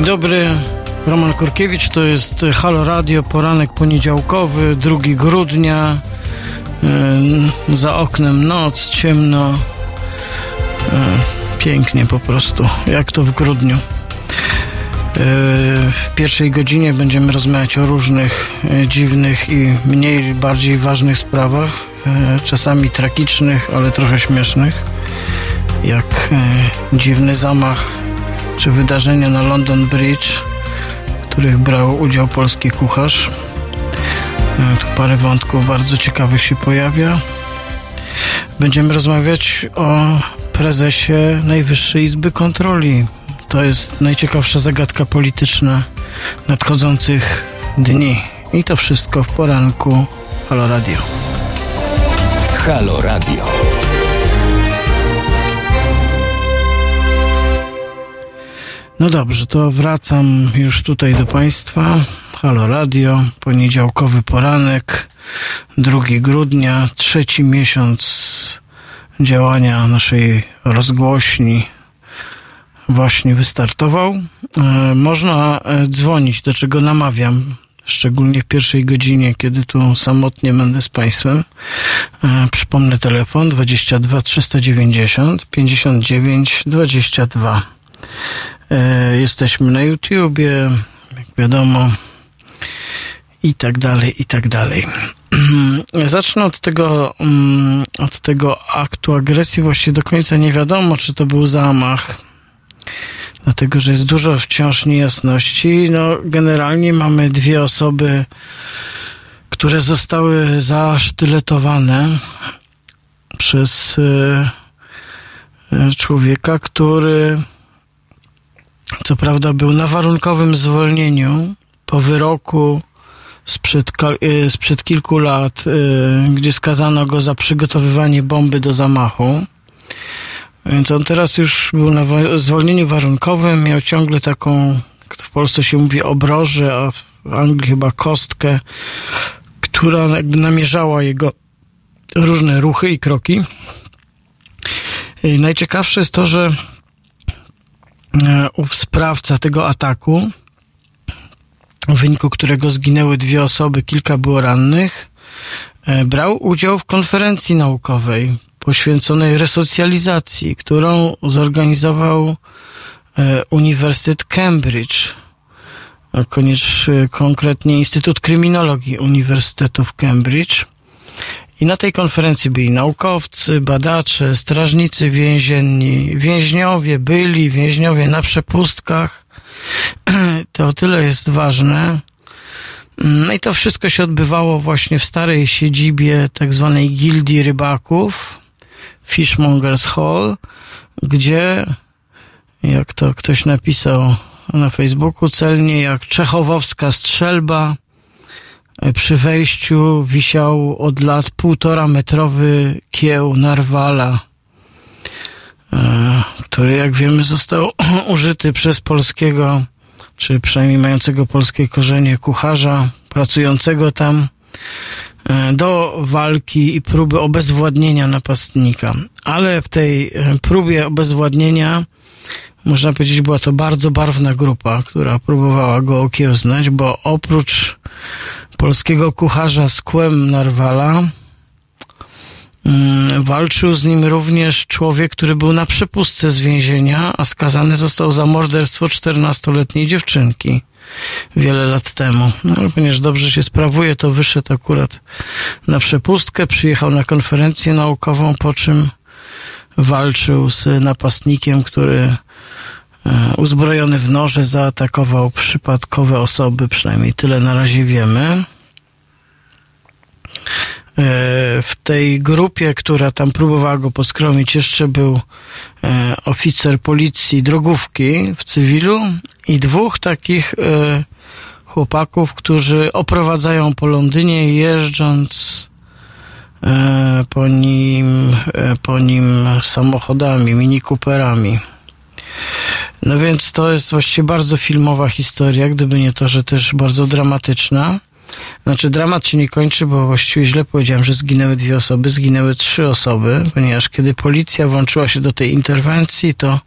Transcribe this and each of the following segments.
Dzień dobry. Roman Kurkiewicz, to jest Halo Radio, poranek poniedziałkowy, 2 grudnia. Za oknem noc, ciemno. Pięknie po prostu, jak to w grudniu. W pierwszej godzinie będziemy rozmawiać o różnych dziwnych i mniej, bardziej ważnych sprawach, czasami tragicznych, ale trochę śmiesznych, jak dziwny zamach czy wydarzenia na London Bridge, w których brał udział polski kucharz. E, tu parę wątków bardzo ciekawych się pojawia. Będziemy rozmawiać o prezesie Najwyższej Izby Kontroli. To jest najciekawsza zagadka polityczna nadchodzących dni. I to wszystko w poranku Halo Radio. Halo Radio. No dobrze, to wracam już tutaj do Państwa. Halo Radio, poniedziałkowy poranek, 2 grudnia, trzeci miesiąc działania naszej rozgłośni właśnie wystartował. E, można e, dzwonić, do czego namawiam, szczególnie w pierwszej godzinie, kiedy tu samotnie będę z Państwem. E, przypomnę telefon 22 390 59 22. E, jesteśmy na YouTubie, jak wiadomo, i tak dalej, i tak dalej. Zacznę od tego, mm, od tego aktu agresji. Właściwie do końca nie wiadomo, czy to był zamach, dlatego że jest dużo wciąż niejasności. No, generalnie mamy dwie osoby, które zostały zasztyletowane przez e, e, człowieka, który co prawda był na warunkowym zwolnieniu po wyroku sprzed, y, sprzed kilku lat, y, gdzie skazano go za przygotowywanie bomby do zamachu. Więc on teraz już był na zwolnieniu warunkowym, miał ciągle taką, w Polsce się mówi obrożę, a w Anglii chyba kostkę, która jakby namierzała jego różne ruchy i kroki. I najciekawsze jest to, że ów sprawca tego ataku, w wyniku którego zginęły dwie osoby, kilka było rannych, e, brał udział w konferencji naukowej poświęconej resocjalizacji, którą zorganizował e, Uniwersytet Cambridge, koniecznie konkretnie Instytut Kryminologii Uniwersytetu w Cambridge. I na tej konferencji byli naukowcy, badacze, strażnicy więzienni, więźniowie byli, więźniowie na przepustkach. To o tyle jest ważne. No i to wszystko się odbywało właśnie w starej siedzibie tak zwanej gildii rybaków, Fishmongers Hall, gdzie, jak to ktoś napisał na Facebooku, celnie jak czechowowska strzelba, przy wejściu wisiał od lat półtora metrowy kieł narwala, e, który jak wiemy został użyty przez polskiego, czy przynajmniej mającego polskie korzenie kucharza, pracującego tam e, do walki i próby obezwładnienia napastnika. Ale w tej e, próbie obezwładnienia można powiedzieć, była to bardzo barwna grupa, która próbowała go okiełznać, bo oprócz polskiego kucharza z kłem Narwala. Mm, walczył z nim również człowiek, który był na przepustce z więzienia, a skazany został za morderstwo 14-letniej dziewczynki wiele lat temu. No, ponieważ dobrze się sprawuje, to wyszedł akurat na przepustkę, przyjechał na konferencję naukową, po czym walczył z napastnikiem, który uzbrojony w noże zaatakował przypadkowe osoby, przynajmniej tyle na razie wiemy. E, w tej grupie, która tam próbowała go poskromić, jeszcze był e, oficer policji drogówki w cywilu i dwóch takich chłopaków, którzy oprowadzają po Londynie, jeżdżąc E, po nim, e, po nim samochodami, mini Cooperami. No więc to jest właściwie bardzo filmowa historia, gdyby nie to, że też bardzo dramatyczna. Znaczy dramat się nie kończy, bo właściwie źle powiedziałem, że zginęły dwie osoby, zginęły trzy osoby, ponieważ kiedy policja włączyła się do tej interwencji, to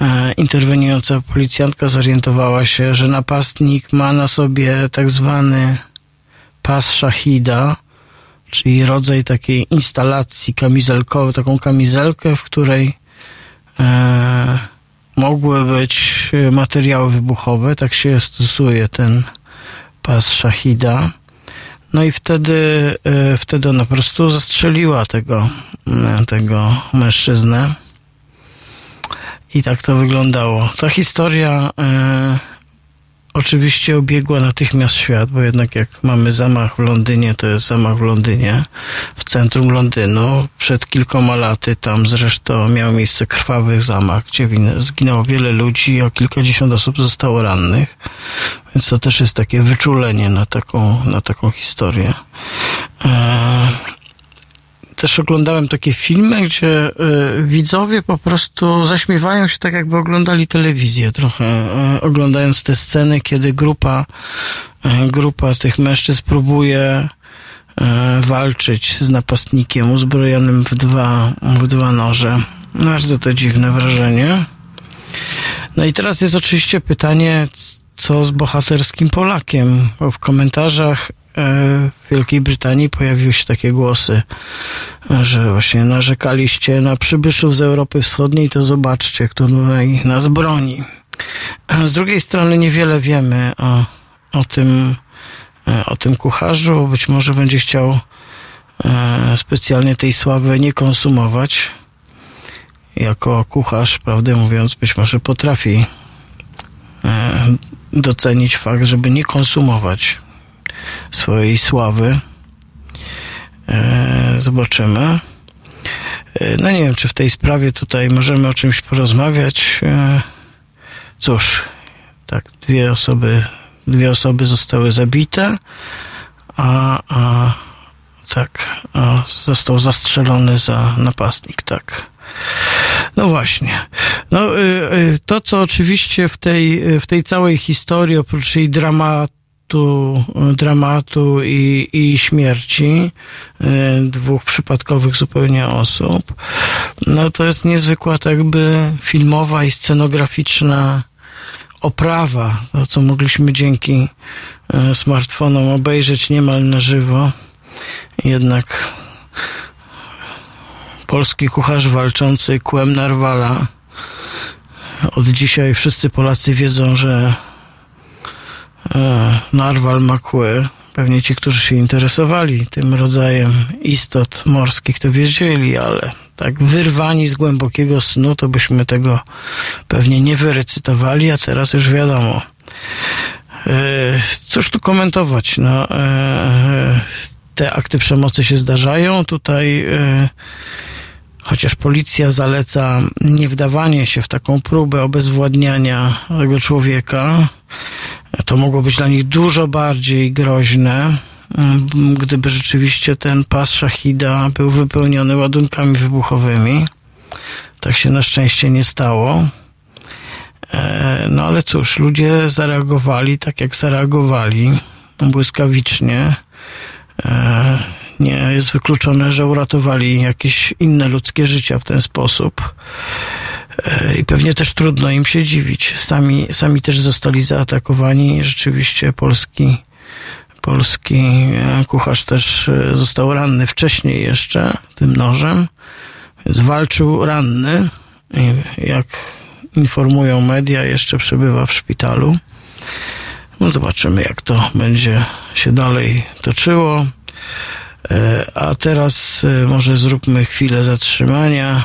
e, interweniująca policjantka zorientowała się, że napastnik ma na sobie tak zwany pas szachida, czyli rodzaj takiej instalacji kamizelkowej, taką kamizelkę, w której mogły być materiały wybuchowe. Tak się stosuje ten pas szachida. No i wtedy, e, wtedy ona po prostu zastrzeliła tego, e, tego mężczyznę. I tak to wyglądało. Ta historia e, oczywiście obiegła natychmiast świat, bo jednak jak mamy zamach w Londynie, to jest zamach w Londynie, w centrum Londynu. Przed kilkoma laty tam zresztą miał miejsce krwawy zamach, gdzie zginęło wiele ludzi, a kilkadziesiąt osób zostało rannych. Więc to też jest takie wyczulenie na taką, na taką historię. E, też oglądałem takie filmy, gdzie y, widzowie po prostu zaśmiewają się tak, jakby oglądali telewizję trochę, y, oglądając te sceny, kiedy grupa, y, grupa tych mężczyzn próbuje walczyć z napastnikiem uzbrojonym w dwa, w dwa noże. Bardzo to dziwne wrażenie. No i teraz jest oczywiście pytanie, co z bohaterskim Polakiem, bo w komentarzach E, w Wielkiej Brytanii pojawiły się takie głosy, że właśnie narzekaliście na przybyszów z Europy Wschodniej, to zobaczcie, kto tutaj nas broni. Z drugiej strony niewiele wiemy o, o tym, e, o tym kucharzu. Być może będzie chciał e, specjalnie tej sławy nie konsumować. Jako kucharz, prawdę mówiąc, być może potrafi docenić fakt, żeby nie konsumować swojej sławy. E, zobaczymy. E, no nie wiem, czy w tej sprawie tutaj możemy o czymś porozmawiać. E, cóż, tak, dwie osoby, dwie osoby zostały zabite, a, a tak, a został zastrzelony za napastnik, tak. No właśnie. No, y, y, to, co oczywiście w tej, w tej całej historii, oprócz jej dramatu, dramatu, dramatu i, i śmierci e, dwóch przypadkowych zupełnie osób, no to jest niezwykła jakby filmowa i scenograficzna oprawa, to co mogliśmy dzięki e, smartfonom obejrzeć niemal na żywo. Jednak polski kucharz walczący kłem Narwala od dzisiaj wszyscy Polacy wiedzą, że E, narwal makły. Pewnie ci, którzy się interesowali tym rodzajem istot morskich, to wiedzieli, ale tak wyrwani z głębokiego snu, to byśmy tego pewnie nie wyrecytowali, a teraz już wiadomo. E, cóż tu komentować? No, e, te akty przemocy się zdarzają. Tutaj chociaż policja zaleca nie wdawanie się w taką próbę obezwładniania tego człowieka, to mogło być dla nich dużo bardziej groźne, mm, gdyby rzeczywiście ten pas szachida był wypełniony ładunkami wybuchowymi. Tak się na szczęście nie stało. E, no ale cóż, ludzie zareagowali tak, jak zareagowali, błyskawicznie. E, nie jest wykluczone, że uratowali jakieś inne ludzkie życia w ten sposób. E, I pewnie też trudno im się dziwić. Sami, sami też zostali zaatakowani. Rzeczywiście polski, polski e, kucharz też e, został ranny wcześniej jeszcze tym nożem. Więc walczył ranny. Jak informują media, jeszcze przebywa w szpitalu. No zobaczymy, jak to będzie się dalej toczyło. A teraz może zróbmy chwilę zatrzymania.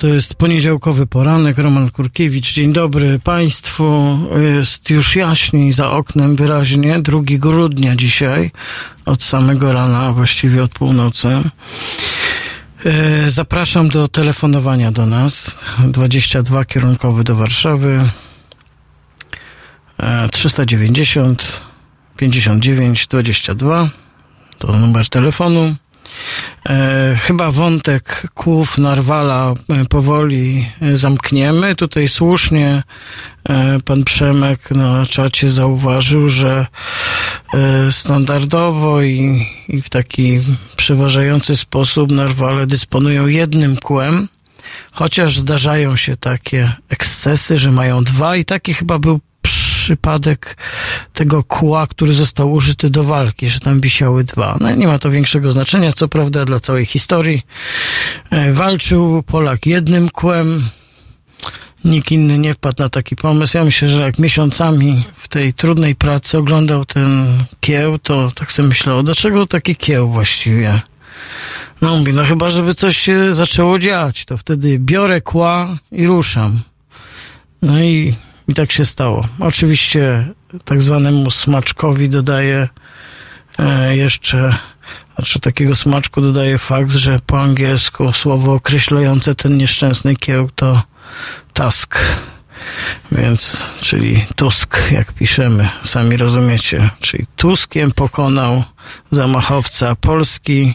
To jest poniedziałkowy poranek. Roman Kurkiewicz, dzień dobry Państwu. Jest już jaśniej za oknem wyraźnie. 2 grudnia dzisiaj, od samego rana, właściwie od północy. E, zapraszam do telefonowania do nas. 22 kierunkowy do Warszawy. 390 59 22 to numer telefonu. E, chyba wątek kłów Narwala e, powoli e, zamkniemy. Tutaj słusznie pan Przemek na czacie zauważył, że standardowo i, i w taki przeważający sposób Narwale dysponują jednym kłem, chociaż zdarzają się takie ekscesy, że mają dwa i taki chyba był przypadek tego kła, który został użyty do walki, że tam wisiały dwa. No nie ma to większego znaczenia, co prawda dla całej historii. E, walczył Polak jednym kłem, nikt inny nie wpadł na taki pomysł. Ja myślę, że jak miesiącami w tej trudnej pracy oglądał ten kieł, to tak sobie myślał, dlaczego taki kieł właściwie? No mówi, no chyba, żeby coś się zaczęło dziać, to wtedy biorę kła i ruszam. No i i tak się stało. Oczywiście tak zwanemu smaczkowi dodaję e, jeszcze, znaczy takiego smaczku dodaje fakt, że po angielsku słowo określające ten nieszczęsny kieł to task. Więc, czyli Tusk, jak piszemy, sami rozumiecie. Czyli Tuskiem pokonał zamachowca polski,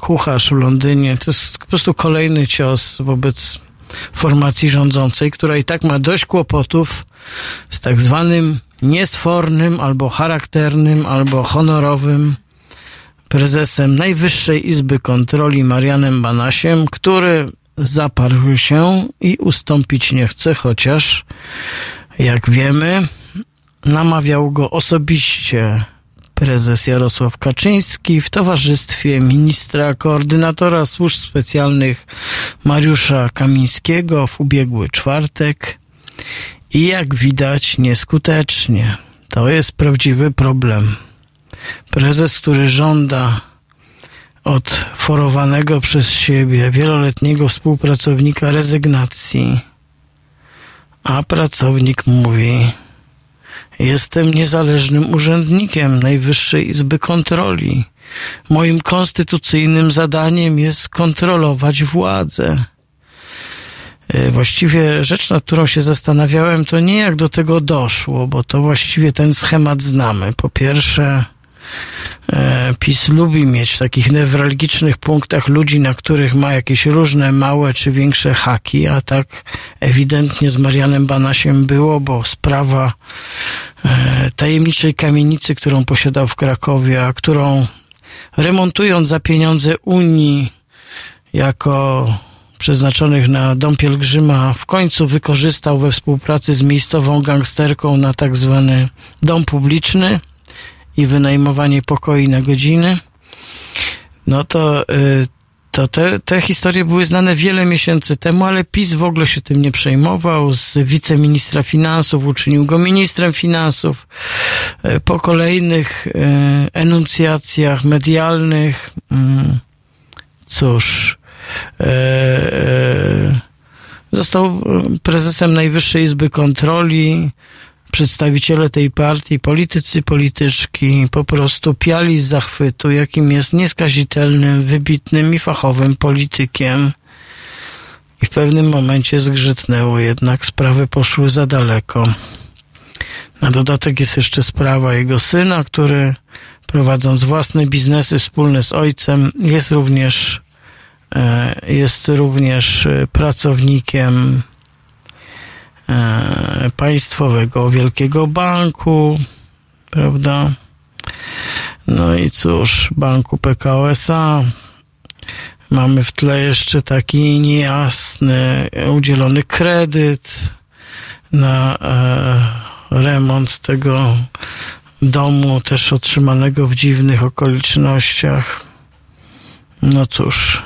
kucharz w Londynie. To jest po prostu kolejny cios wobec formacji rządzącej, która i tak ma dość kłopotów z tak zwanym niesfornym albo charakternym, albo honorowym prezesem Najwyższej Izby Kontroli Marianem Banasiem, który zaparł się i ustąpić nie chce, chociaż, jak wiemy, namawiał go osobiście prezes Jarosław Kaczyński w towarzystwie ministra koordynatora służb specjalnych Mariusza Kamińskiego w ubiegły czwartek i jak widać nieskutecznie. To jest prawdziwy problem. Prezes, który żąda od forowanego przez siebie wieloletniego współpracownika rezygnacji, a pracownik mówi: Jestem niezależnym urzędnikiem Najwyższej Izby Kontroli. Moim konstytucyjnym zadaniem jest kontrolować władzę. E, właściwie rzecz, nad którą się zastanawiałem, to nie jak do tego doszło, bo to właściwie ten schemat znamy. Po pierwsze, PiS lubi mieć w takich newralgicznych punktach ludzi, na których ma jakieś różne małe czy większe haki, a tak ewidentnie z Marianem Banasiem było, bo sprawa e, tajemniczej kamienicy, którą posiadał w Krakowie, a którą remontując za pieniądze Unii jako przeznaczonych na dom pielgrzyma w końcu wykorzystał we współpracy z miejscową gangsterką na tak zwany dom publiczny i wynajmowanie pokoi na godziny, no to, y, to te, te historie były znane wiele miesięcy temu, ale PiS w ogóle się tym nie przejmował. Z wiceministra finansów uczynił go ministrem finansów. Y, po kolejnych y, enuncjacjach medialnych, cóż, został prezesem Najwyższej Izby Kontroli. Przedstawiciele tej partii, politycy, polityczki po prostu piali z zachwytu, jakim jest nieskazitelnym, wybitnym i fachowym politykiem. I w pewnym momencie zgrzytnęło, jednak sprawy poszły za daleko. Na dodatek jest jeszcze sprawa jego syna, który prowadząc własne biznesy wspólne z ojcem, jest również E, jest również e, pracownikiem państwowego wielkiego banku, prawda? No i cóż, banku PKO SA. Mamy w tle jeszcze taki niejasny, udzielony kredyt na remont tego domu, też otrzymanego w dziwnych okolicznościach. No cóż.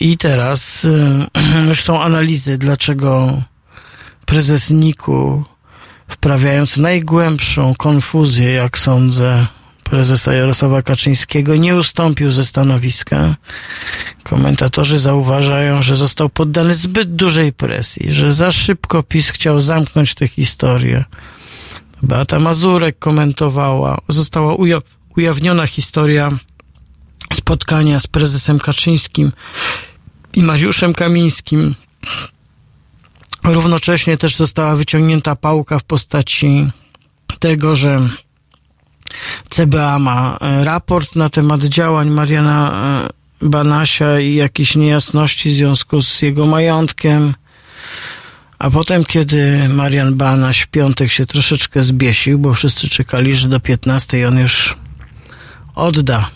I teraz e, już są analizy, dlaczego prezes Niku, wprawiając najgłębszą konfuzję, jak sądzę, prezesa Jarosława Kaczyńskiego nie ustąpił ze stanowiska. Komentatorzy zauważają, że został poddany zbyt dużej presji, że za szybko PiS chciał zamknąć tę historię. Beata Mazurek komentowała, została ujawniona historia spotkania z prezesem Kaczyńskim i Mariuszem Kamińskim. Równocześnie też została wyciągnięta pałka w postaci tego, że CBA ma e, raport na temat działań Mariana e, Banasia i jakieś niejasności w związku z jego majątkiem. A potem, kiedy Marian Banaś w piątek się troszeczkę zbiesił, bo wszyscy czekali, że do 15 on już odda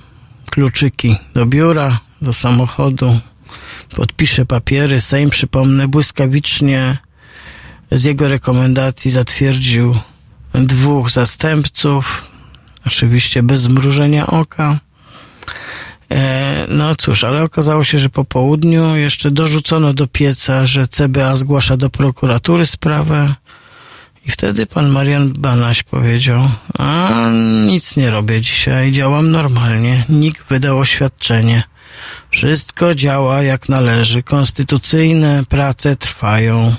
kluczyki do biura, do samochodu, podpisze papiery. Sejm, przypomnę, błyskawicznie z jego rekomendacji zatwierdził dwóch zastępców, oczywiście bez zmrużenia oka. E, no cóż, ale okazało się, że po południu jeszcze dorzucono do pieca, że CBA zgłasza do prokuratury sprawę i wtedy pan Marian Banaś powiedział, a nic nie robię dzisiaj, działam normalnie. NIK wydał oświadczenie. Wszystko działa jak należy. Konstytucyjne prace trwają.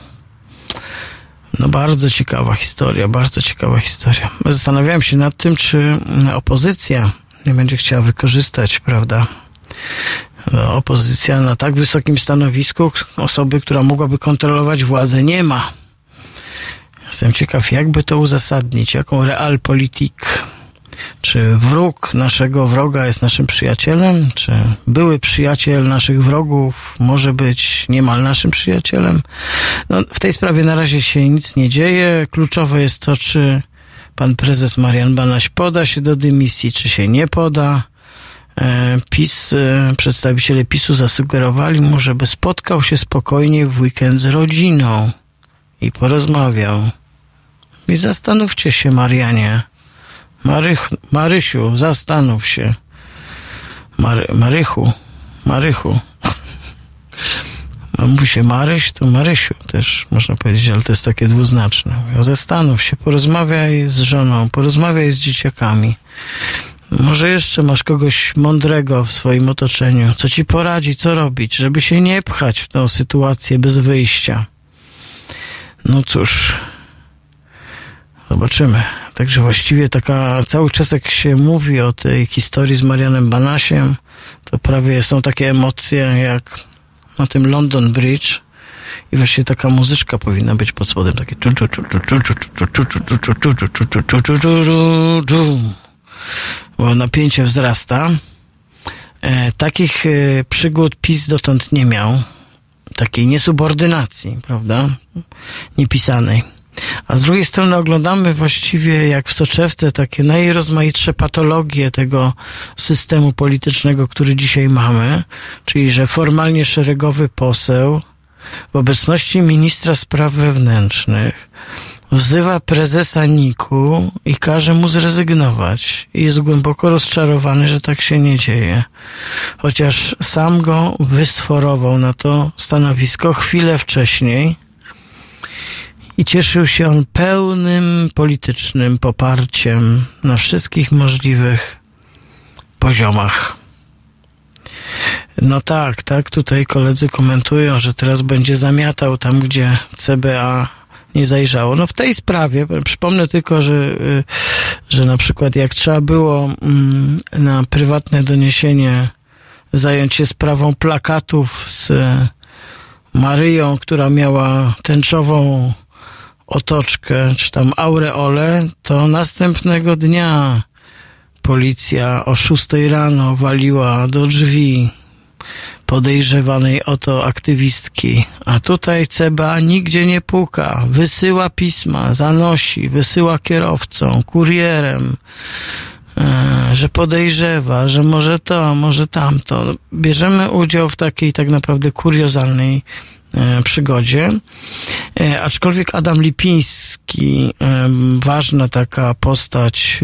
No bardzo ciekawa historia, bardzo ciekawa historia. Zastanawiałem się nad tym, czy opozycja nie będzie chciała wykorzystać, prawda, opozycja na tak wysokim stanowisku osoby, która mogłaby kontrolować władzę, nie ma. Jestem ciekaw, jakby to uzasadnić, jaką realpolitik czy wróg naszego wroga jest naszym przyjacielem? Czy były przyjaciel naszych wrogów może być niemal naszym przyjacielem? No, w tej sprawie na razie się nic nie dzieje. Kluczowe jest to, czy pan prezes Marian Banaś poda się do dymisji, czy się nie poda. E, PiS, e, przedstawiciele PiSu zasugerowali mu, żeby spotkał się spokojnie w weekend z rodziną i porozmawiał. I zastanówcie się, Marianie, Marych, Marysiu, zastanów się. Mary, Marychu, Marychu. Mówi się Maryś, to Marysiu też można powiedzieć, ale to jest takie dwuznaczne. Zastanów się, porozmawiaj z żoną, porozmawiaj z dzieciakami. Może jeszcze masz kogoś mądrego w swoim otoczeniu, co ci poradzi, co robić, żeby się nie pchać w tą sytuację bez wyjścia. No cóż, zobaczymy. Także właściwie taka, cały czas jak się mówi o tej historii z Marianem Banasiem, to prawie są takie emocje jak na tym London Bridge i właśnie taka muzyczka powinna być pod spodem, takie bo napięcie wzrasta. Takich przygód PiS dotąd nie miał. Takiej niesubordynacji, prawda? Niepisanej. A z drugiej strony oglądamy właściwie jak w soczewce takie najrozmaitsze patologie tego systemu politycznego, który dzisiaj mamy, czyli że formalnie szeregowy poseł w obecności ministra spraw wewnętrznych wzywa prezesa Niku i każe mu zrezygnować. I jest głęboko rozczarowany, że tak się nie dzieje. Chociaż sam go wysforował na to stanowisko chwilę wcześniej, i cieszył się on pełnym politycznym poparciem na wszystkich możliwych poziomach. No tak, tak, tutaj koledzy komentują, że teraz będzie zamiatał tam, gdzie CBA nie zajrzało. No w tej sprawie, przypomnę tylko, że, y, że na przykład jak trzeba było mm, na prywatne doniesienie zająć się sprawą plakatów z Maryją, która miała tęczową otoczkę, czy tam aureole, to następnego dnia policja o 6 rano waliła do drzwi podejrzewanej o to aktywistki. A tutaj CBA nigdzie nie puka. Wysyła pisma, zanosi, wysyła kierowcą, kurierem, e, że podejrzewa, że może to, może tamto. Bierzemy udział w takiej tak naprawdę kuriozalnej przygodzie. E, aczkolwiek Adam Lipiński, e, ważna taka postać,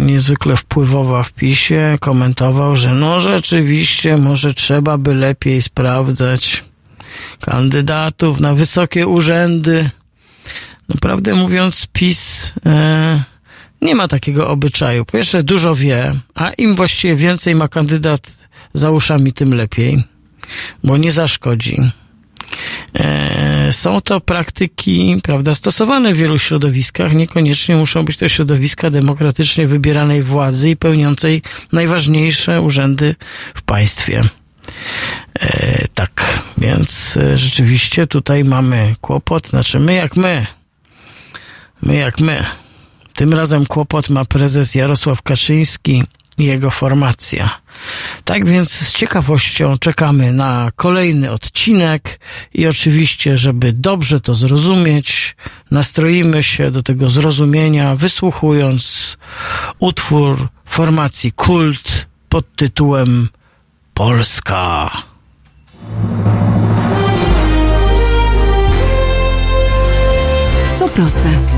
niezwykle wpływowa w PiSie, komentował, że no rzeczywiście może trzeba by lepiej sprawdzać kandydatów na wysokie urzędy. No prawdę mówiąc, PiS nie ma takiego obyczaju. Po pierwsze, dużo wie, a im właściwie więcej ma kandydat za uszami, tym lepiej, bo nie zaszkodzi. E, są to praktyki, prawda, stosowane w wielu środowiskach. Niekoniecznie muszą być to środowiska demokratycznie wybieranej władzy i pełniącej najważniejsze urzędy w państwie. E, tak, więc e, rzeczywiście tutaj mamy kłopot. Znaczy, my jak my. My jak my. Tym razem kłopot ma prezes Jarosław Kaczyński jego formacja. Tak więc z ciekawością czekamy na kolejny odcinek i oczywiście, żeby dobrze to zrozumieć, nastroimy się do tego zrozumienia, wysłuchując utwór formacji Kult pod tytułem Polska. To proste.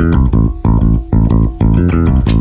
Thank you.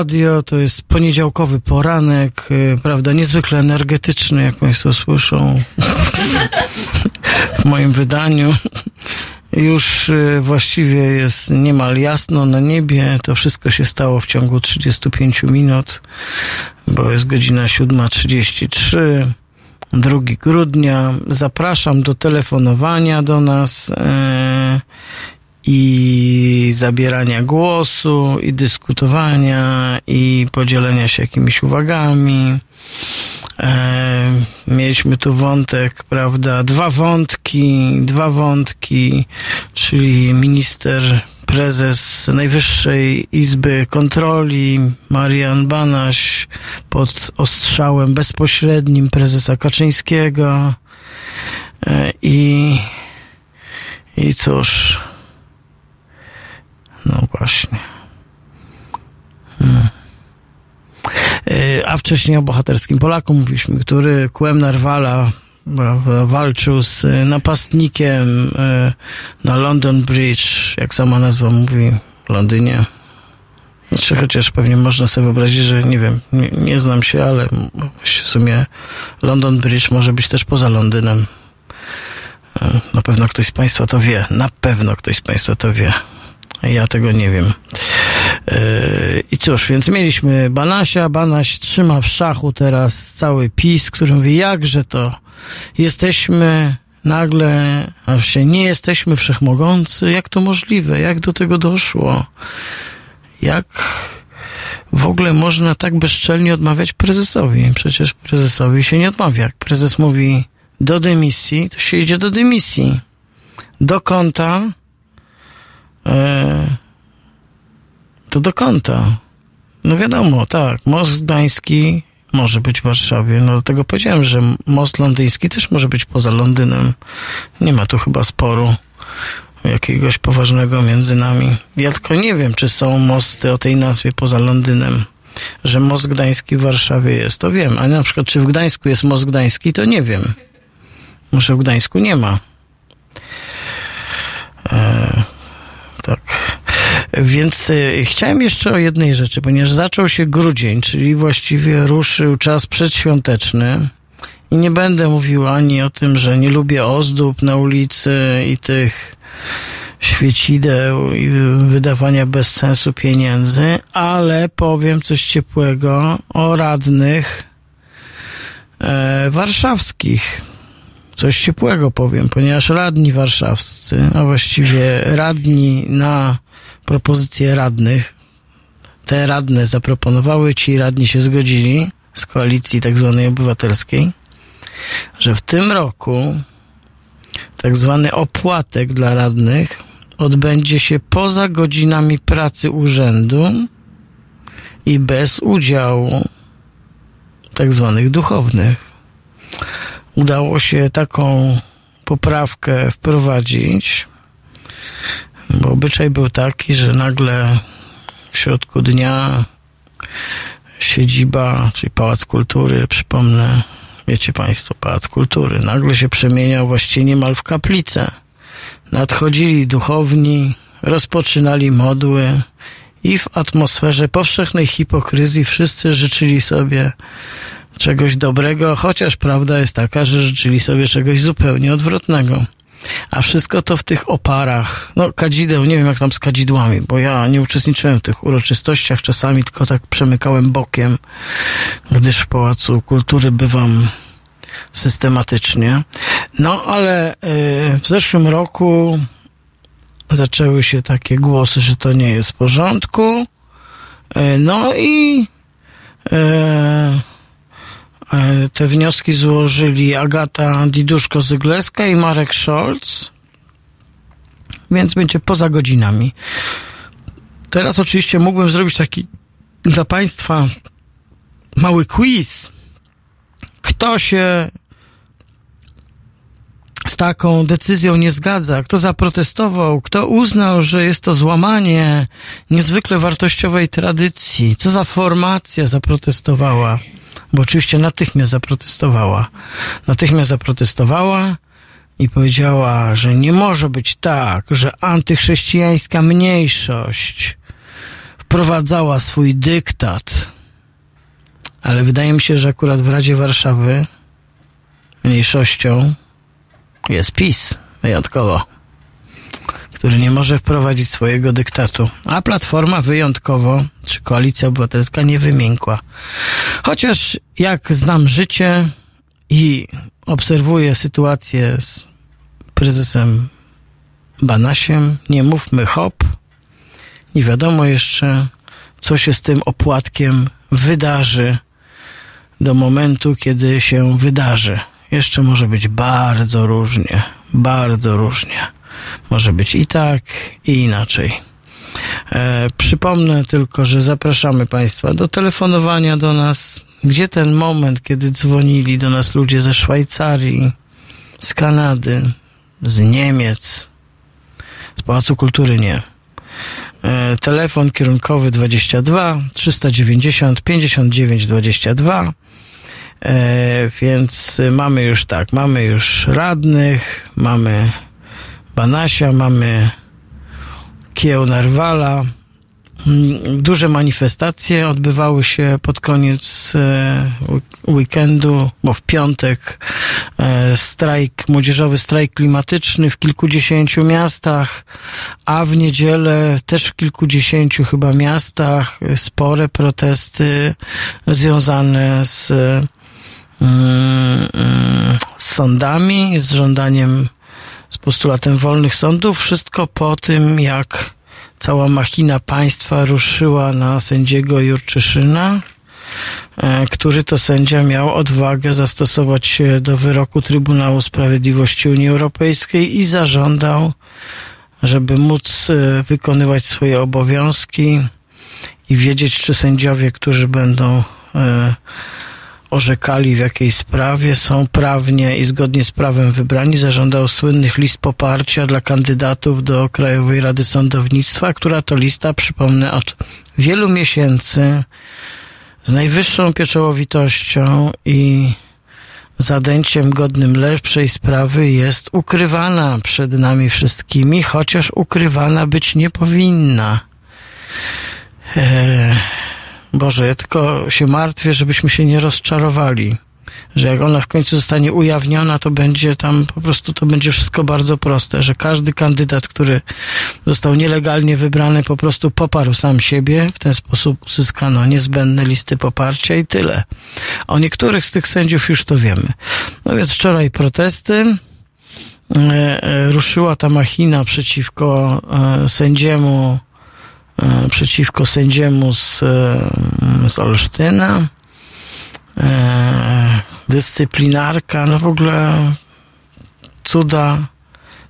Radio to jest poniedziałkowy poranek, y, prawda, niezwykle energetyczny, jak Państwo słyszą w moim wydaniu. Już y, właściwie jest niemal jasno na niebie. To wszystko się stało w ciągu 35 minut, bo jest godzina 7.33. 2 grudnia. Zapraszam do telefonowania do nas i zabierania głosu, i dyskutowania, i podzielenia się jakimiś uwagami. E, mieliśmy tu wątek, prawda, dwa wątki, dwa wątki, czyli minister, prezes Najwyższej Izby Kontroli, Marian Banaś, pod ostrzałem bezpośrednim prezesa Kaczyńskiego. E, I, i cóż, no właśnie. Hmm. E, a wcześniej o bohaterskim Polaku mówiliśmy, który kłem Narwala walczył z napastnikiem e, na London Bridge, jak sama nazwa mówi, w Londynie. Znaczy, chociaż pewnie można sobie wyobrazić, że nie wiem, nie, nie znam się, ale w sumie London Bridge może być też poza Londynem. E, na pewno ktoś z Państwa to wie. Na pewno ktoś z Państwa to wie. Ja tego nie wiem. Yy, I cóż, więc mieliśmy Banasia. Banaś trzyma w szachu teraz cały PiS, który mówi, jakże to jesteśmy nagle, a się nie jesteśmy wszechmogący. Jak to możliwe? Jak do tego doszło? Jak w ogóle można tak bezczelnie odmawiać prezesowi? Przecież prezesowi się nie odmawia. Jak prezes mówi do dymisji, to się idzie do dymisji. Do E, to do kąta. No wiadomo, tak, most gdański może być w Warszawie. No dlatego powiedziałem, że most londyński też może być poza Londynem. Nie ma tu chyba sporu jakiegoś poważnego między nami. Ja tylko nie wiem, czy są mosty o tej nazwie poza Londynem. Że most gdański w Warszawie jest, to wiem. A na przykład, czy w Gdańsku jest most gdański, to nie wiem. Może w Gdańsku nie ma. Eee, tak. Więc y, chciałem jeszcze o jednej rzeczy, ponieważ zaczął się grudzień, czyli właściwie ruszył czas przedświąteczny. I nie będę mówił ani o tym, że nie lubię ozdób na ulicy i tych świecideł i wydawania bez sensu pieniędzy, ale powiem coś ciepłego o radnych e, warszawskich coś ciepłego powiem, ponieważ radni warszawscy, a właściwie radni na propozycje radnych, te radne zaproponowały, ci radni się zgodzili z koalicji tak zwanej obywatelskiej, że w tym roku tak zwany opłatek dla radnych odbędzie się poza godzinami pracy urzędu i bez udziału tak zwanych duchownych udało się taką poprawkę wprowadzić, bo obyczaj był taki, że nagle w środku dnia siedziba, czyli Pałac Kultury, przypomnę, wiecie Państwo, Pałac Kultury, nagle się przemieniał właściwie niemal w kaplicę. Nadchodzili duchowni, rozpoczynali modły i w atmosferze powszechnej hipokryzji wszyscy życzyli sobie czegoś dobrego, chociaż prawda jest taka, że życzyli sobie czegoś zupełnie odwrotnego. A wszystko to w tych oparach, no kadzideł, nie wiem jak tam z kadzidłami, bo ja nie uczestniczyłem w tych uroczystościach, czasami tylko tak przemykałem bokiem, gdyż w Pałacu Kultury bywam systematycznie. No ale y, w zeszłym roku zaczęły się takie głosy, że to nie jest w porządku. Y, no i y, te wnioski złożyli Agata Diduszko-Zygleska i Marek Scholz, więc będzie poza godzinami. Teraz oczywiście mógłbym zrobić taki dla Państwa mały quiz. Kto się z taką decyzją nie zgadza, kto zaprotestował, kto uznał, że jest to złamanie niezwykle wartościowej tradycji, co za formacja zaprotestowała bo oczywiście natychmiast zaprotestowała. Natychmiast zaprotestowała i powiedziała, że nie może być tak, że antychrześcijańska mniejszość wprowadzała swój dyktat, ale wydaje mi się, że akurat w Radzie Warszawy mniejszością jest PiS wyjątkowo, który nie może wprowadzić swojego dyktatu, a Platforma wyjątkowo, czy Koalicja Obywatelska nie wymiękła. Chociaż jak znam życie i obserwuję sytuację z prezesem Banasiem, nie mówmy hop, nie wiadomo jeszcze, co się z tym opłatkiem wydarzy do momentu, kiedy się wydarzy. Jeszcze może być bardzo różnie, bardzo różnie. Może być i tak, i inaczej. E, przypomnę tylko, że zapraszamy Państwa do telefonowania do nas. Gdzie ten moment, kiedy dzwonili do nas ludzie ze Szwajcarii, z Kanady, z Niemiec, z Pałacu Kultury nie. E, telefon kierunkowy 22 390 59 22. E, więc mamy już tak, mamy już radnych, mamy Banasia, mamy Kieł Narwala. Mm, duże manifestacje odbywały się pod koniec e, weekendu, bo w piątek e, strajk, młodzieżowy strajk klimatyczny w kilkudziesięciu miastach, a w niedzielę też w kilkudziesięciu chyba miastach spore protesty związane z, mm, z sądami, z żądaniem postulatem wolnych sądów. Wszystko po tym, jak cała machina państwa ruszyła na sędziego Jurczyszyna, e, który to sędzia miał odwagę zastosować się do wyroku Trybunału Sprawiedliwości Unii Europejskiej i zażądał, żeby móc e, wykonywać swoje obowiązki i wiedzieć, czy sędziowie, którzy będą e, orzekali w jakiej sprawie, są prawnie i zgodnie z prawem wybrani, zażądał słynnych list poparcia dla kandydatów do Krajowej Rady Sądownictwa, która to lista, przypomnę, od wielu miesięcy z najwyższą pieczołowitością i zadęciem godnym lepszej sprawy jest ukrywana przed nami wszystkimi, chociaż ukrywana być nie powinna. Eee Boże, ja tylko się martwię, żebyśmy się nie rozczarowali. Że jak ona w końcu zostanie ujawniona, to będzie tam po prostu to będzie wszystko bardzo proste, że każdy kandydat, który został nielegalnie wybrany, po prostu poparł sam siebie, w ten sposób uzyskano niezbędne listy poparcia i tyle. O niektórych z tych sędziów już to wiemy. No więc wczoraj protesty, e, e, ruszyła ta machina przeciwko e, sędziemu przeciwko sędziemu z, e, z Olsztyna. E, dyscyplinarka, no w ogóle cuda,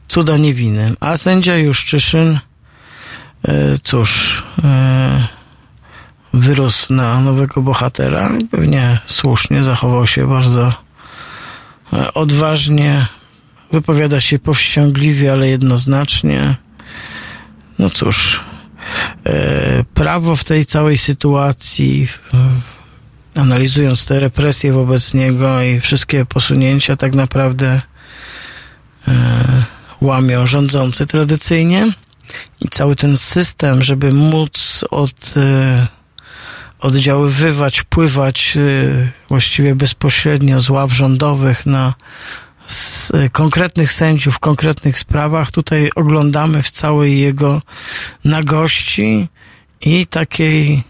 cuda niewinnym. A sędzia Juszczyszyn, cóż, wyrósł na nowego bohatera i pewnie słusznie zachował się bardzo odważnie, wypowiada się powściągliwie, ale jednoznacznie. No cóż, E, prawo w tej całej sytuacji, analizując te represje wobec niego i wszystkie posunięcia, tak naprawdę e, łamią rządzący tradycyjnie. I cały ten system, żeby móc od, e, oddziaływywać, wpływać właściwie bezpośrednio z ław rządowych na z konkretnych sędziów w konkretnych sprawach tutaj oglądamy w całej jego nagości i takiej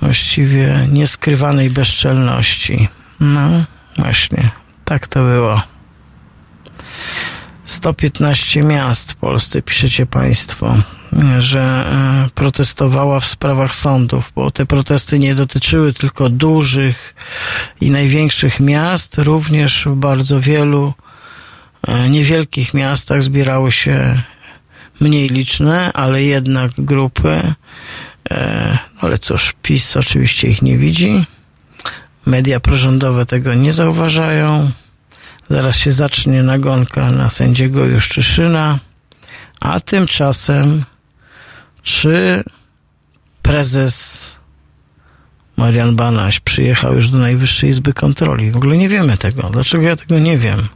właściwie nieskrywanej bezczelności. No, właśnie, tak to było. 115 miast w Polsce, piszecie Państwo, że e, protestowała w sprawach sądów, bo te protesty nie dotyczyły tylko dużych i największych miast, również w bardzo wielu e, niewielkich miastach zbierały się mniej liczne, ale jednak grupy. E, ale cóż, PiS oczywiście ich nie widzi. Media prorządowe tego nie zauważają. Zaraz się zacznie nagonka na sędziego Juszczyszyna, a tymczasem czy prezes Marian Banaś przyjechał już do Najwyższej Izby Kontroli? W ogóle nie wiemy tego. Dlaczego ja tego nie wiem?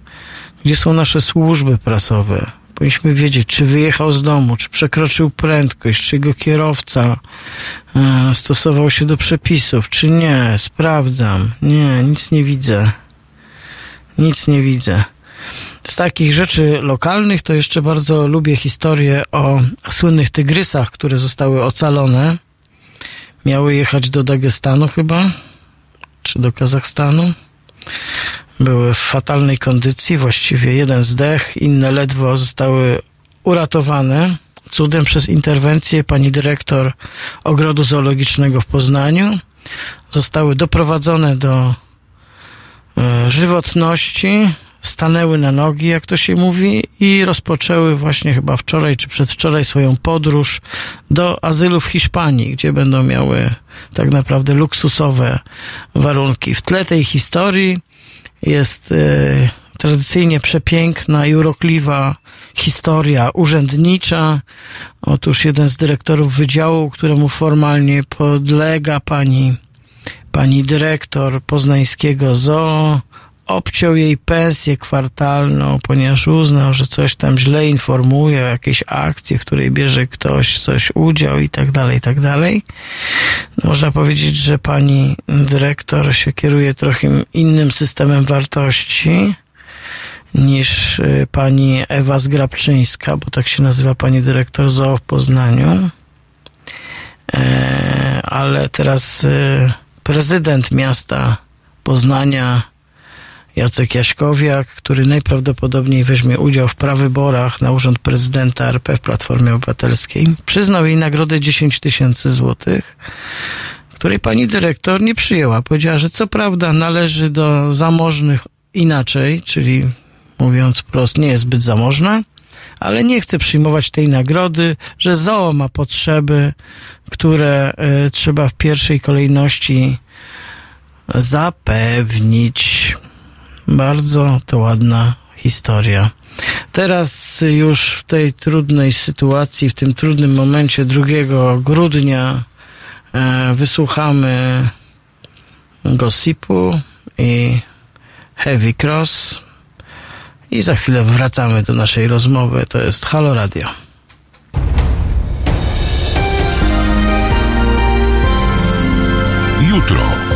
Gdzie są nasze służby prasowe? Powinniśmy wiedzieć, czy wyjechał z domu, czy przekroczył prędkość, czy jego kierowca e, stosował się do przepisów, czy nie. Sprawdzam. Nie, nic nie widzę. Nic nie widzę. Z takich rzeczy lokalnych to jeszcze bardzo lubię historię o słynnych tygrysach, które zostały ocalone. Miały jechać do Dagestanu chyba, czy do Kazachstanu. Były w fatalnej kondycji, właściwie jeden zdech, inne ledwo zostały uratowane. Cudem przez interwencję pani dyrektor ogrodu zoologicznego w Poznaniu. Zostały doprowadzone do e, żywotności, stanęły na nogi, jak to się mówi, i rozpoczęły właśnie chyba wczoraj czy przedwczoraj swoją podróż do azylu w Hiszpanii, gdzie będą miały tak naprawdę luksusowe warunki. W tle tej historii jest e, tradycyjnie przepiękna i urokliwa historia urzędnicza. Otóż jeden z dyrektorów wydziału, któremu formalnie podlega pani, pani dyrektor poznańskiego zoo, obciął jej pensję kwartalną, ponieważ uznał, że coś tam źle informuje o jakiejś akcji, w której bierze ktoś coś udział i tak dalej, i tak dalej. Można powiedzieć, że pani dyrektor się kieruje trochę innym systemem wartości niż y, pani Ewa Zgrabczyńska, bo tak się nazywa pani dyrektor ZOO w Poznaniu. E, ale teraz y, prezydent miasta Poznania Jacek Jaśkowiak, który najprawdopodobniej weźmie udział w prawyborach na urząd prezydenta RP w Platformie Obywatelskiej, przyznał jej nagrodę 10 tysięcy złotych, której pani dyrektor nie przyjęła. Powiedziała, że co prawda należy do zamożnych inaczej, czyli mówiąc wprost, nie jest zbyt zamożna, ale nie chce przyjmować tej nagrody, że ZOO ma potrzeby, które y, trzeba w pierwszej kolejności zapewnić. Bardzo to ładna historia. Teraz już w tej trudnej sytuacji, w tym trudnym momencie 2 grudnia e, wysłuchamy Gossipu i Heavy Cross i za chwilę wracamy do naszej rozmowy. To jest Halo Radio. Jutro.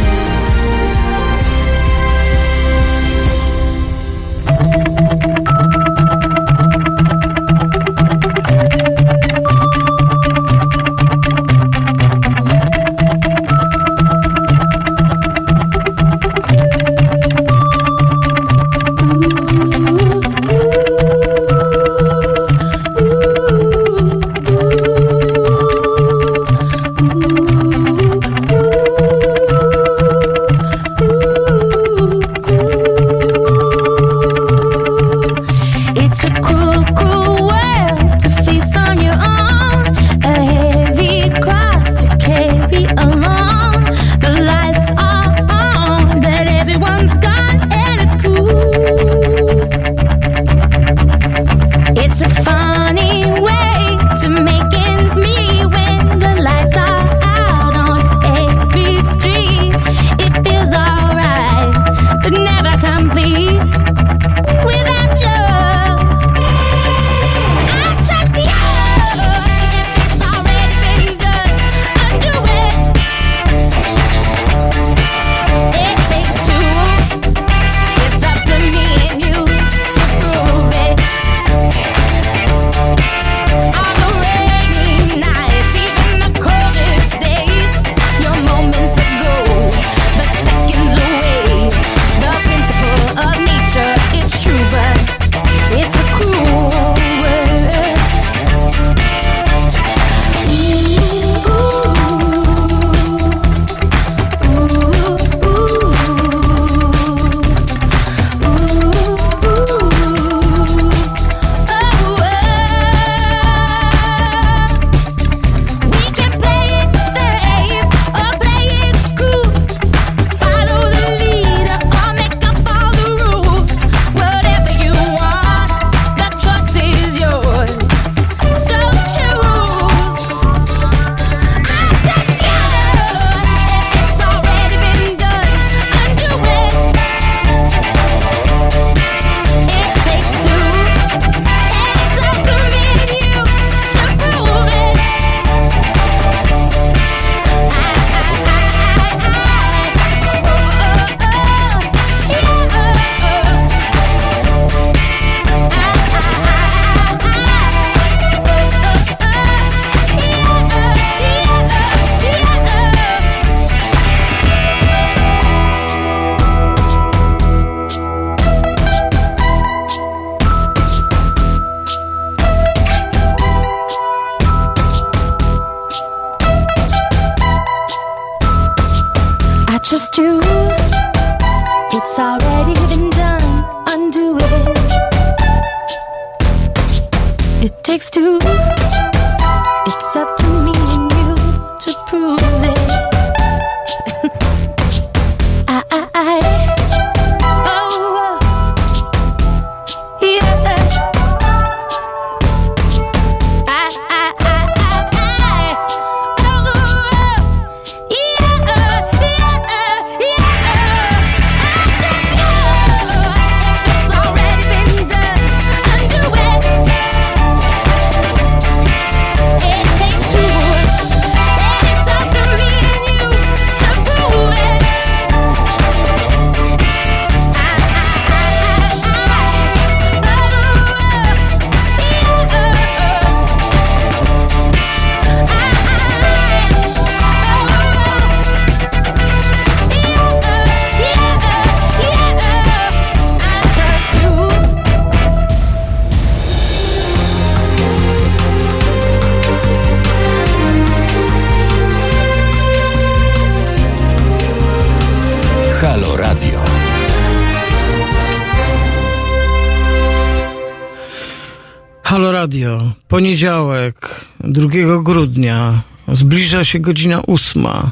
Poniedziałek, 2 grudnia, zbliża się godzina ósma.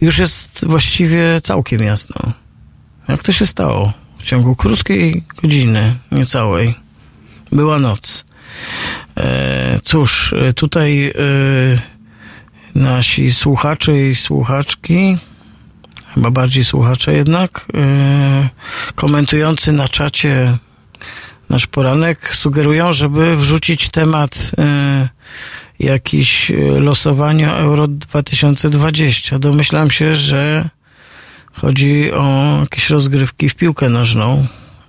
Już jest właściwie całkiem jasno. Jak to się stało? W ciągu krótkiej godziny, niecałej, była noc. E, cóż, tutaj e, nasi słuchacze i słuchaczki, chyba bardziej słuchacze jednak, e, komentujący na czacie nasz poranek sugerują, żeby wrzucić temat e, jakiś e, losowania Euro 2020. Domyślam się, że chodzi o jakieś rozgrywki w piłkę nożną.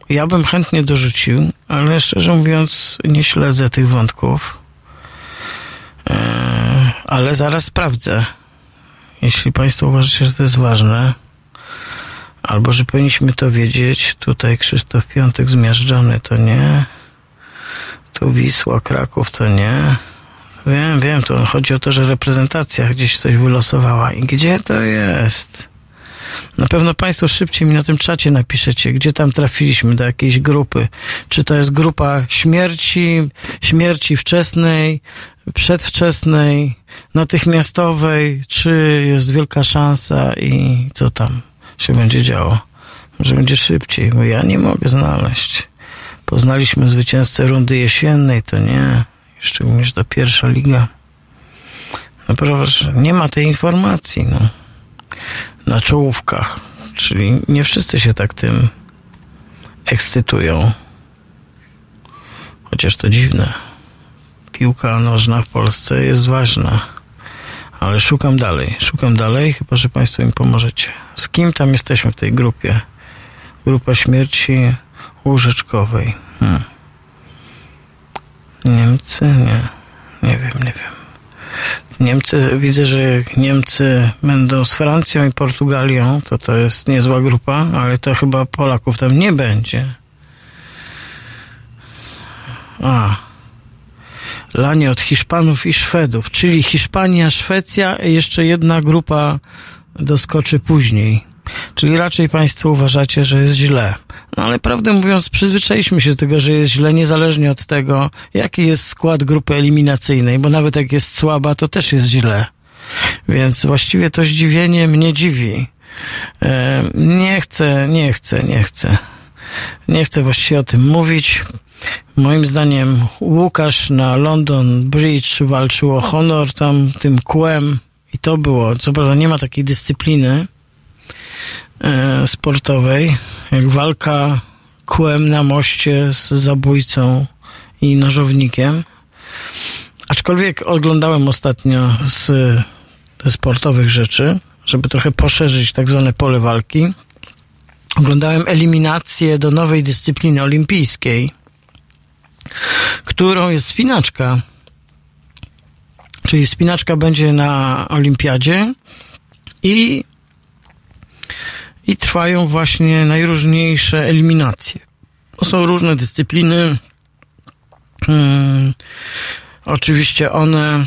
Ja bym chętnie dorzucił, ale szczerze mówiąc nie śledzę tych wątków. E, ale zaraz sprawdzę. Jeśli Państwo uważacie, że to jest ważne, albo że powinniśmy to wiedzieć, tutaj Krzysztof Piątek zmiażdżony to nie, tu Wisła, Kraków to nie. Wiem, wiem, to chodzi o to, że reprezentacja gdzieś coś wylosowała. I gdzie to jest? Na pewno Państwo szybciej mi na tym czacie napiszecie, gdzie tam trafiliśmy, do jakiejś grupy. Czy to jest grupa śmierci, śmierci wczesnej, przedwczesnej, natychmiastowej, czy jest wielka szansa i co tam się będzie działo? Może będzie szybciej, bo ja nie mogę znaleźć. Poznaliśmy zwycięzcę rundy jesiennej, to nie. Szczególnie, że to pierwsza liga. No proszę, nie ma tej informacji, no. Na czołówkach. Czyli nie wszyscy się tak tym ekscytują. Chociaż to dziwne. Piłka nożna w Polsce jest ważna. Ale szukam dalej, szukam dalej, chyba że Państwo mi pomożecie. Z kim tam jesteśmy w tej grupie? Grupa śmierci łóżeczkowej. Hmm. Niemcy? Nie. Nie wiem, nie wiem. Niemcy, widzę, że jak Niemcy będą z Francją i Portugalią, to to jest niezła grupa, ale to chyba Polaków tam nie będzie. A. Lanie od Hiszpanów i Szwedów, czyli Hiszpania, Szwecja jeszcze jedna grupa doskoczy później. Czyli raczej Państwo uważacie, że jest źle. No ale prawdę mówiąc, przyzwyczailiśmy się do tego, że jest źle, niezależnie od tego, jaki jest skład grupy eliminacyjnej, bo nawet jak jest słaba, to też jest źle. Więc właściwie to zdziwienie mnie dziwi. E, nie chcę, nie chcę, nie chcę. Nie chcę właściwie o tym mówić. Moim zdaniem Łukasz na London Bridge walczył o honor tam tym kłem i to było, co prawda nie ma takiej dyscypliny, e, sportowej, jak walka kłem na moście z zabójcą i nożownikiem. Aczkolwiek oglądałem ostatnio z, sportowych rzeczy, żeby trochę poszerzyć tak zwane pole walki. Oglądałem eliminację do nowej dyscypliny olimpijskiej, którą jest spinaczka. Czyli spinaczka będzie na olimpiadzie i i trwają właśnie najróżniejsze eliminacje. Są różne dyscypliny. Hmm, oczywiście one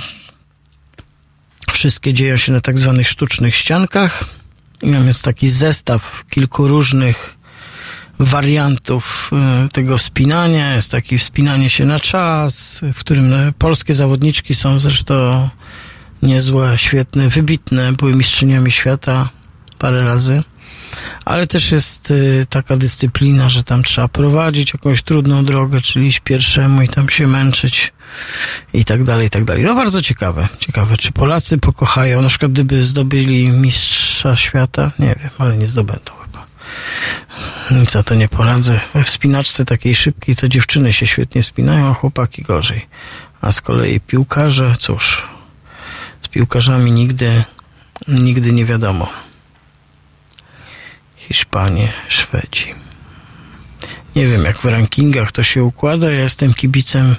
wszystkie dzieją się na tak zwanych sztucznych ściankach. I tam taki zestaw kilku różnych wariantów e, tego wspinania. Jest taki wspinanie się na czas, w którym e, polskie zawodniczki są zresztą niezłe, świetne, wybitne. Były mistrzyniami świata parę razy. Ale też jest y, taka dyscyplina, że tam trzeba prowadzić jakąś trudną drogę, czyli iść pierwszemu i tam się męczyć i tak dalej, i tak dalej. No bardzo ciekawe. Ciekawe, czy Polacy pokochają, na przykład gdyby zdobyli mistrza świata, nie wiem, ale nie zdobędą. Nic za to nie poradzę. We wspinaczce takiej szybkiej to dziewczyny się świetnie wspinają, a chłopaki gorzej. A z kolei piłkarze, cóż, z piłkarzami nigdy, nigdy nie wiadomo. Hiszpanie, Szwedzi. Nie wiem, jak w rankingach to się układa. Ja jestem kibicem,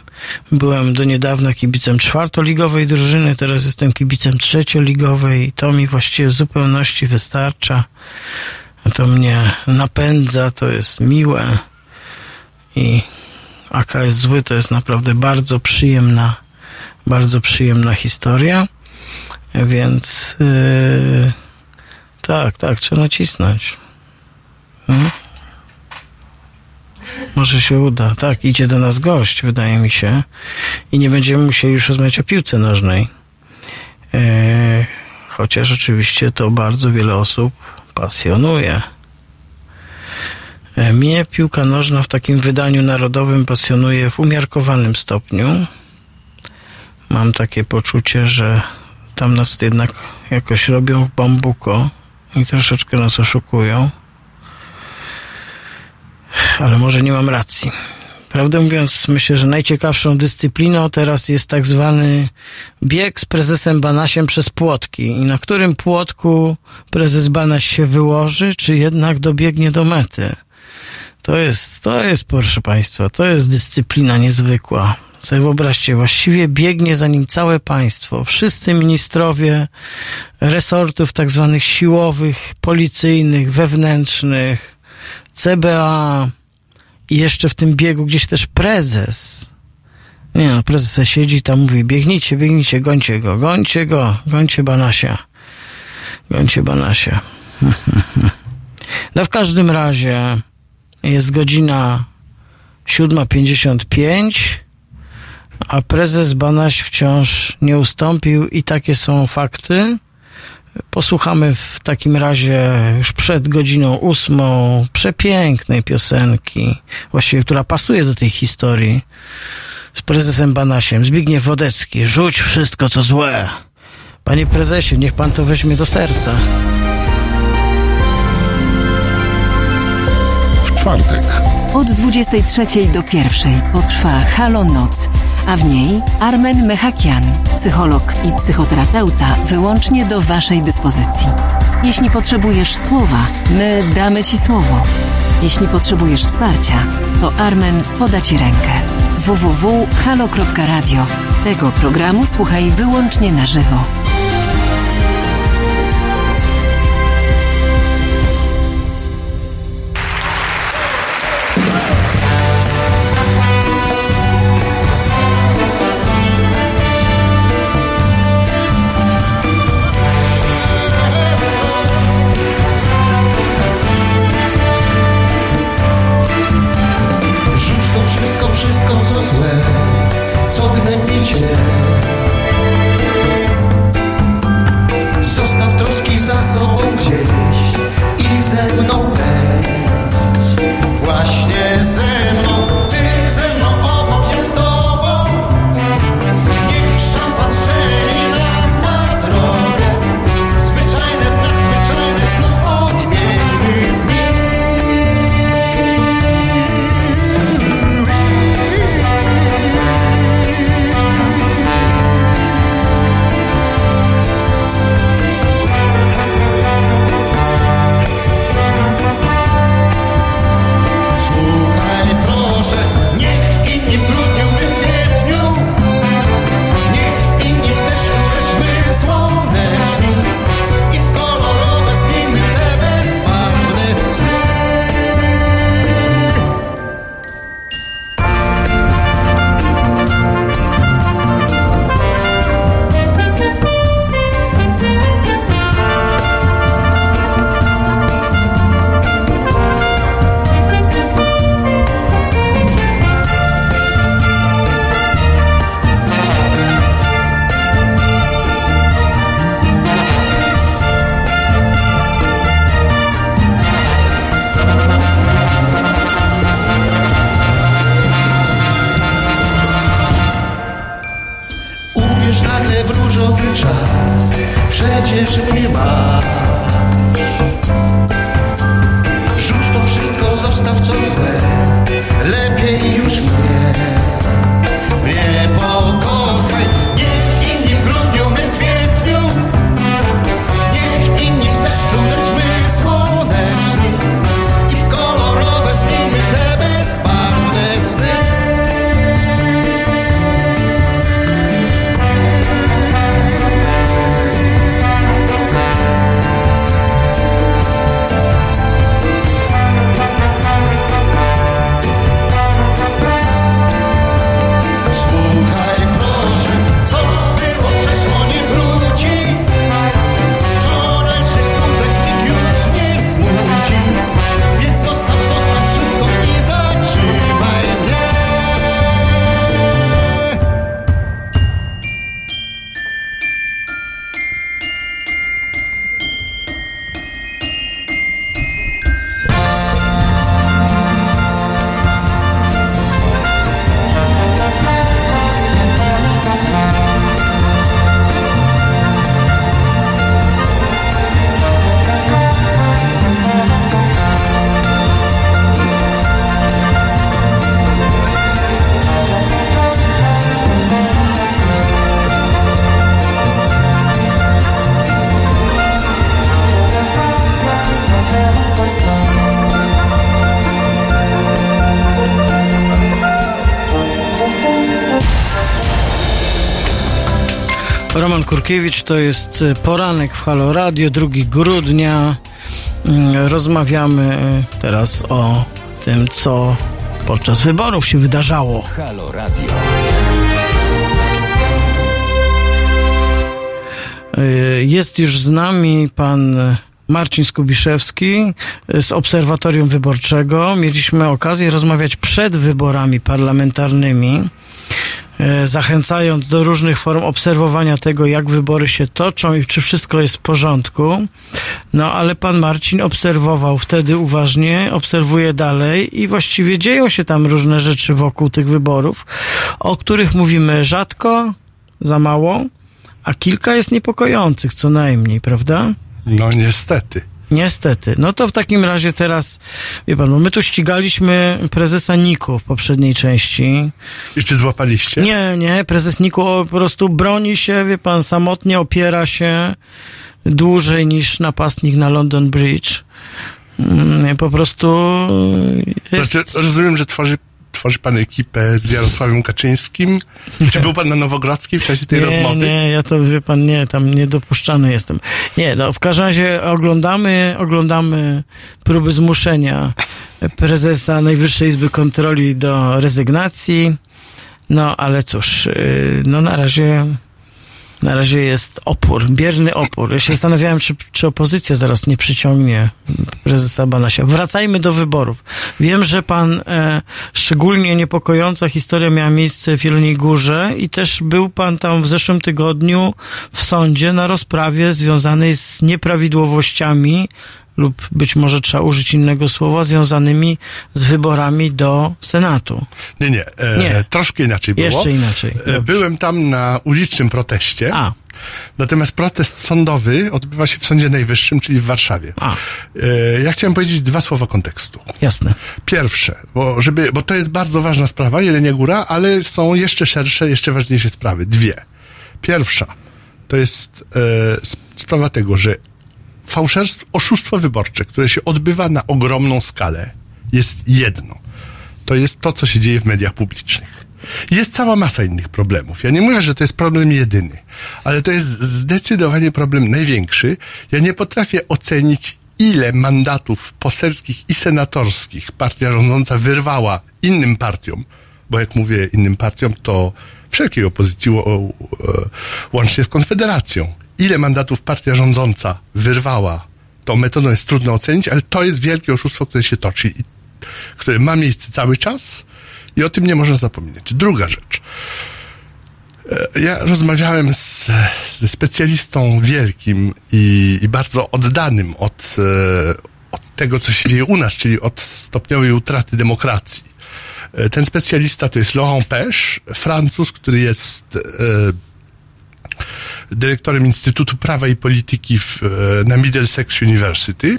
byłem do niedawna kibicem czwartoligowej drużyny, teraz jestem kibicem trzecioligowej i to mi właściwie w zupełności wystarcza. To mnie napędza, to jest miłe i AKS zły to jest naprawdę bardzo przyjemna, bardzo przyjemna historia, więc yy, tak, tak, trzeba nacisnąć. Hmm? Może się uda. Tak, idzie do nas gość, wydaje mi się. I nie będziemy musieli już rozmawiać o piłce nożnej. E, chociaż oczywiście to bardzo wiele osób pasjonuje. E, mnie piłka nożna w takim wydaniu narodowym pasjonuje w umiarkowanym stopniu. Mam takie poczucie, że tam nas jednak jakoś robią w bambuko i troszeczkę nas oszukują ale może nie mam racji. Prawdę mówiąc, myślę, że najciekawszą dyscypliną teraz jest tak zwany bieg z prezesem Banasiem przez płotki. I na którym płotku prezes Banaś się wyłoży, czy jednak dobiegnie do mety. To jest, to jest, proszę Państwa, to jest dyscyplina niezwykła. Sobie wyobraźcie, właściwie biegnie za nim całe państwo. Wszyscy ministrowie resortów tak zwanych siłowych, policyjnych, wewnętrznych, CBA i jeszcze w tym biegu gdzieś też prezes. Nie no, prezes siedzi tam mówi, biegnijcie, biegnijcie, gońcie go, gońcie go, gońcie Banasia. Gońcie Banasia. No w każdym razie jest godzina 7.55, a prezes Banaś wciąż nie ustąpił i takie są fakty. Posłuchamy w takim razie już przed godziną ósmą przepięknej piosenki, właściwie która pasuje do tej historii, z prezesem Banasiem. Zbigniew Wodecki, rzuć wszystko co złe. Panie prezesie, niech pan to weźmie do serca. W czwartek Od 23 do 1 potrwa Halo Noc, a w niej Armen Mechakian, psycholog i psychoterapeuta, wyłącznie do Waszej dyspozycji. Jeśli potrzebujesz słowa, my damy Ci słowo. Jeśli potrzebujesz wsparcia, to Armen poda Ci rękę. www.halo.radio. Tego programu słuchaj wyłącznie na żywo. Roman Kurkiewicz, to jest e, poranek w Halo Radio, 2 grudnia. Mm, Rozmawiamy e, teraz o tym, co podczas wyborów się wydarzało. Halo Radio. E, Jest już z nami pan Marcin Skubiszewski z Obserwatorium Wyborczego. Mieliśmy okazję rozmawiać przed wyborami parlamentarnymi, zachęcając do różnych form obserwowania tego, jak wybory się toczą i czy wszystko jest w porządku. No ale pan Marcin obserwował wtedy uważnie, obserwuje dalej i właściwie dzieją się tam różne rzeczy wokół tych wyborów, o których mówimy rzadko, za mało, a kilka jest niepokojących co najmniej, prawda? No niestety. Niestety. No to w takim razie teraz, wie pan, no my tu ścigaliśmy prezesa Niku w poprzedniej części. Czy złapaliście? Nie, nie, prezes Niku po prostu broni się, wie pan, samotnie opiera się dłużej niż napastnik na London Bridge. Mm, Po prostu jest... Znaczy, rozumiem, że tworzy, tworzy pan ekipę z Jarosławem Kaczyńskim. Czy był pan na Nowogrodzkiej w czasie tej nie, rozmowy? Nie, ja to wie pan, nie, tam niedopuszczany jestem. Nie, no w każdym razie oglądamy, oglądamy próby zmuszenia prezesa Najwyższej Izby Kontroli do rezygnacji. No ale cóż, yy, no na razie na razie jest opór, bierny opór. Ja się zastanawiałem, czy, czy opozycja zaraz nie przyciągnie prezesa Banasia. Wracajmy do wyborów. Wiem, że pan, e, szczególnie niepokojąca historia miała miejsce w Jeleniej Górze i też był pan tam w zeszłym tygodniu w sądzie na rozprawie związanej z nieprawidłowościami lub być może trzeba użyć innego słowa, związanymi z wyborami do Senatu. Nie, nie. E, Nie. Troszkę inaczej było. Jeszcze inaczej. Dobrze. Byłem tam na ulicznym proteście. A, Natomiast protest sądowy odbywa się w Sądzie Najwyższym, czyli w Warszawie. a, E, ja chciałem powiedzieć dwa słowa kontekstu. jasne. Pierwsze, bo, żeby, bo to jest bardzo ważna sprawa, Jelenia Góra, ale są jeszcze szersze, jeszcze ważniejsze sprawy. Dwie. Pierwsza to jest e, sp- sprawa tego, że fałszerstwo, oszustwo wyborcze, które się odbywa na ogromną skalę, jest jedno. To jest to, co się dzieje w mediach publicznych. Jest cała masa innych problemów. Ja nie mówię, że to jest problem jedyny, ale to jest zdecydowanie problem największy. Ja nie potrafię ocenić, ile mandatów poselskich i senatorskich partia rządząca wyrwała innym partiom, bo jak mówię innym partiom, to wszelkiej opozycji, e, łącznie z Konfederacją. Ile mandatów partia rządząca wyrwała, tą metodą jest trudno ocenić, ale to jest wielkie oszustwo, które się toczy które ma miejsce cały czas i o tym nie można zapominać. Druga rzecz. E, Ja rozmawiałem z, ze specjalistą wielkim i, i bardzo oddanym od, e, od tego, co się dzieje u nas, czyli od stopniowej utraty demokracji. E, Ten specjalista to jest Laurent Pech, Francuz, który jest dyrektorem Instytutu Prawa i Polityki w, e, na Middlesex University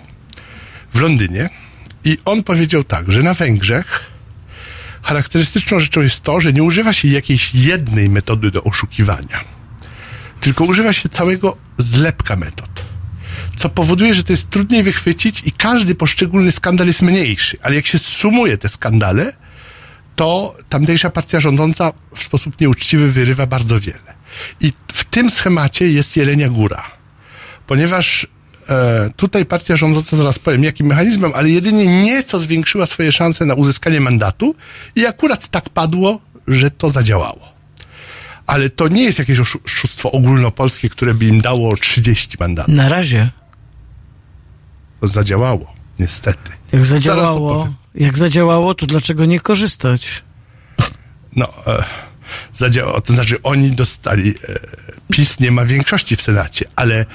w Londynie. I on powiedział tak, że na Węgrzech charakterystyczną rzeczą jest to, że nie używa się jakiejś jednej metody do oszukiwania, tylko używa się całego zlepka metod. Co powoduje, że to jest trudniej wychwycić i każdy poszczególny skandal jest mniejszy. Ale jak się sumuje te skandale, to tamtejsza partia rządząca w sposób nieuczciwy wyrywa bardzo wiele. I w tym schemacie jest Jelenia Góra. Ponieważ e, tutaj partia rządząca, zaraz powiem jakim mechanizmem, ale jedynie nieco zwiększyła swoje szanse na uzyskanie mandatu i akurat tak padło, że to zadziałało. Ale to nie jest jakieś oszu- oszustwo ogólnopolskie, które by im dało 30 mandatów. Na razie, To zadziałało, niestety. jak zadziałało, jak zadziałało, to dlaczego nie korzystać? No, e, zadziałało. To znaczy oni dostali, e, PiS nie ma większości w Senacie, ale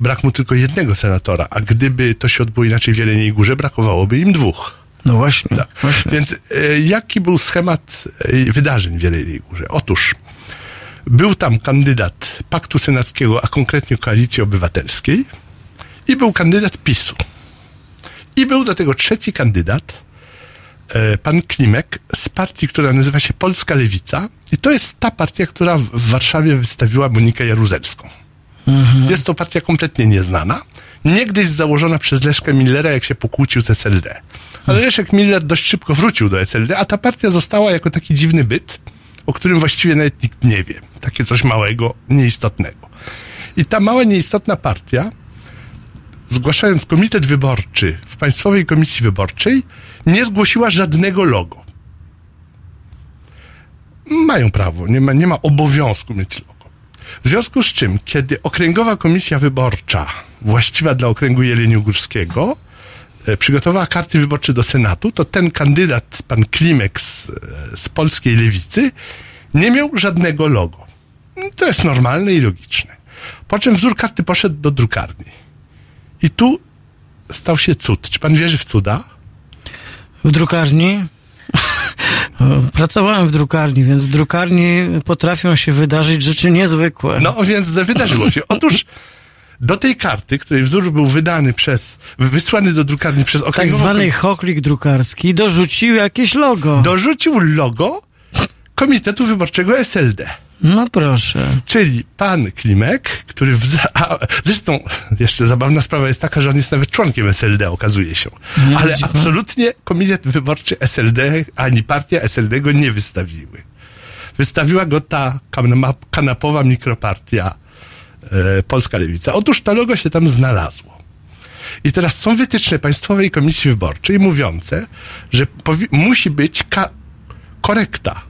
brak mu tylko jednego senatora, a gdyby to się odbyło inaczej w Jeleniej Górze, brakowałoby im dwóch. No właśnie, Tak. właśnie. Więc e, jaki był schemat e, wydarzeń w Jeleniej Górze? Otóż był tam kandydat Paktu Senackiego, a konkretnie Koalicji Obywatelskiej i był kandydat PiSu. I był do tego trzeci kandydat, pan Klimek, z partii, która nazywa się Polska Lewica. I to jest ta partia, która w Warszawie wystawiła Monikę Jaruzelską. Jest to partia kompletnie nieznana. Niegdyś założona przez Leszka Millera, jak się pokłócił z SLD. Ale Leszek Miller dość szybko wrócił do SLD, a ta partia została jako taki dziwny byt, o którym właściwie nawet nikt nie wie. Takie coś małego, nieistotnego. I ta mała, nieistotna partia, zgłaszając komitet wyborczy w Państwowej Komisji Wyborczej, nie zgłosiła żadnego logo. Mają prawo, nie ma, nie ma obowiązku mieć logo. W związku z czym, kiedy Okręgowa Komisja Wyborcza, właściwa dla okręgu Jeleniogórskiego, e, przygotowała karty wyborcze do Senatu, to ten kandydat, pan Klimek z, e, z polskiej lewicy, nie miał żadnego logo. To jest normalne i logiczne. Po czym wzór karty poszedł do drukarni. I tu stał się cud. Czy pan wierzy w cuda? W drukarni? Pracowałem w drukarni, więc w drukarni potrafią się wydarzyć rzeczy niezwykłe. No więc wydarzyło się. Otóż do tej karty, której wzór był wydany przez, wysłany do drukarni przez tak okręgową zwany choklik drukarski dorzucił jakieś logo. dorzucił logo Komitetu Wyborczego SLD. No proszę. Czyli pan Klimek, który w za... Zresztą jeszcze zabawna sprawa jest taka, że on jest nawet członkiem SLD, okazuje się. Ale absolutnie Komitet Wyborczy SLD ani partia SLD go nie wystawiły. Wystawiła go ta kanapowa mikropartia e, Polska Lewica. Otóż to logo się tam znalazło. I teraz są wytyczne Państwowej Komisji Wyborczej mówiące, że musi być korekta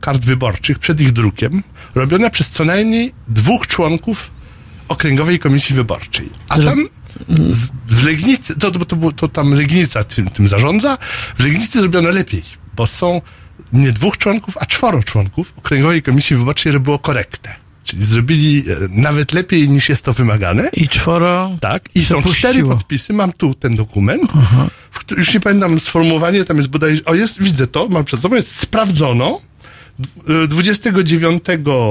kart wyborczych przed ich drukiem robiona przez co najmniej dwóch członków Okręgowej Komisji Wyborczej. A tam w Legnicy, to, to, to, to tam Legnica tym, tym zarządza, w Legnicy zrobiono lepiej, bo są nie dwóch członków, a czworo członków Okręgowej Komisji Wyborczej robiło korektę. Czyli zrobili e, nawet lepiej niż jest to wymagane. I czworo. Tak, i są Przepuściło. cztery podpisy. Mam tu ten dokument. W, już nie pamiętam sformułowanie, tam jest bodaj. O, jest, widzę to, mam przed sobą, jest sprawdzono. Dw- y, 29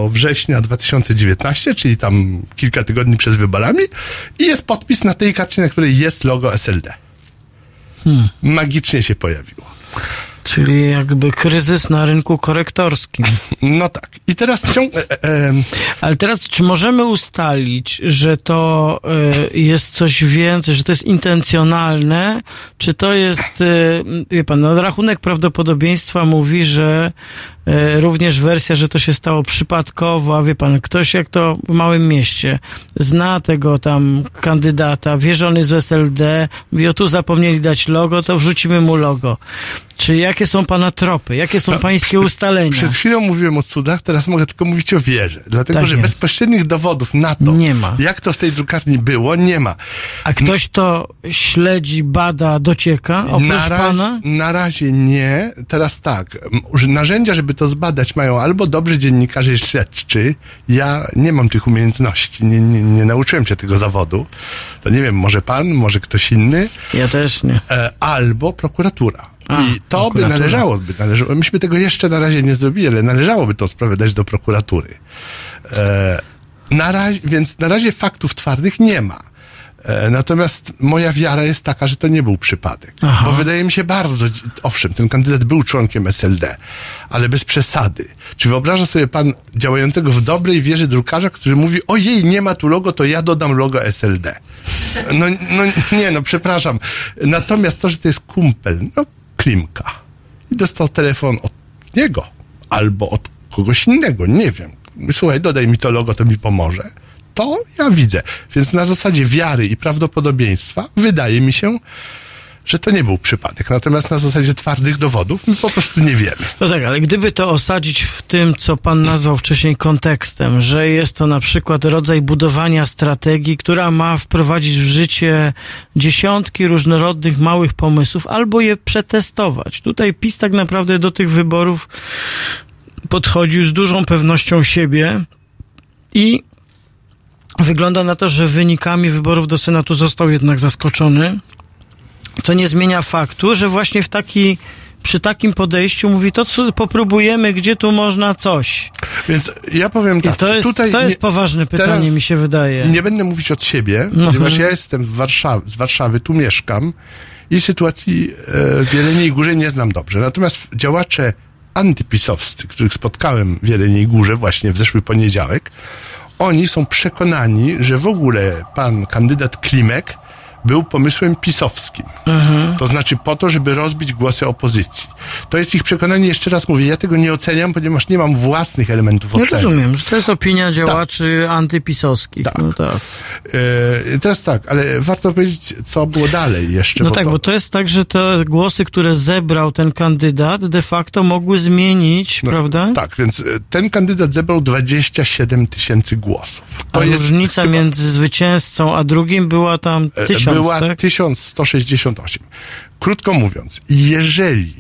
września 2019, czyli tam kilka tygodni przed wyborami, i jest podpis na tej karcie, na której jest logo SLD. Magicznie się pojawiło. Czyli jakby kryzys na rynku korektorskim. No tak. I teraz ciąg... E, e, e, Ale teraz, czy możemy ustalić, że to y, jest coś więcej, że to jest intencjonalne, czy to jest, y, wie pan, no, rachunek prawdopodobieństwa mówi, że również wersja, że to się stało przypadkowo, a wie pan, ktoś jak to w małym mieście zna tego tam kandydata, wie, że on jest z SLD, mówi, o tu zapomnieli dać logo, to wrzucimy mu logo. Czy jakie są pana tropy? Jakie są No, pańskie przy- ustalenia? Przed chwilą mówiłem o cudach, teraz mogę tylko mówić o wierze. Dlatego, Tak że jest. bezpośrednich dowodów na to, Nie ma. jak to w tej drukarni było, nie ma. A ktoś to śledzi, bada, docieka, oprócz na, razie, pana? na razie nie. Teraz tak. Narzędzia, żeby to zbadać, mają albo dobrzy dziennikarze i śledczy. Ja nie mam tych umiejętności. Nie, nie, nie nauczyłem się tego zawodu. To nie wiem, może pan, może ktoś inny. Ja też nie. E, albo prokuratura. A, I to by należałoby. Należało, myśmy tego jeszcze na razie nie zrobili, ale należałoby tą sprawę dać do prokuratury. E, Na razie, więc na razie faktów twardych nie ma. E, Natomiast moja wiara jest taka, że to nie był przypadek. Aha. Bo wydaje mi się bardzo, owszem, ten kandydat był członkiem SLD, ale bez przesady. Czy wyobraża sobie pan działającego w dobrej wierze drukarza, który mówi, ojej, nie ma tu logo, to ja dodam logo SLD. No, no nie, no przepraszam. Natomiast to, że to jest kumpel, no Klimka. I dostał telefon od niego albo od kogoś innego, nie wiem. Słuchaj, dodaj mi to logo, to mi pomoże. To ja widzę. Więc na zasadzie wiary i prawdopodobieństwa wydaje mi się, że to nie był przypadek. Natomiast na zasadzie twardych dowodów my po prostu nie wiemy. No tak, ale gdyby to osadzić w tym, co pan nazwał wcześniej kontekstem, że jest to na przykład rodzaj budowania strategii, która ma wprowadzić w życie dziesiątki różnorodnych małych pomysłów, albo je przetestować. Tutaj PiS tak naprawdę do tych wyborów podchodził z dużą pewnością siebie i wygląda na to, że wynikami wyborów do Senatu został jednak zaskoczony co nie zmienia faktu, że właśnie w taki, przy takim podejściu mówi to, co popróbujemy, gdzie tu można coś. Więc ja powiem I tak. to jest, tutaj to jest nie- poważne pytanie, mi się wydaje. Nie będę mówić od siebie, Mhm. ponieważ ja jestem w Warszawy, z Warszawy, tu mieszkam i sytuacji e, w Jeleniej Górze nie znam dobrze. Natomiast działacze antypisowscy, których spotkałem w Jeleniej Górze właśnie w zeszły poniedziałek, oni są przekonani, że w ogóle pan kandydat Klimek był pomysłem pisowskim. Mhm. To znaczy po to, żeby rozbić głosy opozycji. To jest ich przekonanie, jeszcze raz mówię, ja tego nie oceniam, ponieważ nie mam własnych elementów no oceny. Nie rozumiem, że to jest opinia działaczy tak. antypisowskich. Tak. No tak. E, teraz tak, ale warto powiedzieć, co było dalej jeszcze. No tak, to. bo to jest tak, że te głosy, które zebrał ten kandydat, de facto mogły zmienić, no, prawda? Tak, więc e, ten kandydat zebrał 27 tysięcy głosów. To A jest różnica chyba... między zwycięzcą a drugim była tam e, tysiąc 1000, była tak? 1168. Krótko mówiąc, jeżeli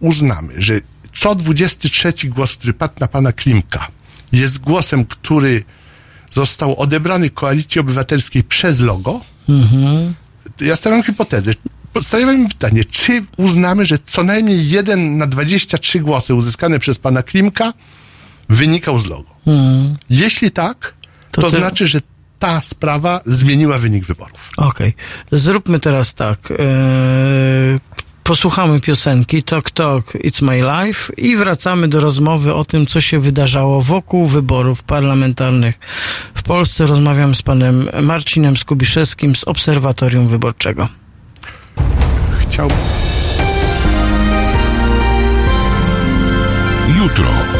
uznamy, że co 23 głos, który padł na pana Klimka, jest głosem, który został odebrany koalicji obywatelskiej przez logo, mhm. ja stawiam hipotezę. Stawiamy mi pytanie, czy uznamy, że co najmniej jeden na 23 głosy uzyskane przez pana Klimka wynikał z logo? Mhm. Jeśli tak, to, to ty... znaczy, że ta sprawa zmieniła wynik wyborów. Okej. Zróbmy teraz tak. Eee, posłuchamy piosenki Talk Talk It's My Life i wracamy do rozmowy o tym, co się wydarzało wokół wyborów parlamentarnych w Polsce. Rozmawiam z panem Marcinem Skubiszewskim z Obserwatorium Wyborczego. Chciałbym. Jutro.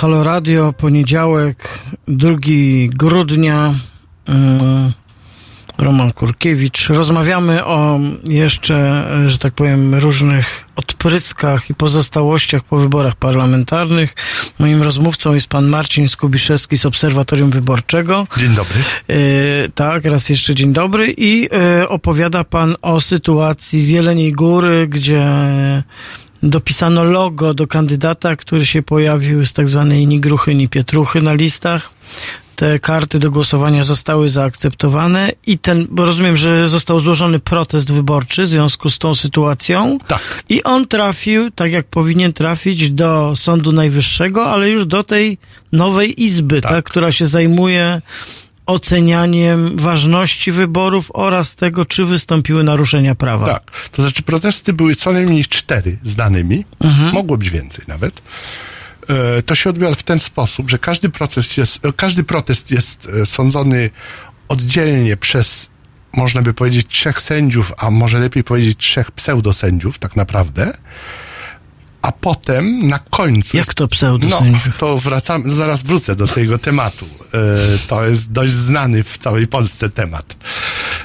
Halo Radio, poniedziałek, 2 grudnia. Ym, Roman Kurkiewicz. Rozmawiamy o jeszcze, że tak powiem, różnych odpryskach i pozostałościach po wyborach parlamentarnych. Moim rozmówcą jest pan Marcin Skubiszewski z Obserwatorium Wyborczego. Dzień dobry. E, tak, raz jeszcze dzień dobry. I e, opowiada pan o sytuacji z Jeleniej Góry, gdzie dopisano logo do kandydata, który się pojawił z tak zwanej ni gruchy, ni pietruchy na listach. Te karty do głosowania zostały zaakceptowane i ten, bo rozumiem, że został złożony protest wyborczy w związku z tą sytuacją. Tak. I on trafił, tak jak powinien trafić, do Sądu Najwyższego, ale już do tej nowej izby, tak, Tak. która się zajmuje ocenianiem ważności wyborów oraz tego, czy wystąpiły naruszenia prawa. Tak. To znaczy protesty były co najmniej cztery z danymi. Mogło być więcej nawet. E, To się odbywa w ten sposób, że każdy proces jest, e, każdy protest jest e, sądzony oddzielnie przez, można by powiedzieć, trzech sędziów, a może lepiej powiedzieć trzech pseudosędziów tak naprawdę. A potem na końcu. Jak to No, pseudosędziów? to wracam, zaraz wrócę do tego tematu. E, To jest dość znany w całej Polsce temat.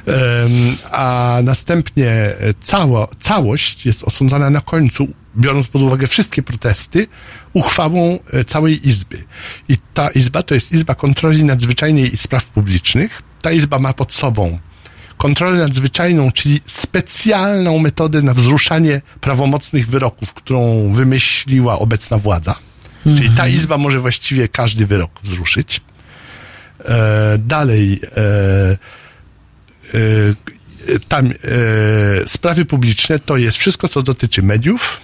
Em, A następnie cało, całość jest osądzana na końcu, biorąc pod uwagę wszystkie protesty, uchwałą e, całej Izby. I ta Izba to jest Izba Kontroli Nadzwyczajnej i Spraw Publicznych. Ta Izba ma pod sobą kontrolę nadzwyczajną, czyli specjalną metodę na wzruszanie prawomocnych wyroków, którą wymyśliła obecna władza. Czyli ta izba może właściwie każdy wyrok wzruszyć. E, dalej, e, e, tam e, sprawy publiczne to jest wszystko, co dotyczy mediów,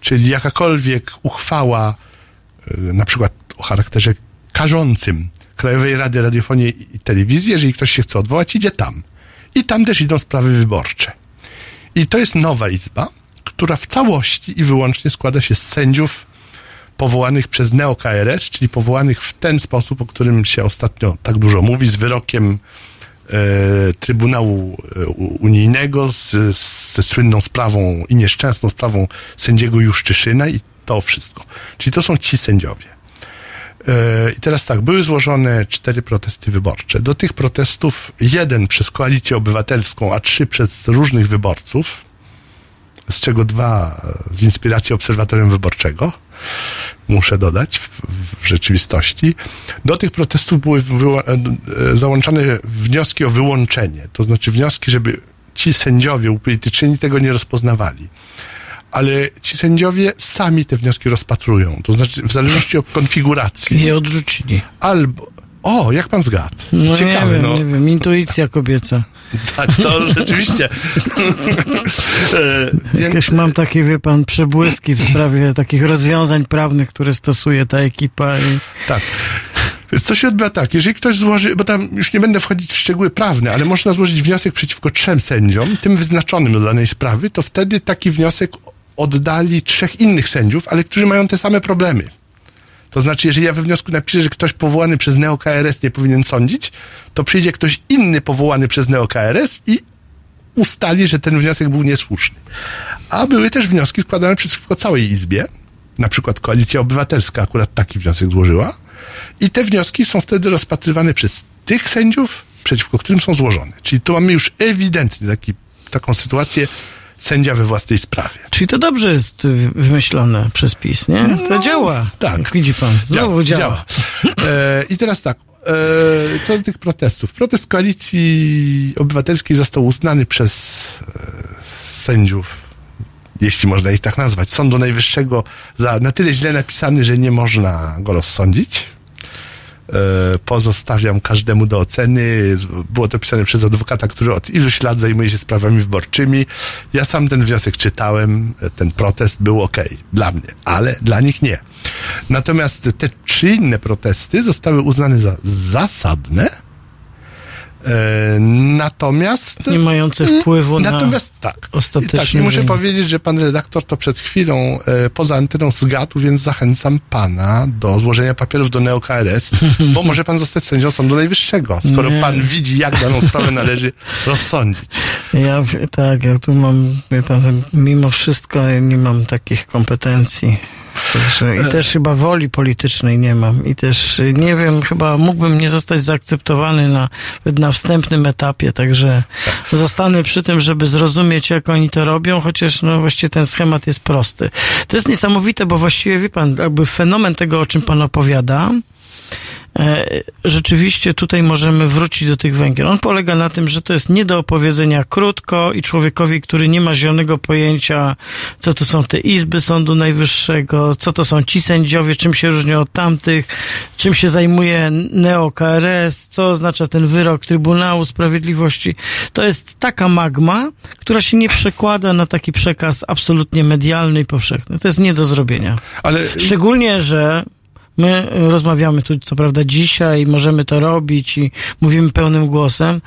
czyli jakakolwiek uchwała, e, na przykład o charakterze karzącym Krajowej Rady Radiofonii i Telewizji, jeżeli ktoś się chce odwołać, idzie tam. I tam też idą sprawy wyborcze. I to jest nowa izba, która w całości i wyłącznie składa się z sędziów powołanych przez NeoKRS, czyli powołanych w ten sposób, o którym się ostatnio tak dużo mówi, z wyrokiem e, Trybunału e, Unijnego, z, ze słynną sprawą i nieszczęsną sprawą sędziego Juszczyszyna i to wszystko. Czyli to są ci sędziowie. E, I teraz tak, były złożone cztery protesty wyborcze. Do tych protestów jeden przez Koalicję Obywatelską, a trzy przez różnych wyborców, z czego dwa z inspiracji Obserwatorium Wyborczego, muszę dodać, w, w rzeczywistości. Do tych protestów były e, e, załączane wnioski o wyłączenie, to znaczy wnioski, żeby ci sędziowie upolitycznieni tego nie rozpoznawali. Ale ci sędziowie sami te wnioski rozpatrują, to znaczy w zależności od konfiguracji. Je odrzucili. Albo. O, jak pan zgadł? No Ciekawe, nie wiem, no. nie wiem, intuicja kobieca. Tak, to rzeczywiście. E, Więc Jakieś mam takie, wie pan, przebłyski w sprawie takich rozwiązań prawnych, które stosuje ta ekipa. I... tak. Co się odbywa tak, jeżeli ktoś złoży, bo tam już nie będę wchodzić w szczegóły prawne, ale można złożyć wniosek przeciwko trzem sędziom, tym wyznaczonym do danej sprawy, to wtedy taki wniosek oddali trzech innych sędziów, ale którzy mają te same problemy. To znaczy, jeżeli ja we wniosku napiszę, że ktoś powołany przez NeoKRS nie powinien sądzić, to przyjdzie ktoś inny powołany przez NeoKRS i ustali, że ten wniosek był niesłuszny. A były też wnioski składane przeciwko całej Izbie. Na przykład Koalicja Obywatelska akurat taki wniosek złożyła. I te wnioski są wtedy rozpatrywane przez tych sędziów, przeciwko którym są złożone. Czyli tu mamy już ewidentnie taki, taką sytuację sędzia we własnej sprawie. Czyli to dobrze jest wymyślone przez PiS, nie? To No, działa. tak. Widzi pan, znowu działa. E, I teraz tak, e, co do tych protestów. Protest Koalicji Obywatelskiej został uznany przez e, sędziów, jeśli można ich tak nazwać, Sądu Najwyższego za na tyle źle napisany, że nie można go rozsądzić. E, pozostawiam każdemu do oceny. Było to pisane przez adwokata, który od iluś lat zajmuje się sprawami wyborczymi. Ja sam ten wniosek czytałem, ten protest był ok dla mnie, ale dla nich nie. Natomiast te trzy inne protesty zostały uznane za zasadne natomiast... Nie mające wpływu na Natomiast tak. ostateczny tak, i muszę powiedzieć, że pan redaktor to przed chwilą e, poza anteną zgadł, więc zachęcam pana do złożenia papierów do NeoKRS, bo może pan zostać sędzią Sądu Najwyższego, skoro Nie. pan widzi, jak daną sprawę należy rozsądzić. Ja tak, ja tu mam, wie pan, mimo wszystko ja nie mam takich kompetencji. Także, I też chyba woli politycznej nie mam. I też y, nie wiem, chyba mógłbym nie zostać zaakceptowany na, na wstępnym etapie, także zostanę przy tym, żeby zrozumieć, jak oni to robią, chociaż no właściwie ten schemat jest prosty. To jest niesamowite, bo właściwie wie pan, jakby fenomen tego, o czym pan opowiada, rzeczywiście tutaj możemy wrócić do tych Węgier. On polega na tym, że to jest nie do opowiedzenia krótko i człowiekowi, który nie ma zielonego pojęcia, co to są te izby Sądu Najwyższego, co to są ci sędziowie, czym się różnią od tamtych, czym się zajmuje neo-KRS, co oznacza ten wyrok Trybunału Sprawiedliwości. To jest taka magma, która się nie przekłada na taki przekaz absolutnie medialny i powszechny. To jest nie do zrobienia. Ale Szczególnie, że my rozmawiamy tu, co prawda, dzisiaj, możemy to robić i mówimy pełnym głosem,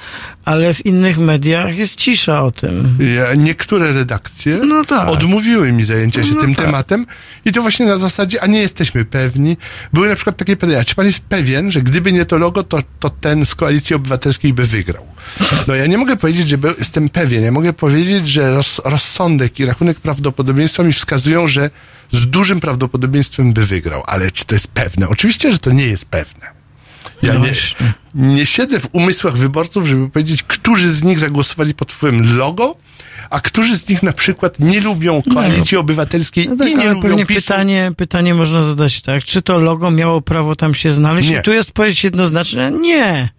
ale w innych mediach jest cisza o tym. Ja, niektóre redakcje No tak. odmówiły mi zajęcia się No tym tak. tematem i to właśnie na zasadzie, a nie jesteśmy pewni. Były na przykład takie pytania, czy pan jest pewien, że gdyby nie to logo, to, to ten z Koalicji Obywatelskiej by wygrał? No ja nie mogę powiedzieć, że by, jestem pewien. Ja mogę powiedzieć, że roz, rozsądek i rachunek prawdopodobieństwa mi wskazują, że z dużym prawdopodobieństwem by wygrał. Ale czy to jest pewne? Oczywiście, że to nie jest pewne. Ja No nie, nie siedzę w umysłach wyborców, żeby powiedzieć, którzy z nich zagłosowali pod wpływem logo, a którzy z nich na przykład nie lubią Koalicji Obywatelskiej No tak, i nie lubią pewnie PiSu. pytanie, pytanie można zadać tak, czy to logo miało prawo tam się znaleźć? Nie. I tu jest odpowiedź jednoznaczna, nie.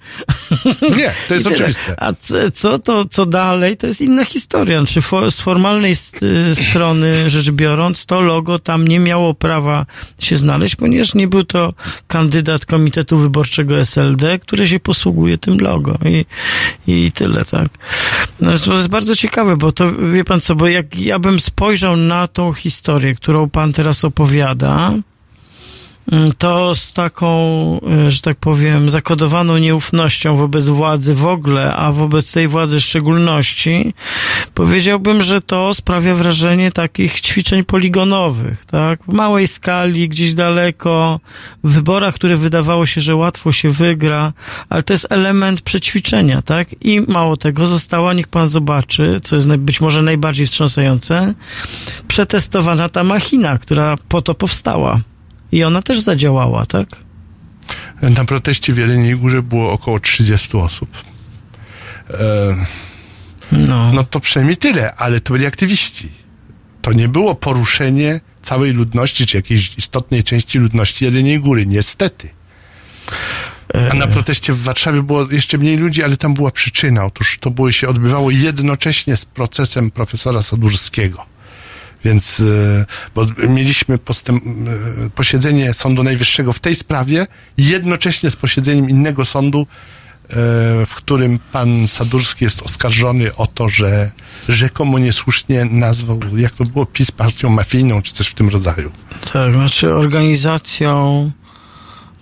Nie, to jest oczywiste. A co to, co dalej, to jest inna historia. Czy z formalnej s- y, strony rzecz biorąc, to logo tam nie miało prawa się znaleźć, ponieważ nie był to kandydat Komitetu Wyborczego SLD, który się posługuje tym logo. I, i tyle, tak. No, to jest bardzo ciekawe, bo to, wie pan co, bo jak ja bym spojrzał na tą historię, którą pan teraz opowiada, to z taką, e, że tak powiem, zakodowaną nieufnością wobec władzy w ogóle, a wobec tej władzy w szczególności, powiedziałbym, że to sprawia wrażenie takich ćwiczeń poligonowych, tak? W małej skali, gdzieś daleko, w wyborach, które wydawało się, że łatwo się wygra, ale to jest element przećwiczenia, tak? I mało tego, została, niech pan zobaczy, co jest być może najbardziej wstrząsające, przetestowana ta machina, która po to powstała. I ona też zadziałała, tak? Na proteście w Jeleniej Górze było około 30 osób. E, No. no to przynajmniej tyle, ale to byli aktywiści. To nie było poruszenie całej ludności, czy jakiejś istotnej części ludności Jeleniej Góry, niestety. A na proteście w Warszawie było jeszcze mniej ludzi, ale tam była przyczyna. Otóż to było, się odbywało jednocześnie z procesem profesora Sadurskiego. Więc, e, bo mieliśmy postęp, e, posiedzenie Sądu Najwyższego w tej sprawie, jednocześnie z posiedzeniem innego sądu, e, w którym pan Sadurski jest oskarżony o to, że rzekomo niesłusznie nazwał, jak to było, PiS partią mafijną, czy coś w tym rodzaju. Tak, znaczy organizacją,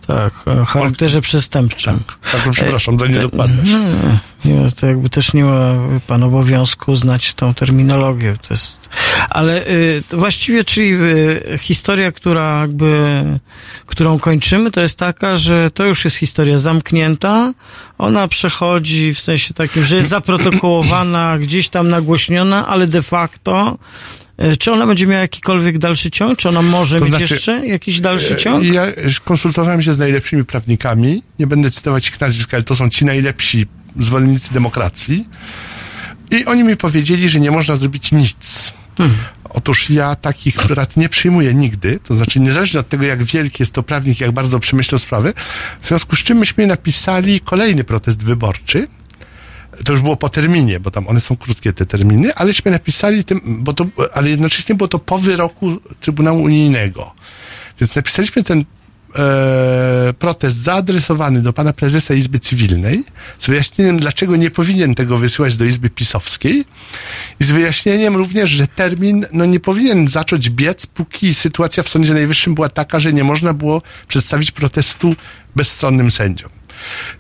tak, o charakterze przestępczym. Tak, to przepraszam, za. Nie, nie, to jakby też nie ma pan obowiązku znać tą terminologię. To jest, ale y, właściwie, czyli y, historia, która jakby, którą kończymy, to jest taka, że to już jest historia zamknięta. Ona przechodzi w sensie takim, że jest zaprotokołowana, gdzieś tam nagłośniona, ale de facto czy ona będzie miała jakikolwiek dalszy ciąg? Czy ona może To mieć znaczy, jeszcze jakiś dalszy ciąg? Ja konsultowałem się z najlepszymi prawnikami, nie będę cytować ich nazwisk, ale to są ci najlepsi zwolennicy demokracji. I oni mi powiedzieli, że nie można zrobić nic. Otóż ja takich rad nie przyjmuję nigdy, to znaczy niezależnie od tego, jak wielki jest to prawnik, jak bardzo przemyślał sprawy, w związku z czym myśmy napisali kolejny protest wyborczy, to już było po terminie, bo tam one są krótkie te terminy, aleśmy napisali tym, bo to, ale jednocześnie było to po wyroku Trybunału Unijnego. Więc napisaliśmy ten e, protest zaadresowany do pana prezesa Izby Cywilnej z wyjaśnieniem, dlaczego nie powinien tego wysyłać do Izby Pisowskiej i z wyjaśnieniem również, że termin no, nie powinien zacząć biec, póki sytuacja w Sądzie Najwyższym była taka, że nie można było przedstawić protestu bezstronnym sędziom.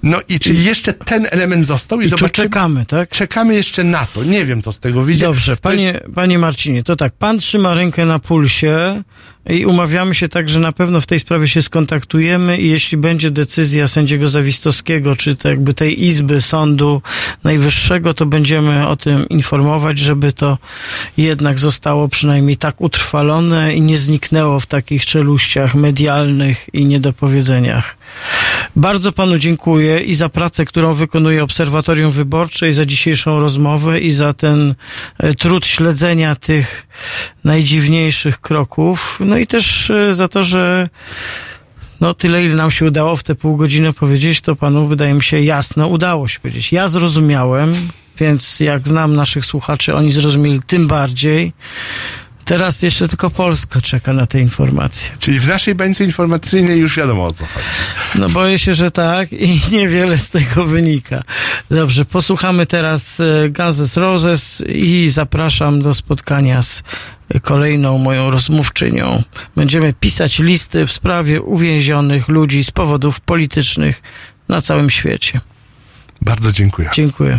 No i czyli jeszcze ten element został i, I zobaczymy. czekamy, tak? Czekamy jeszcze na to. Nie wiem, co z tego wyjdzie. Dobrze, panie, jest- panie Marcinie, to tak, pan trzyma rękę na pulsie i umawiamy się tak, że na pewno w tej sprawie się skontaktujemy i jeśli będzie decyzja sędziego Zawistowskiego, czy to jakby tej izby Sądu Najwyższego, to będziemy o tym informować, żeby to jednak zostało przynajmniej tak utrwalone i nie zniknęło w takich czeluściach medialnych i niedopowiedzeniach. Bardzo panu dziękuję i za pracę, którą wykonuje Obserwatorium Wyborcze i za dzisiejszą rozmowę i za ten e, trud śledzenia tych najdziwniejszych kroków. No i też e, za to, że no tyle, ile nam się udało w te pół godziny powiedzieć, to panu wydaje mi się jasno udało się powiedzieć. Ja zrozumiałem, więc jak znam naszych słuchaczy, oni zrozumieli tym bardziej. Teraz jeszcze tylko Polska czeka na te informacje. Czyli w naszej bańce informacyjnej już wiadomo o co chodzi. No boję się, że tak i niewiele z tego wynika. Dobrze, posłuchamy teraz e, N' Roses i zapraszam do spotkania z kolejną moją rozmówczynią. Będziemy pisać listy w sprawie uwięzionych ludzi z powodów politycznych na całym świecie. Bardzo dziękuję. Dziękuję.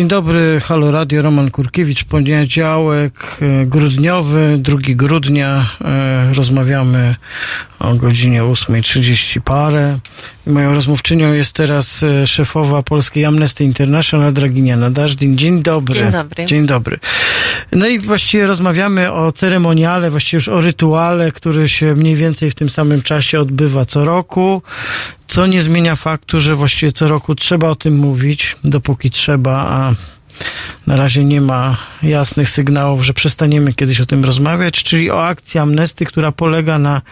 Dzień dobry, Halo Radio, Roman Kurkiewicz, poniedziałek e, grudniowy, 2 grudnia. E, Rozmawiamy o godzinie 8.30 parę. Moją rozmówczynią jest teraz e, szefowa Polskiej Amnesty International, Draginiana Dażdin. Dzień dobry. Dzień dobry. Dzień dobry. No i właściwie rozmawiamy o ceremoniale, właściwie już o rytuale, który się mniej więcej w tym samym czasie odbywa co roku, co nie zmienia faktu, że właściwie co roku trzeba o tym mówić, dopóki trzeba, a na razie nie ma jasnych sygnałów, że przestaniemy kiedyś o tym rozmawiać, czyli o akcji amnesty, która polega na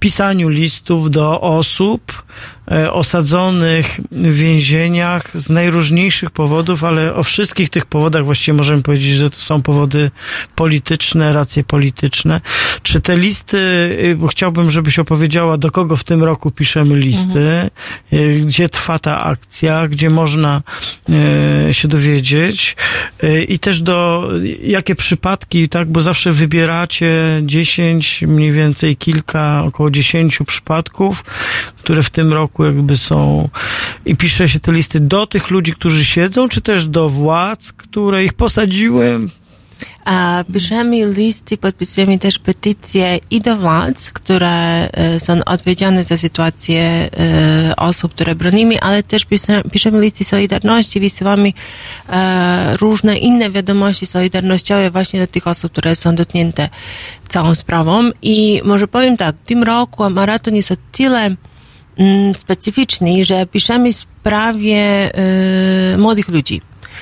pisaniu listów do osób e, osadzonych w więzieniach z najróżniejszych powodów, ale o wszystkich tych powodach właściwie możemy powiedzieć, że to są powody polityczne, racje polityczne. Czy te listy, y, bo chciałbym, żebyś opowiedziała, do kogo w tym roku piszemy listy, y, gdzie trwa ta akcja, gdzie można y, się dowiedzieć y, i też do jakie przypadki, tak, bo zawsze wybieracie 10, mniej więcej kilka, około 10 przypadków, które w tym roku jakby są i pisze się te listy do tych ludzi, którzy siedzą, czy też do władz, które ich posadziły? Piszemy listy, podpisujemy też petycje i do władz, które e, są odpowiedzialne za sytuację e, osób, które bronimy, ale też pisze- piszemy listy solidarności, wysyłamy e, różne inne wiadomości solidarnościowe właśnie do tych osób, które są dotknięte całą sprawą. I może powiem tak, w tym roku maraton jest o tyle mm, specyficzny, że piszemy sprawie e, młodych ludzi.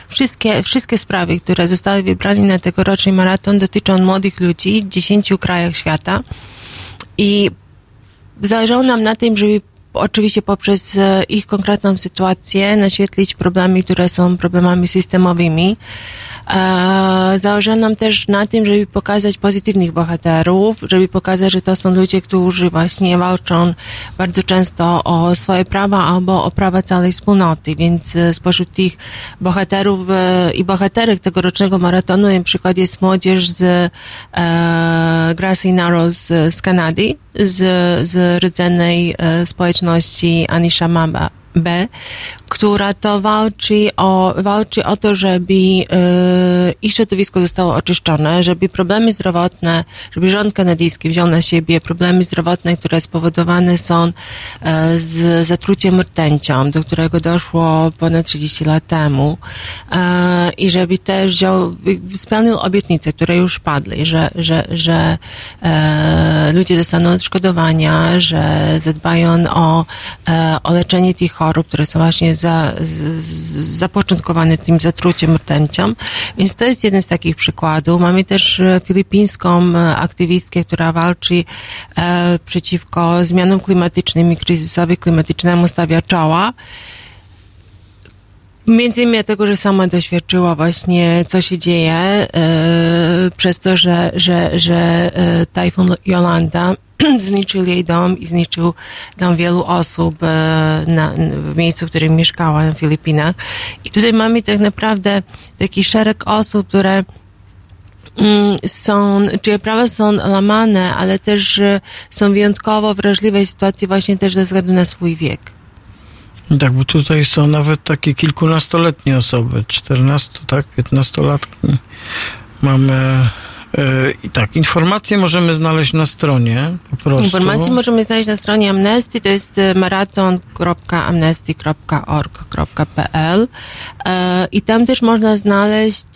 Wszystkie, wszystkie sprawy, które zostały wybrane na tegoroczny maraton dotyczą młodych ludzi w 10 krajach świata i zależało nam na tym, żeby oczywiście poprzez e, ich konkretną sytuację naświetlić problemy, które są problemami systemowymi. E, Zależało nam też na tym, żeby pokazać pozytywnych bohaterów, żeby pokazać, że to są ludzie, którzy właśnie walczą bardzo często o swoje prawa albo o prawa całej wspólnoty, więc e, spośród tych bohaterów e, i bohaterek tegorocznego maratonu na przykład jest młodzież z e, Grassy Narrows z, z Kanady, z, z rdzennej e, społeczności Anisha Mamba. B, która to walczy o, walczy o to, żeby e, ich środowisko zostało oczyszczone, żeby problemy zdrowotne, żeby rząd kanadyjski wziął na siebie problemy zdrowotne, które spowodowane są e, z zatruciem rtęcią, do którego doszło ponad 30 lat temu e, i żeby też wziął, spełnił obietnice, które już padły, że, że, że e, ludzie dostaną odszkodowania, że zadbają o, e, o leczenie tych chorób, które są właśnie za, z, zapoczątkowane tym zatruciem rtęcią. Więc to jest jeden z takich przykładów. Mamy też e, filipińską e, aktywistkę, która walczy e, przeciwko zmianom klimatycznym i kryzysowi klimatycznemu, stawia czoła. Między innymi dlatego, że sama doświadczyła właśnie, co się dzieje e, przez to, że, że, że e, tajfun Jolanda zniszczył jej dom i zniszczył dom wielu osób e, na, w miejscu, w którym mieszkała na Filipinach. I tutaj mamy tak naprawdę taki szereg osób, które mm, są, czyje prawa są łamane, ale też są wyjątkowo wrażliwe sytuacje właśnie też ze względu na swój wiek. Tak, bo tutaj są nawet takie kilkunastoletnie osoby, 14, tak, 15-latki. Mamy e, i tak, informacje możemy znaleźć na stronie po prostu. Informacje możemy znaleźć na stronie Amnesty, to jest e, maraton.amnesty.org.pl e, i tam też można znaleźć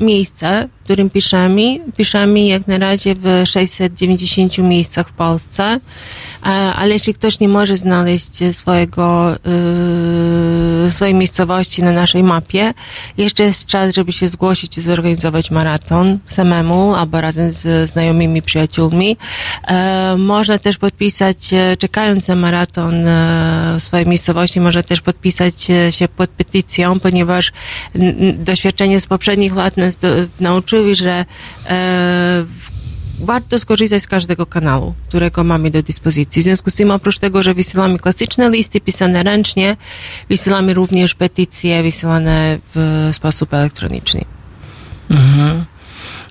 miejsce, w którym piszemy. Piszemy jak na razie w 690 miejscach w Polsce, ale jeśli ktoś nie może znaleźć e, swojego, e, swojej miejscowości na naszej mapie, jeszcze jest czas, żeby się zgłosić i zorganizować maraton samemu albo razem z znajomymi przyjaciółmi. E, można też podpisać, czekając na maraton w swojej miejscowości, można też podpisać się pod petycją, ponieważ doświadczenie z poprzednich lat nas do, nauczyły, że warto skorzystać z każdego kanału, którego mamy do dyspozycji. W związku z tym, oprócz tego, że wysyłamy klasyczne listy pisane ręcznie, wysyłamy również petycje wysyłane w sposób elektroniczny. Mhm.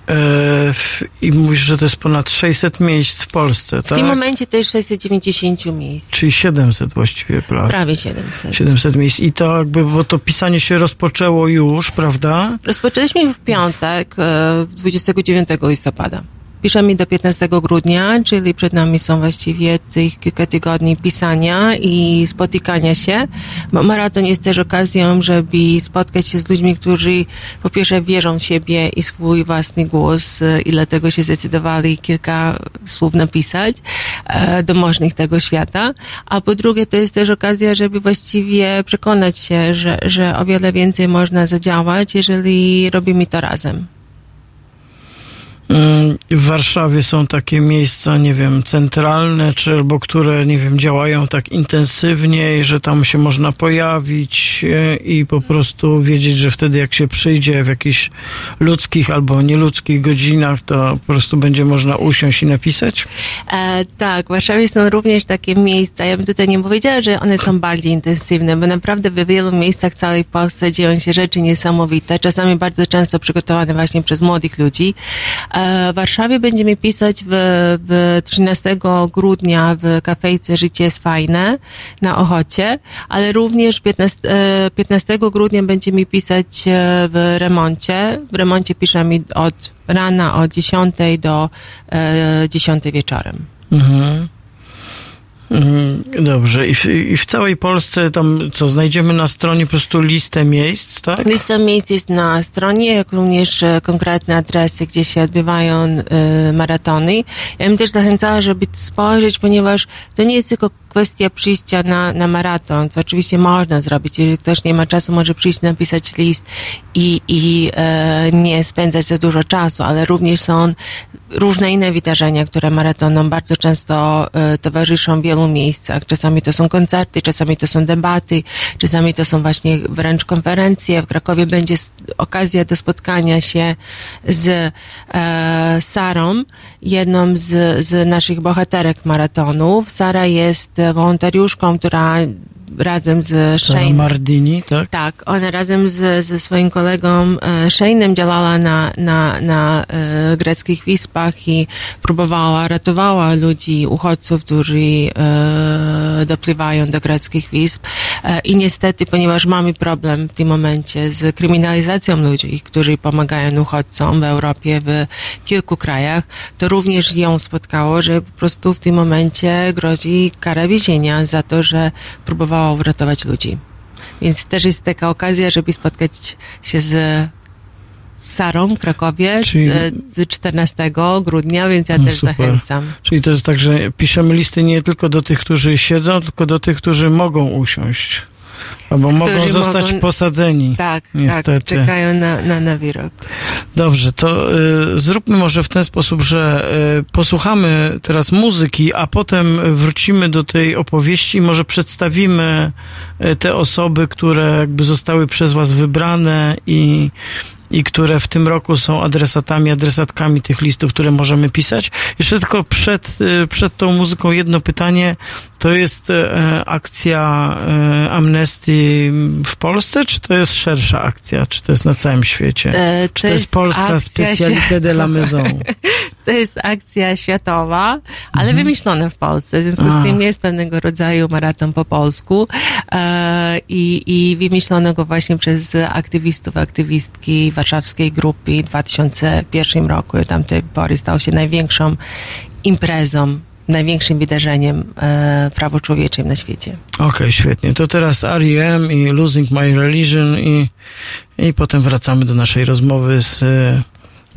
E, I mówisz, że to jest ponad 600 miejsc w Polsce, W tak? tym momencie to jest 690 miejsc. Czyli 700 właściwie, prawda? Prawie 700. 700 miejsc. I to jakby, bo to pisanie się rozpoczęło już, prawda? Rozpoczęliśmy w piątek, e, 29 listopada. Piszemy do 15 grudnia, czyli przed nami są właściwie tych kilka tygodni pisania i spotykania się. Bo Maraton jest też okazją, żeby spotkać się z ludźmi, którzy po pierwsze wierzą w siebie i swój własny głos i dlatego się zdecydowali kilka słów napisać e, do możnych tego świata. A po drugie to jest też okazja, żeby właściwie przekonać się, że, że o wiele więcej można zadziałać, jeżeli robimy to razem. Mm, W Warszawie są takie miejsca, nie wiem, centralne, czy albo które, nie wiem, działają tak intensywnie, że tam się można pojawić e, i po prostu wiedzieć, że wtedy jak się przyjdzie w jakichś ludzkich albo nieludzkich godzinach, to po prostu będzie można usiąść i napisać? E, tak, w Warszawie są również takie miejsca. Ja bym tutaj nie powiedziała, że one są bardziej intensywne, bo naprawdę w wielu miejscach całej Polsce dzieją się rzeczy niesamowite, czasami bardzo często przygotowane właśnie przez młodych ludzi. E, w Warszawie będziemy pisać w, w 13 grudnia w kafejce Życie jest fajne na Ochocie, ale również 15, e, 15 grudnia będziemy pisać e, w Remoncie. W Remoncie piszemy od rana od 10 do e, 10 wieczorem. Mhm. Mm, Dobrze. I w, I w całej Polsce tam, co, znajdziemy na stronie po prostu listę miejsc, tak? Lista miejsc jest na stronie, jak również e, konkretne adresy, gdzie się odbywają e, maratony. Ja bym też zachęcała, żeby spojrzeć, ponieważ to nie jest tylko kwestia przyjścia na, na maraton, co oczywiście można zrobić. Jeżeli ktoś nie ma czasu, może przyjść, napisać list i, i e, nie spędzać za dużo czasu, ale również są różne inne wydarzenia, które maratonom bardzo często e, towarzyszą w wielu miejscach. Czasami to są koncerty, czasami to są debaty, czasami to są właśnie wręcz konferencje. W Krakowie będzie okazja do spotkania się z e, Sarą, jedną z, z naszych bohaterek maratonów. Sara jest e, wolontariuszką, która razem z Shane Mardini, tak? tak, ona razem z, ze swoim kolegą e, Shane'em działała na, na, na e, greckich wyspach i próbowała, ratowała ludzi, uchodźców, którzy e, dopływają do greckich wysp. I niestety, ponieważ mamy problem w tym momencie z kryminalizacją ludzi, którzy pomagają uchodźcom w Europie, w kilku krajach, to również ją spotkało, że po prostu w tym momencie grozi kara więzienia za to, że próbowała uratować ludzi. Więc też jest taka okazja, żeby spotkać się z Sarą w Krakowie Czyli- e, z 14 grudnia, więc ja No też super. zachęcam. Czyli to jest tak, że piszemy listy nie tylko do tych, którzy siedzą, tylko do tych, którzy mogą usiąść. Albo mogą zostać mogą- posadzeni. Tak, Niestety. tak, czekają na, na, na wyrok. Dobrze, to y, zróbmy może w ten sposób, że y, posłuchamy teraz muzyki, a potem wrócimy do tej opowieści i może przedstawimy y, te osoby, które jakby zostały przez was wybrane i i które w tym roku są adresatami, adresatkami tych listów, które możemy pisać. Jeszcze tylko przed, y, przed tą muzyką jedno pytanie. To jest e, akcja e, Amnesty w Polsce, czy to jest szersza akcja? Czy to jest na całym świecie? E, czy to jest, polska akcja specjalité de la maison? To jest akcja światowa, ale Mhm. wymyślona w Polsce. W związku z tym jest pewnego rodzaju maraton po polsku e, i, i wymyślono go właśnie przez aktywistów, aktywistki warszawskiej grupy w 2001 roku. I tamtej pory stał się największą imprezą, największym wydarzeniem e, prawo człowieczym na świecie. Okej, świetnie. To teraz R.E.M. i Losing My Religion i, i potem wracamy do naszej rozmowy z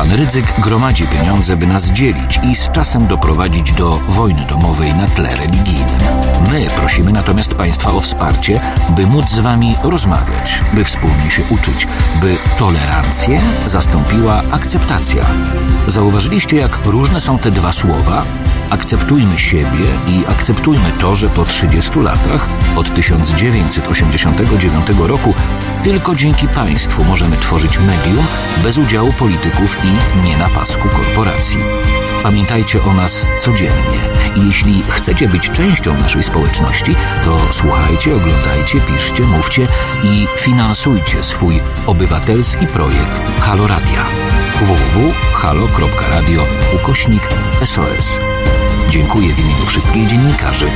Pan Rydzyk gromadzi pieniądze, by nas dzielić i z czasem doprowadzić do wojny domowej na tle religijnym. My prosimy natomiast Państwa o wsparcie, by móc z Wami rozmawiać, by wspólnie się uczyć, by tolerancję zastąpiła akceptacja. Zauważyliście, jak różne są te dwa słowa? Akceptujmy siebie i akceptujmy to, że po 30 latach, od 1989 roku, tylko dzięki państwu możemy tworzyć medium bez udziału polityków i nie na pasku korporacji. Pamiętajcie o nas codziennie i jeśli chcecie być częścią naszej społeczności, to słuchajcie, oglądajcie, piszcie, mówcie i finansujcie swój obywatelski projekt Halo Radia www.halo.radio ukośnik SOS. Dziękuję w imieniu wszystkich dziennikarzy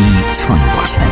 i swoim własnym.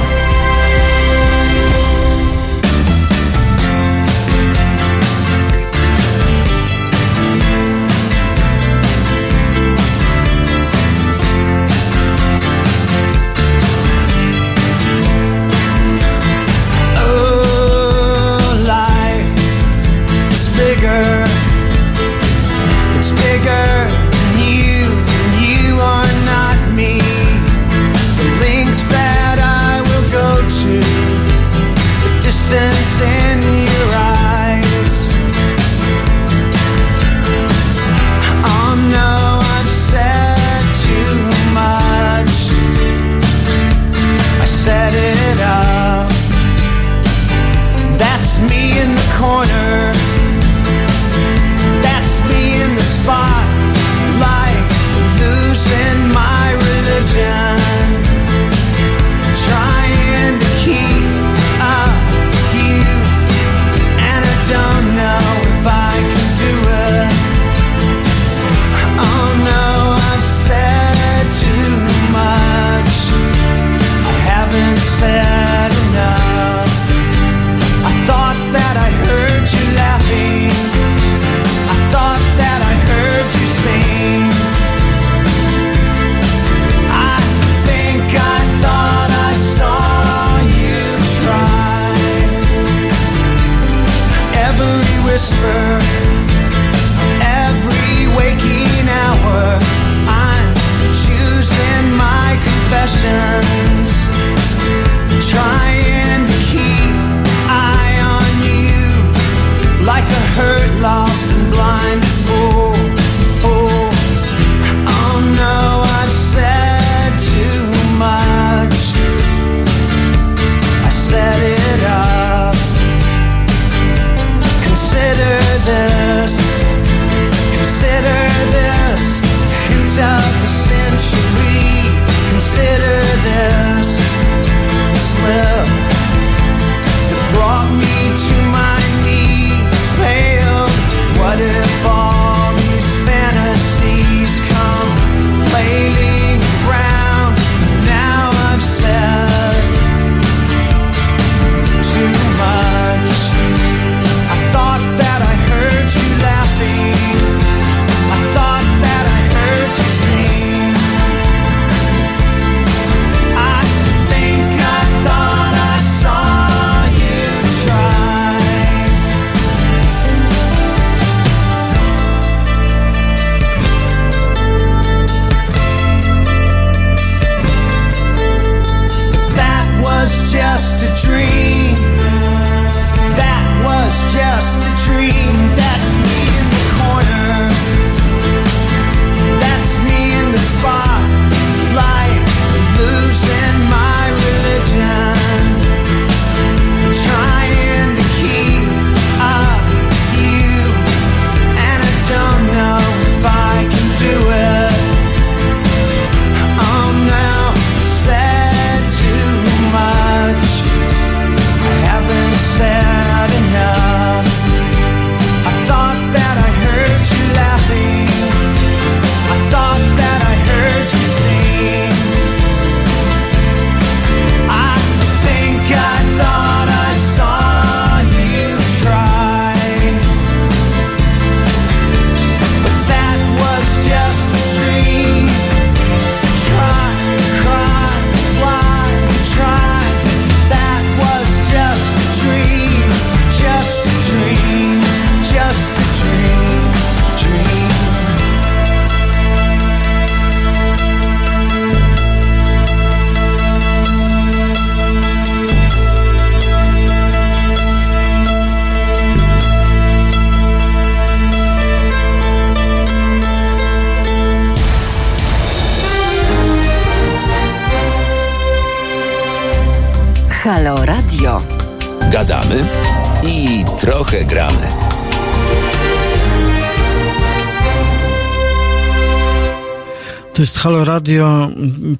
To jest Halo Radio,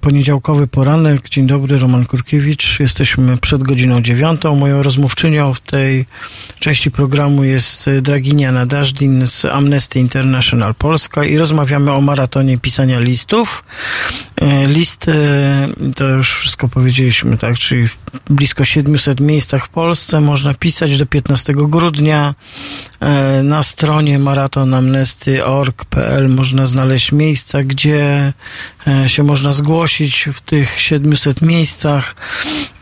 poniedziałkowy poranek. Dzień dobry, Roman Kurkiewicz. Jesteśmy przed godziną dziewiątą. Moją rozmówczynią w tej części programu jest e, Draginia Nadażdin z Amnesty International Polska i rozmawiamy o maratonie pisania listów. E, Listy, to już wszystko powiedzieliśmy, tak, czyli w blisko 700 miejscach w Polsce można pisać do 15 grudnia. E, Na stronie maratonamnesty.org.pl można znaleźć miejsca, gdzie e, się można zgłosić w tych 700 miejscach,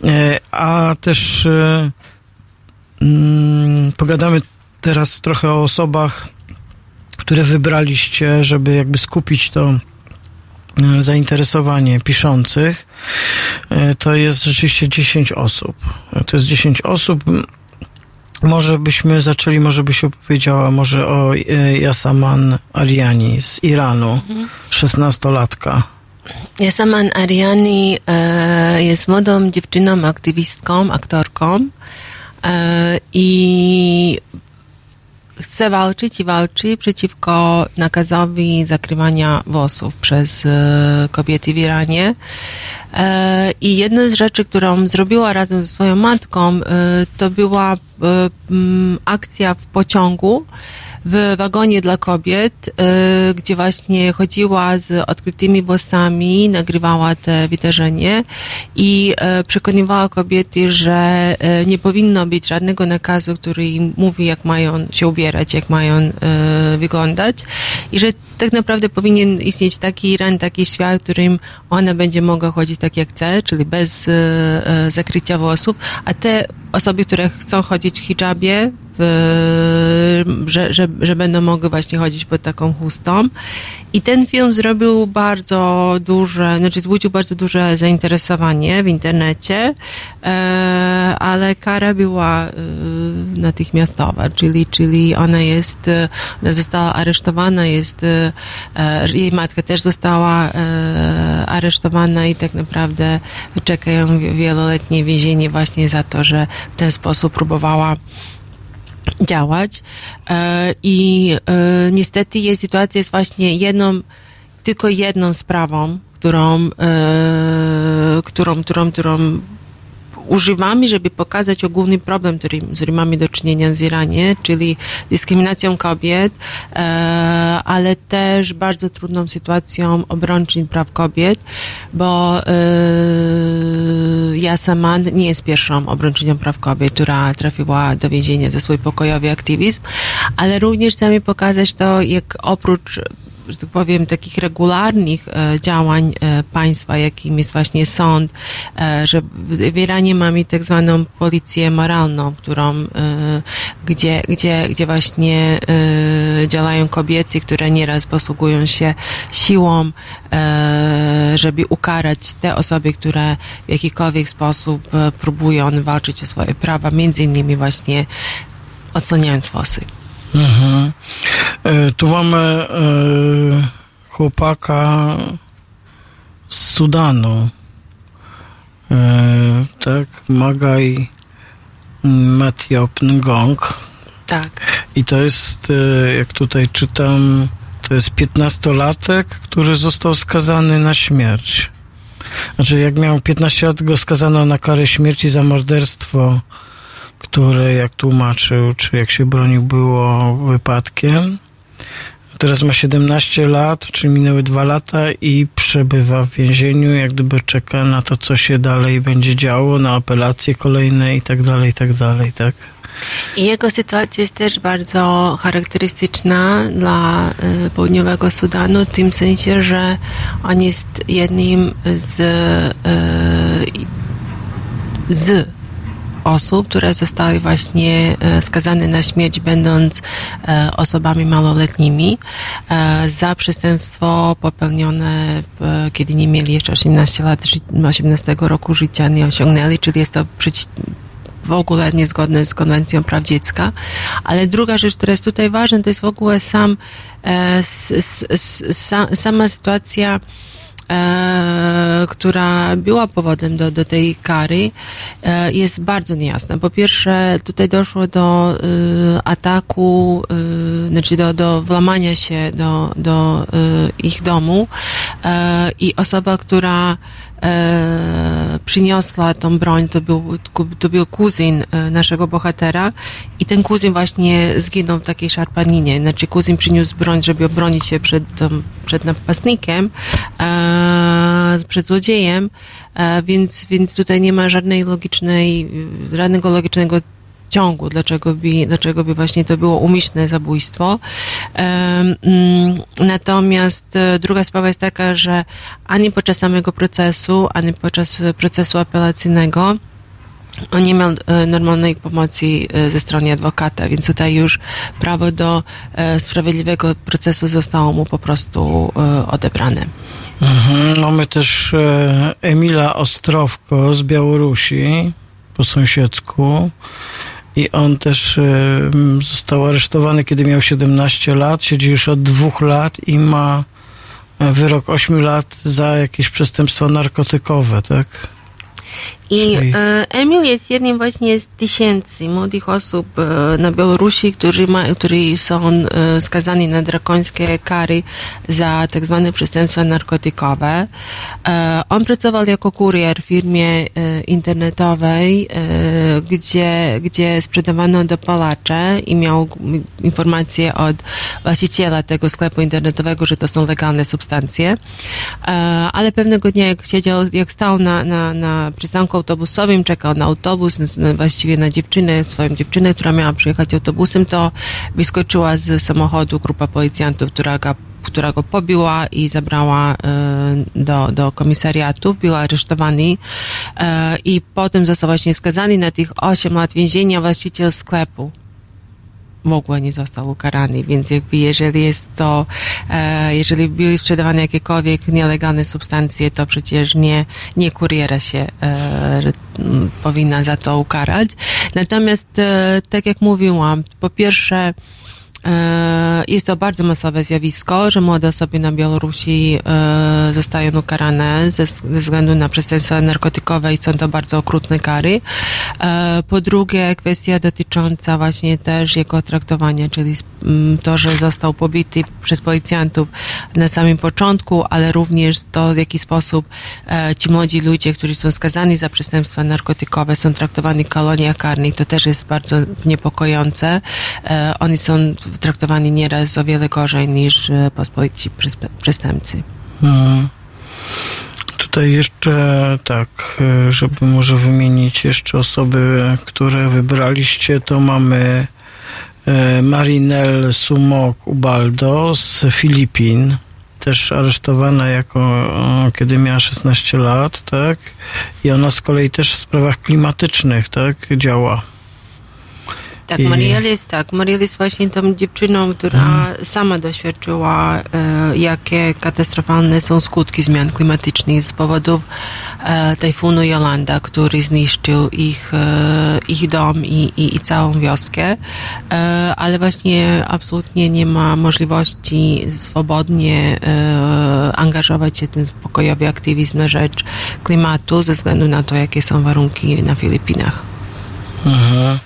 E, a też e, mm, pogadamy teraz trochę o osobach, które wybraliście, żeby jakby skupić to e, zainteresowanie piszących. E, To jest rzeczywiście 10 osób. E, To jest 10 osób. Może byśmy zaczęli, może byś opowiedziała może o e, Yasaman Ariani z Iranu, 16-latka. Yasaman Ariani e, jest młodą dziewczyną, aktywistką, aktorką e, i chce walczyć i walczy przeciwko nakazowi zakrywania włosów przez e, kobiety w Iranie. E, I jedna z rzeczy, którą zrobiła razem ze swoją matką, e, to była akcja w pociągu, w wagonie dla kobiet, e, gdzie właśnie chodziła z odkrytymi włosami, nagrywała te wydarzenie i e, przekonywała kobiety, że e, nie powinno być żadnego nakazu, który im mówi, jak mają się ubierać, jak mają wyglądać i że tak naprawdę powinien istnieć taki Iran, taki świat, w którym ona będzie mogła chodzić tak jak chce, czyli bez zakrycia włosów, a te osoby, które chcą chodzić w hijabie, że, że, że będą mogły właśnie chodzić pod taką chustą. I ten film zrobił bardzo duże, znaczy wzbudził bardzo duże zainteresowanie w internecie, e, ale kara była e, natychmiastowa, czyli, czyli ona jest, ona została aresztowana, jest, jej matka też została aresztowana i tak naprawdę czeka ją wieloletnie więzienie właśnie za to, że w ten sposób próbowała działać. E, i e, niestety jej sytuacja jest właśnie jedną, tylko jedną sprawą, którą, e, którą, którą, którą używamy, żeby pokazać ogólny problem, który, z którym mamy do czynienia w Iranie, czyli dyskryminacją kobiet, e, ale też bardzo trudną sytuacją obrończyń praw kobiet, bo e, ja sama nie jest pierwszą obrończynią praw kobiet, która trafiła do więzienia za swój pokojowy aktywizm, ale również chcemy pokazać to, jak oprócz że tak powiem, takich regularnych e, działań e, państwa, jakim jest właśnie sąd, e, że w Iranie mamy tak zwaną policję moralną, którą, gdzie, gdzie, gdzie właśnie działają kobiety, które nieraz posługują się siłą, żeby ukarać te osoby, które w jakikolwiek sposób próbują walczyć o swoje prawa, między innymi właśnie odsłaniając włosy. Mhm. E, Tu mamy e, chłopaka z Sudanu. E, tak, Magaj Matiop Ngong. Tak. I to jest, jak tutaj czytam, to jest 15-latek, który został skazany na śmierć. Znaczy, jak miał 15 lat, go skazano na karę śmierci za morderstwo, które, jak tłumaczył, czy jak się bronił, było wypadkiem. Teraz ma 17 lat, czyli minęły dwa lata i przebywa w więzieniu, jak gdyby czeka na to, co się dalej będzie działo, na apelacje kolejne i tak dalej, i tak dalej, tak? I jego sytuacja jest też bardzo charakterystyczna dla e, południowego Sudanu, w tym sensie, że on jest jednym z, i- z osób, które zostały właśnie e, skazane na śmierć, będąc e, osobami małoletnimi e, za przestępstwo popełnione, kiedy nie mieli jeszcze 18 lat, ży- 18 roku życia, nie osiągnęli, czyli jest to w ogóle niezgodne z konwencją praw dziecka. Ale druga rzecz, która jest tutaj ważna, to jest w ogóle sam, sama sytuacja e, która była powodem do, do tej kary, e, jest bardzo niejasna. Po pierwsze, tutaj doszło do e, ataku, e, znaczy do, do włamania się do, do e, ich domu e, i osoba, która e, przyniosła tą broń, to był, to był kuzyn e, naszego bohatera i ten kuzyn właśnie zginął w takiej szarpaninie. Znaczy kuzyn przyniósł broń, żeby obronić się przed, przed napastnikiem, e, przed złodziejem, e, więc, więc tutaj nie ma żadnej logicznej, żadnego logicznego ciągu, dlaczego by, dlaczego by właśnie to było umyślne zabójstwo. Mm, Natomiast e, druga sprawa jest taka, że ani podczas samego procesu, ani podczas e, procesu apelacyjnego on nie miał e, normalnej pomocy ze strony adwokata, więc tutaj już prawo do sprawiedliwego procesu zostało mu po prostu odebrane. Mhm. Mamy też Emila Ostrowko z Białorusi po sąsiedzku i on też e, został aresztowany, kiedy miał 17 lat, siedzi już od dwóch lat i ma e, wyrok 8 lat za jakieś przestępstwa narkotykowe, tak? I e, Emil jest jednym właśnie z tysięcy młodych osób e, na Białorusi, którzy, ma, którzy są e, skazani na drakońskie kary za tak zwane przestępstwa narkotykowe. On pracował jako kurier w firmie internetowej, gdzie, gdzie sprzedawano dopalacze i miał informacje od właściciela tego sklepu internetowego, że to są legalne substancje. Ale pewnego dnia, jak siedział, jak stał na, na, na przystanku autobusowym, czekał na autobus, właściwie na dziewczynę, swoją dziewczynę, która miała przyjechać autobusem, to wyskoczyła z samochodu grupa policjantów, która go która go pobiła i zabrała e, do, do komisariatu, był aresztowany e, i potem został właśnie skazany na tych 8 lat więzienia właściciel sklepu w ogóle nie został ukarany, więc jakby jeżeli jest to, e, jeżeli były sprzedawane jakiekolwiek nielegalne substancje, to przecież nie, nie kuriera się e, powinna za to ukarać. Natomiast, e, tak jak mówiłam, po pierwsze, Jest to bardzo masowe zjawisko, że młode osoby na Białorusi e, zostają ukarane ze, względu na przestępstwa narkotykowe i są to bardzo okrutne kary. E, Po drugie, kwestia dotycząca właśnie też jego traktowania, czyli to, że został pobity przez policjantów na samym początku, ale również to, w jaki sposób e, ci młodzi ludzie, którzy są skazani za przestępstwa narkotykowe, są traktowani w koloniach karnych, to też jest bardzo niepokojące. E, Oni są traktowani nieraz o wiele gorzej niż e, pospolici przestępcy. Mhm. Tutaj jeszcze tak, e, żeby może wymienić jeszcze osoby, które wybraliście, to mamy e, Marinel Sumok Ubaldo z Filipin, też aresztowana jako, kiedy miała 16 lat, tak? I ona z kolei też w sprawach klimatycznych, tak, działa. Tak, Mariel jest tak. Mariel jest właśnie tą dziewczyną, która sama doświadczyła, e, jakie katastrofalne są skutki zmian klimatycznych z powodów e, tajfunu Jolanda, który zniszczył ich, e, ich dom i, i, i całą wioskę, e, ale właśnie absolutnie nie ma możliwości swobodnie e, angażować się w ten pokojowy aktywizm na rzecz klimatu ze względu na to, jakie są warunki na Filipinach. Mhm.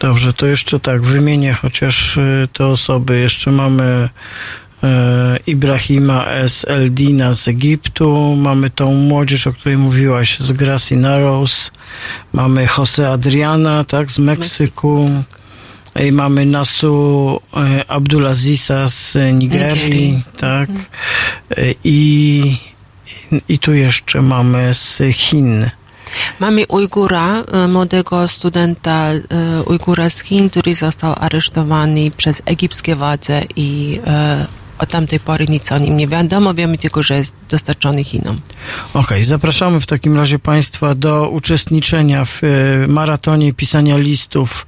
Dobrze, to jeszcze tak, wymienię chociaż y, te osoby. Jeszcze mamy e, Ibrahima S. Eldina z Egiptu, mamy tą młodzież, o której mówiłaś, z Grassy Narrows, mamy Jose Adriana, tak, z Meksyku, i mamy Nasu e, Abdulazisa z Nigerii, Nigerii. tak, E, i, i tu jeszcze mamy z Chin. Mamy Ujgura, e, młodego studenta e, Ujgura z Chin, który został aresztowany przez egipskie władze i e, od tamtej pory nic o nim nie wiadomo. Wiemy tylko, że jest dostarczony Chinom. Okej, zapraszamy w takim razie Państwa do uczestniczenia w e, maratonie pisania listów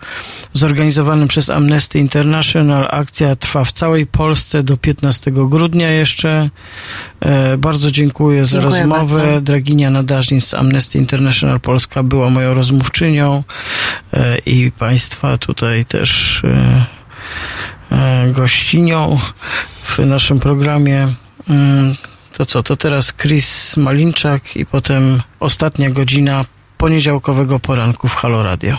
zorganizowanym przez Amnesty International. Akcja trwa w całej Polsce do 15 grudnia jeszcze. E, bardzo dziękuję za Dziękuję rozmowę. bardzo. Draginia Nadażnin z Amnesty International Polska była moją rozmówczynią e, i Państwa tutaj też gościnią w naszym programie. Mm, To co, to teraz Chris Malinczak i potem ostatnia godzina poniedziałkowego poranku w Halo Radio.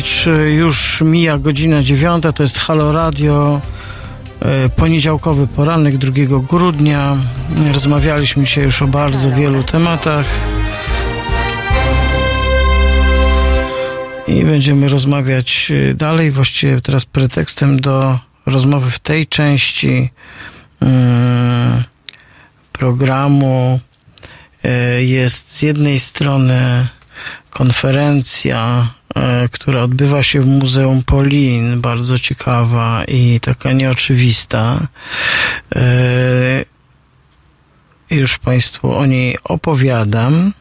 Roman Kurkiewicz, y, już mija godzina dziewiąta, to jest Halo Radio, y, poniedziałkowy poranek 2 grudnia. Rozmawialiśmy dzisiaj już o bardzo wielu tematach. I będziemy rozmawiać y, dalej, właściwie teraz pretekstem do rozmowy w tej części mm, programu jest z jednej strony konferencja, e, która odbywa się w Muzeum Polin, bardzo ciekawa i taka nieoczywista. E, Już Państwu o niej opowiadam.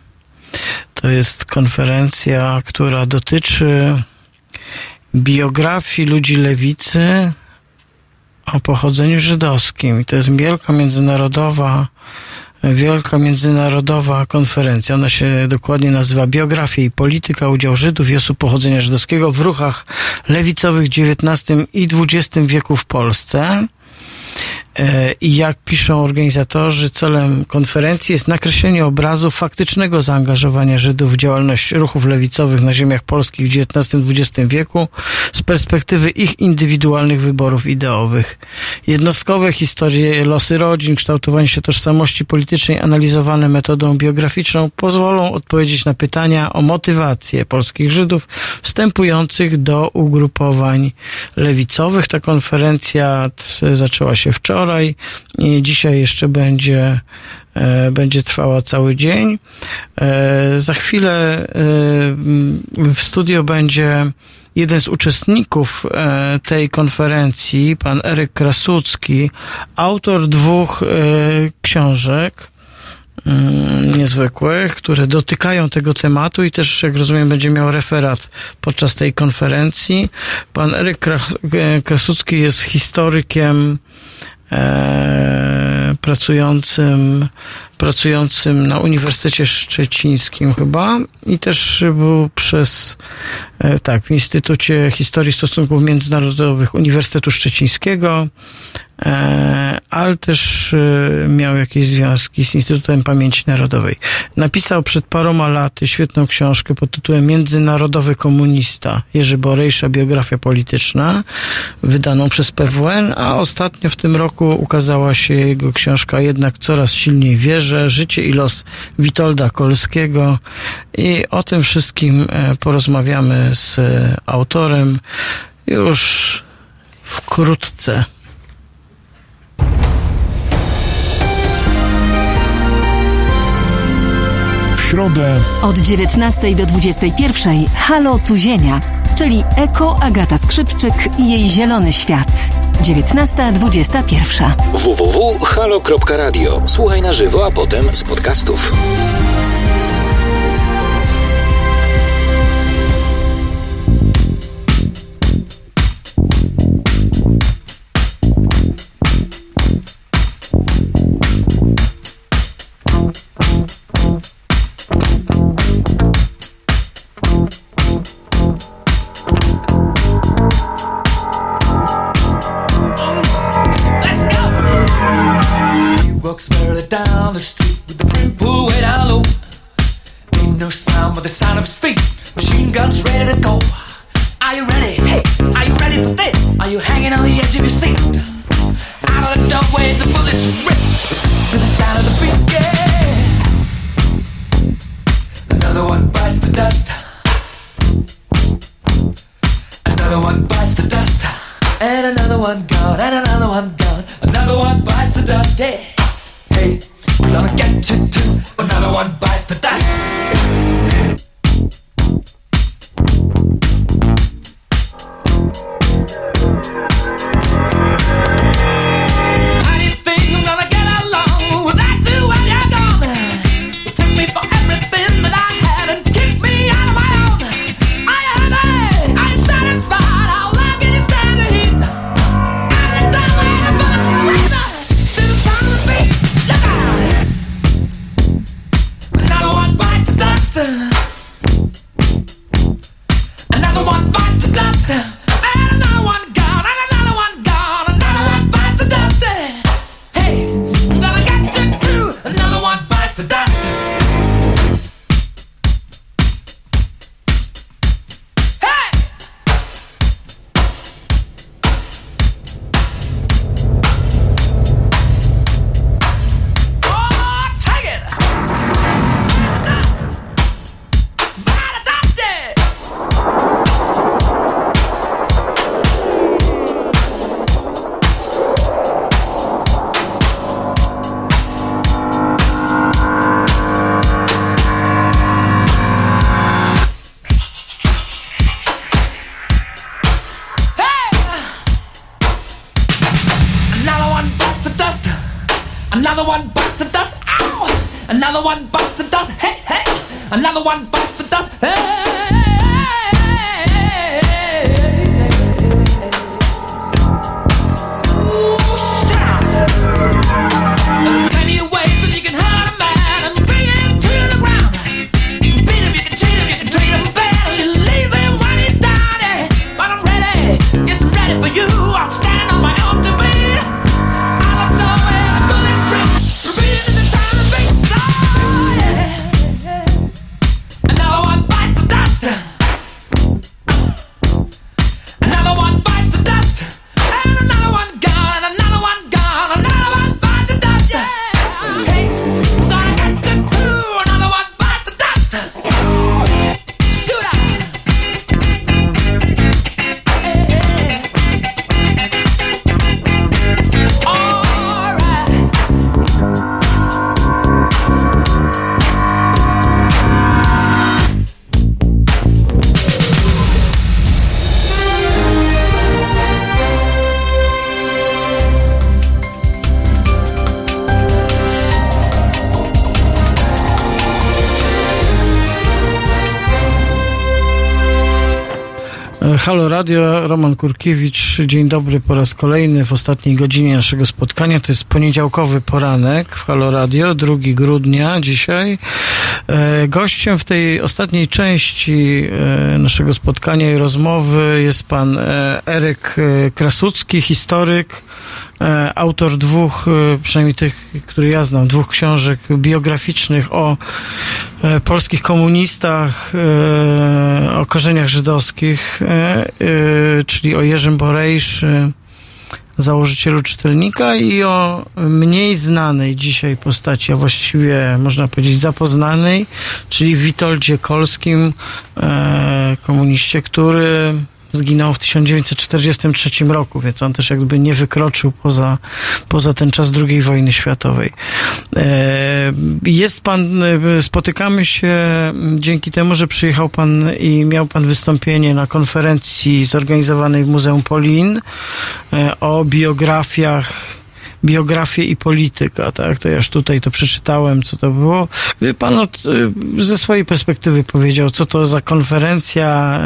To jest konferencja, która dotyczy biografii ludzi lewicy o pochodzeniu żydowskim. I to jest wielka międzynarodowa wielka międzynarodowa konferencja. Ona się dokładnie nazywa Biografia i polityka, udział Żydów i osób pochodzenia żydowskiego w ruchach lewicowych w XIX i XX wieku w Polsce. E, I jak piszą organizatorzy, celem konferencji jest nakreślenie obrazu faktycznego zaangażowania Żydów w działalność ruchów lewicowych na ziemiach polskich w XIX-XX wieku z perspektywy ich indywidualnych wyborów ideowych. Jednostkowe historie, losy rodzin, kształtowanie się tożsamości politycznej analizowane metodą biograficzną pozwolą odpowiedzieć na pytania o motywację polskich Żydów wstępujących do ugrupowań lewicowych. Ta konferencja zaczęła się się wczoraj i dzisiaj jeszcze będzie, e, będzie trwała cały dzień. E, za chwilę e, w studio będzie jeden z uczestników tej konferencji, pan Eryk Krasucki, autor dwóch książek mm, niezwykłych, które dotykają tego tematu i też, jak rozumiem, będzie miał referat podczas tej konferencji. Pan Eryk Krasucki jest historykiem E, pracującym pracującym na Uniwersytecie Szczecińskim chyba i też był przez, e, tak, w Instytucie Historii Stosunków Międzynarodowych Uniwersytetu Szczecińskiego, e, ale też e, miał jakieś związki z Instytutem Pamięci Narodowej. Napisał przed paroma laty świetną książkę pod tytułem Międzynarodowy Komunista Jerzy Borejsza, biografia polityczna, wydaną przez PWN, a ostatnio w tym roku ukazała się jego książka Jednak coraz silniej wierzy że życie i los Witolda Kolskiego i o tym wszystkim e, porozmawiamy z e, autorem już wkrótce. W środę od 19 do 21 Halo Tu Ziemia, czyli Eko Agata Skrzypczyk i jej Zielony Świat. 19.21. www.halo.radio. Słuchaj na żywo, a potem z podcastów. Halo Radio, Roman Kurkiewicz. Dzień dobry po raz kolejny w ostatniej godzinie naszego spotkania. To jest poniedziałkowy poranek w Halo Radio, 2 grudnia dzisiaj. E, Gościem w tej ostatniej części e, naszego spotkania i rozmowy jest pan e, Eryk Krasucki, historyk, autor dwóch, przynajmniej tych, które ja znam, dwóch książek biograficznych o polskich komunistach, e, o korzeniach żydowskich, e, e, czyli o Jerzym Borejsz, e, założycielu czytelnika i o mniej znanej dzisiaj postaci, a właściwie można powiedzieć zapoznanej, czyli Witoldzie Kolskim, e, komuniście, który zginął w 1943 roku, więc on też jakby nie wykroczył poza, poza ten czas II wojny światowej. E, Jest pan, e, spotykamy się dzięki temu, że przyjechał pan i miał pan wystąpienie na konferencji zorganizowanej w Muzeum Polin e, o biografiach biografię i polityka, tak? To ja już tutaj to przeczytałem, co to było. Gdyby pan od, ze swojej perspektywy powiedział, co to za konferencja,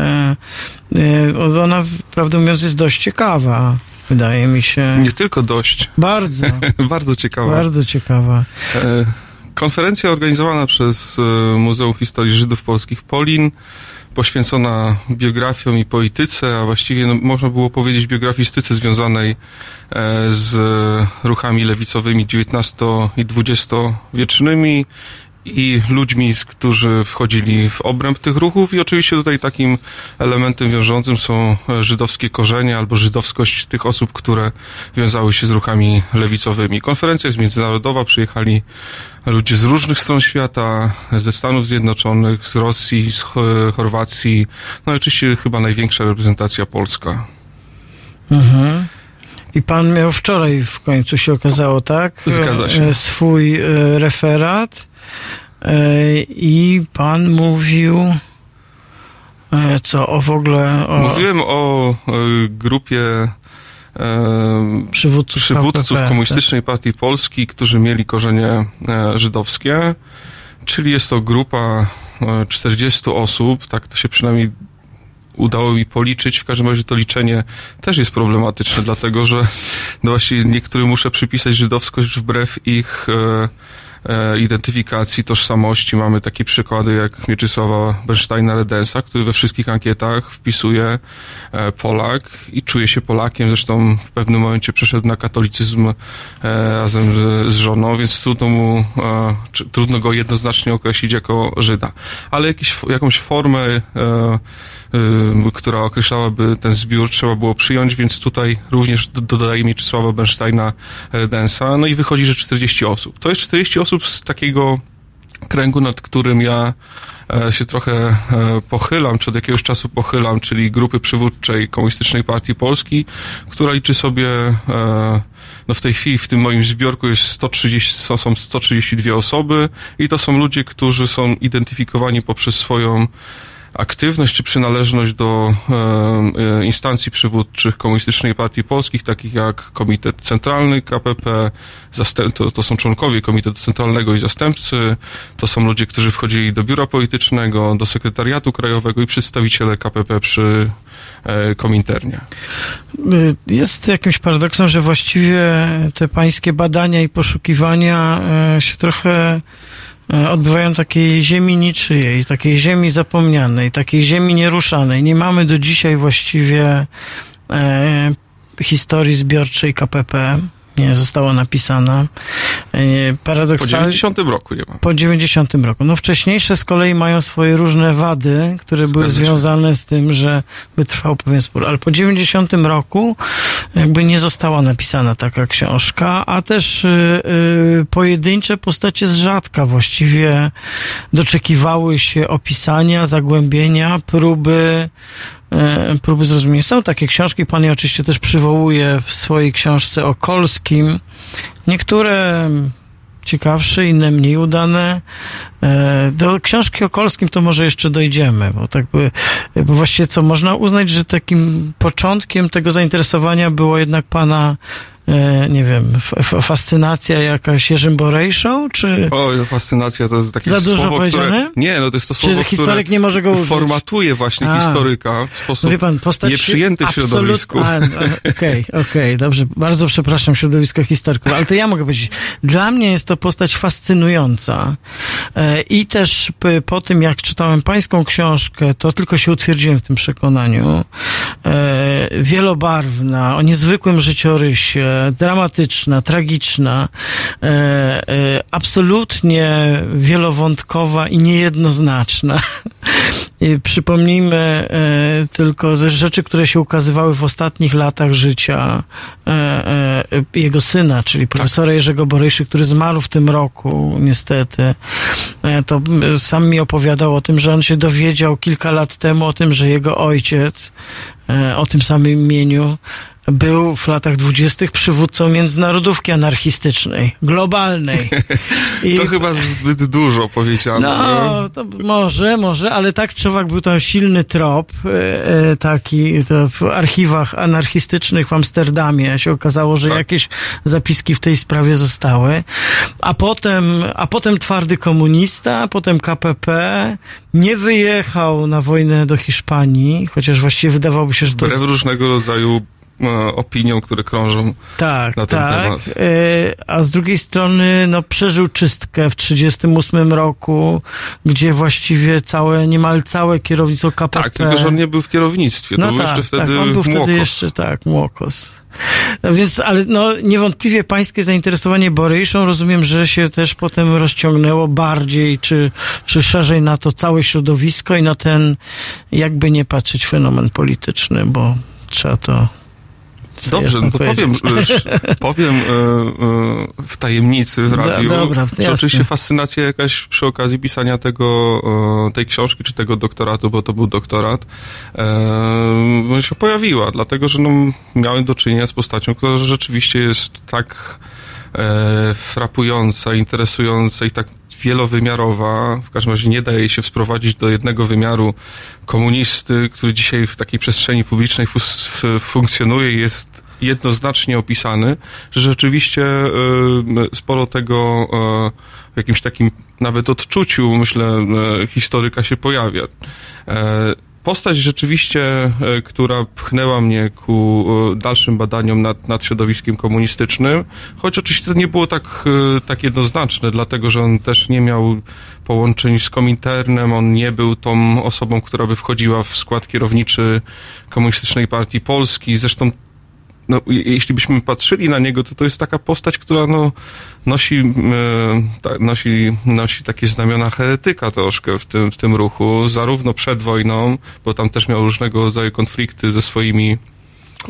ona, prawdę mówiąc, jest dość ciekawa, wydaje mi się. Nie tylko dość. Bardzo, Bardzo ciekawa. bardzo ciekawa. E, Konferencja organizowana przez e, Muzeum Historii Żydów Polskich Polin, poświęcona biografiom i polityce, a właściwie no, można było powiedzieć biografistyce związanej e, z ruchami lewicowymi XIX i XX-wiecznymi i ludźmi, którzy wchodzili w obręb tych ruchów i oczywiście tutaj takim elementem wiążącym są e, żydowskie korzenie albo żydowskość tych osób, które wiązały się z ruchami lewicowymi. Konferencja jest międzynarodowa, przyjechali ludzie z różnych stron świata, ze Stanów Zjednoczonych, z Rosji, z Cho- Chorwacji, no i oczywiście chyba największa reprezentacja polska. Mhm. I pan miał wczoraj w końcu się okazało, tak? Zgadza się. E, Swój e, referat i pan mówił e, co o w ogóle o Mówiłem o e, grupie e, przywódców, przywódców Komunistycznej Partii Polski, którzy mieli korzenie e, żydowskie, czyli jest to grupa e, 40 osób, tak to się przynajmniej udało mi policzyć. W każdym razie to liczenie też jest problematyczne, dlatego że no właśnie niektórym muszę przypisać żydowskość wbrew ich e, e, identyfikacji, tożsamości. Mamy takie przykłady jak Mieczysława Bernsteina-Redensa, który we wszystkich ankietach wpisuje e, Polak i czuje się Polakiem. Zresztą w pewnym momencie przeszedł na katolicyzm e, razem z, żoną, więc trudno mu, e, trudno go jednoznacznie określić jako Żyda. Ale jakiś, jakąś formę e, która określałaby ten zbiór, trzeba było przyjąć, więc tutaj również do- dodaje Mieczysława Bernsteina Redensa. No i wychodzi, że 40 osób. To jest 40 osób z takiego kręgu, nad którym ja e, się trochę e, pochylam, czy od jakiegoś czasu pochylam, czyli grupy przywódczej Komunistycznej Partii Polski, która liczy sobie e, no w tej chwili w tym moim zbiorku jest 130, są- są 132 osoby i to są ludzie, którzy są identyfikowani poprzez swoją aktywność czy przynależność do e, e, instancji przywódczych Komunistycznej Partii Polskich, takich jak Komitet Centralny KPP, to, to są członkowie Komitetu Centralnego i zastępcy, to są ludzie, którzy wchodzili do biura politycznego, do sekretariatu krajowego i przedstawiciele KPP przy e, Kominternie. Y, Jest jakimś paradoksem, że właściwie te pańskie badania i poszukiwania e, się trochę e, odbywają takiej ziemi niczyjej, takiej ziemi zapomnianej, takiej ziemi nieruszanej. Nie mamy do dzisiaj właściwie e, historii zbiorczej KPP. Nie została napisana. E, Po paradoksalnie. 90 roku nie ma. Po 90 roku. No wcześniejsze z kolei mają swoje różne wady, które były Zgadza się. związane z tym, że by trwał pewien spór. Ale po 90 roku jakby nie została napisana taka książka, a też y, y, pojedyncze postacie z rzadka właściwie doczekiwały się opisania, zagłębienia, próby próby zrozumienia. Są takie książki, pan je oczywiście też przywołuje w swojej książce o Kolskim. Niektóre ciekawsze, inne mniej udane. E, Do książki o Kolskim to może jeszcze dojdziemy, bo tak by, bo właściwie co, można uznać, że takim początkiem tego zainteresowania było jednak pana e, nie wiem, fascynacja jakaś Jerzym Borejszą, czy... O, fascynacja to jest takie Za dużo słowo, które... powiedziane? Nie, no to jest to Czy słowo, historyk które nie może go użyć? formatuje właśnie A. historyka w sposób No wie pan, postać nieprzyjęty w absolut- środowisku. Okej, okej, dobrze. Bardzo przepraszam środowisko historyków, ale to ja mogę powiedzieć. Dla mnie jest to postać fascynująca e, i też po tym, jak czytałem pańską książkę, to tylko się utwierdziłem w tym przekonaniu. E, wielobarwna, o niezwykłym życiorysie, dramatyczna, tragiczna, e, e, absolutnie wielowątkowa i niejednoznaczna. Przypomnijmy e, tylko rzeczy, które się ukazywały w ostatnich latach życia e, e, jego syna, czyli profesora Jerzego Borejszy, który zmarł w tym roku, niestety. E, to sam mi opowiadał o tym, że on się dowiedział kilka lat temu o tym, że jego ojciec e, o tym samym imieniu był w latach dwudziestych przywódcą międzynarodówki anarchistycznej, globalnej. I To chyba zbyt dużo powiedziane. no, to może, może, ale tak czy owak był tam silny trop, e, e, taki w archiwach anarchistycznych w Amsterdamie się okazało, że jakieś zapiski w tej sprawie zostały. A potem, a potem twardy komunista, potem KPP, nie wyjechał na wojnę do Hiszpanii, chociaż właściwie wydawałoby się, że to jest... różnego rodzaju opiniom, które krążą Tak, na ten tak. temat. E, a z drugiej strony, no, przeżył czystkę w 1938 roku, gdzie właściwie całe, niemal całe kierownictwo KPP. Tak, tylko że on nie był w kierownictwie. To no był tak, jeszcze wtedy tak, on był wtedy jeszcze, tak, młokos. No więc, ale no, niewątpliwie pańskie zainteresowanie Boryszą rozumiem, że się też potem rozciągnęło bardziej, czy, czy szerzej na to całe środowisko i na ten, jakby nie patrzeć, fenomen polityczny, bo trzeba to Dobrze, no to powiem, e, powiem e, e, w tajemnicy w Do- radiu, dobra, że jasne. oczywiście fascynacja jakaś przy okazji pisania tego, tej książki, czy tego doktoratu, bo to był doktorat, się pojawiła, dlatego, że no, miałem do czynienia z postacią, która rzeczywiście jest tak frapująca, interesująca i tak wielowymiarowa. W każdym razie nie daje się sprowadzić do jednego wymiaru komunisty, który dzisiaj w takiej przestrzeni publicznej funkcjonuje i jest jednoznacznie opisany, że rzeczywiście e, sporo tego e, w jakimś takim nawet odczuciu, myślę, e, historyka się pojawia. Postać rzeczywiście, e, która pchnęła mnie ku e, dalszym badaniom nad, nad środowiskiem komunistycznym, choć oczywiście to nie było tak, e, tak jednoznaczne, dlatego że on też nie miał połączeń z Kominternem, on nie był tą osobą, która by wchodziła w skład kierowniczy Komunistycznej Partii Polski, zresztą no, je- jeśli byśmy patrzyli na niego, to to jest taka postać, która no, nosi, e, nosi, nosi takie znamiona heretyka troszkę w tym, w tym ruchu, zarówno przed wojną, bo tam też miał różnego rodzaju konflikty ze swoimi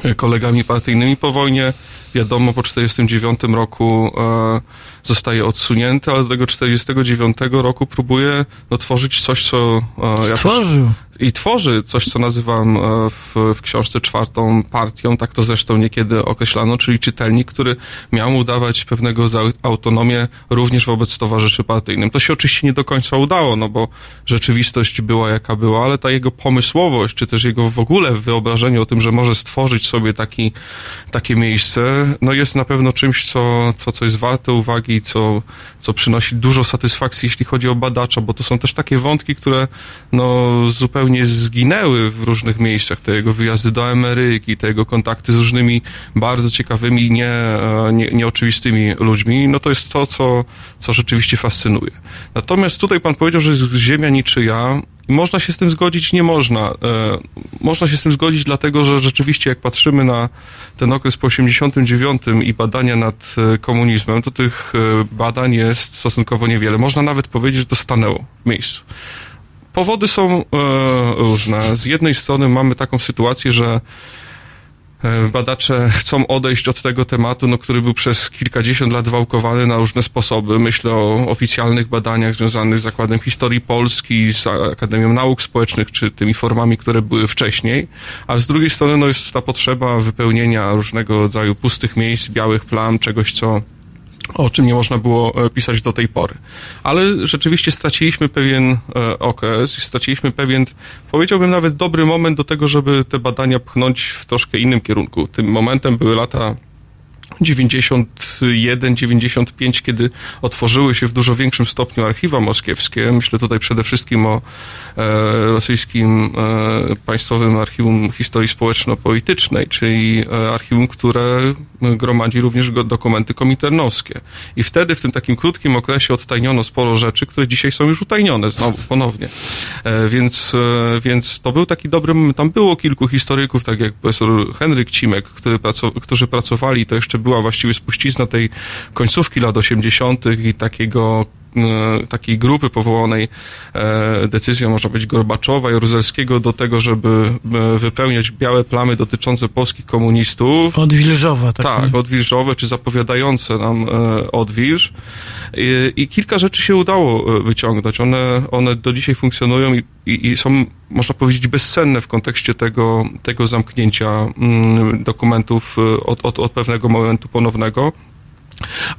e, kolegami partyjnymi po wojnie. Wiadomo, po 49 roku e, zostaje odsunięty, ale do tego 49 roku próbuje no, tworzyć coś, co... E, ja Stworzył. i tworzy coś, co nazywam e, w, w książce czwartą partią, tak to zresztą niekiedy określano, czyli czytelnik, który miał mu dawać pewnego autonomię również wobec towarzyszy partyjnym. To się oczywiście nie do końca udało, no bo rzeczywistość była jaka była, ale ta jego pomysłowość, czy też jego w ogóle wyobrażenie o tym, że może stworzyć sobie taki, takie miejsce, no jest na pewno czymś, co, co, co jest warte uwagi, co, co przynosi dużo satysfakcji, jeśli chodzi o badacza, bo to są też takie wątki, które no, zupełnie zginęły w różnych miejscach. Te jego wyjazdy do Ameryki, te jego kontakty z różnymi bardzo ciekawymi, nie, nie, nieoczywistymi ludźmi, no to jest to, co, co rzeczywiście fascynuje. Natomiast tutaj pan powiedział, że jest ziemia niczyja, można się z tym zgodzić, nie można. E, można się z tym zgodzić, dlatego że rzeczywiście, jak patrzymy na ten okres po 89 i badania nad e, komunizmem, to tych e, badań jest stosunkowo niewiele. Można nawet powiedzieć, że to stanęło w miejscu. Powody są różne. Z jednej strony mamy taką sytuację, że badacze chcą odejść od tego tematu, no, który był przez kilkadziesiąt lat wałkowany na różne sposoby. Myślę o oficjalnych badaniach związanych z Zakładem Historii Polski, z Akademią Nauk Społecznych, czy tymi formami, które były wcześniej. A z drugiej strony no, jest ta potrzeba wypełnienia różnego rodzaju pustych miejsc, białych plam, czegoś, co o czym nie można było e, pisać do tej pory. Ale rzeczywiście straciliśmy pewien e, okres i straciliśmy pewien, powiedziałbym nawet dobry moment do tego, żeby te badania pchnąć w troszkę innym kierunku. Tym momentem były lata 91, 95, kiedy otworzyły się w dużo większym stopniu archiwa moskiewskie. Myślę tutaj przede wszystkim o e, rosyjskim e, Państwowym Archiwum Historii Społeczno-Politycznej, czyli e, archiwum, które gromadzi również dokumenty kominternowskie. I wtedy w tym takim krótkim okresie odtajniono sporo rzeczy, które dzisiaj są już utajnione znowu, ponownie. E, więc, e, więc to był taki dobry. Tam było kilku historyków, tak jak profesor Henryk Cimek, który praco- którzy pracowali, to jeszcze była właściwie spuścizna tej końcówki lat 80. i takiego takiej grupy powołanej e, decyzją, można powiedzieć, Gorbaczowa, Jaruzelskiego do tego, żeby e, wypełniać białe plamy dotyczące polskich komunistów. Odwilżowa, tak. Tak, odwilżowe, czy zapowiadające nam e, odwilż. I, I kilka rzeczy się udało e, wyciągnąć. One, one do dzisiaj funkcjonują i, i, i są, można powiedzieć, bezcenne w kontekście tego, tego zamknięcia mm, dokumentów e, od, od, od pewnego momentu ponownego.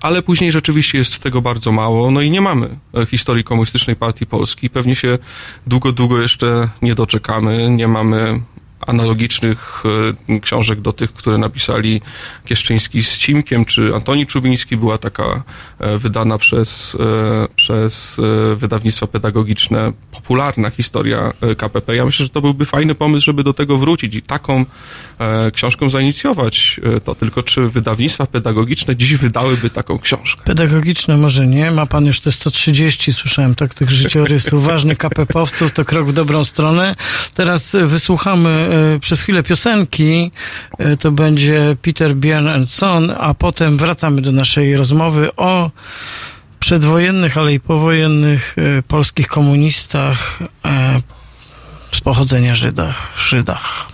Ale później rzeczywiście jest tego bardzo mało, no i nie mamy e, historii komunistycznej partii Polski. Pewnie się długo, długo jeszcze nie doczekamy. Nie mamy analogicznych e, książek do tych, które napisali Kieszczyński z Cimkiem, czy Antoni Czubiński. Była taka e, wydana przez, e, przez wydawnictwo pedagogiczne popularna historia KPP. Ja myślę, że to byłby fajny pomysł, żeby do tego wrócić i taką książkę zainicjować. To tylko czy wydawnictwa pedagogiczne dziś wydałyby taką książkę? Pedagogiczne może nie, ma pan już te 130, słyszałem tak, tych życiorysów, ważnych KPP-owców, to krok w dobrą stronę. Teraz wysłuchamy przez chwilę piosenki, e, to będzie Peter Bjorn and Son, a potem wracamy do naszej rozmowy o przedwojennych, ale i powojennych e, polskich komunistach e, z pochodzenia Żydach. Żydach.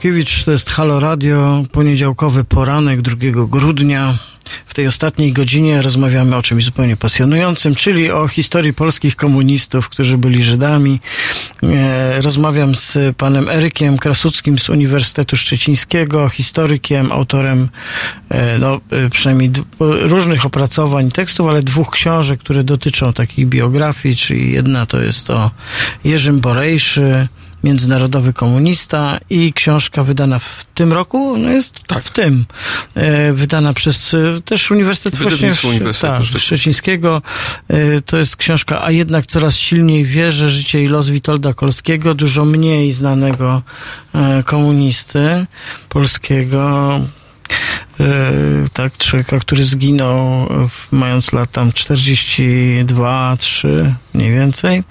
Roman Kurkiewicz, to jest Halo Radio, poniedziałkowy poranek 2 grudnia. W tej ostatniej godzinie rozmawiamy o czymś zupełnie pasjonującym, czyli o historii polskich komunistów, którzy byli Żydami. E, rozmawiam z panem Erykiem Krasuckim z Uniwersytetu Szczecińskiego, historykiem, autorem e, no, e, przynajmniej różnych opracowań, tekstów, ale dwóch książek, które dotyczą takich biografii, czyli jedna to jest o Jerzym Borejszy, Międzynarodowy Komunista i książka wydana w tym roku, no jest Tak. w tym, e, wydana przez e, też Uniwersytet właśnie, Uniwersytetu tak, Szczecińskiego. E, To jest książka, a jednak coraz silniej wierzę, życie i los Witolda Kolskiego, dużo mniej znanego komunisty polskiego. Tak, człowieka, który zginął mając lat tam 42, 3 mniej więcej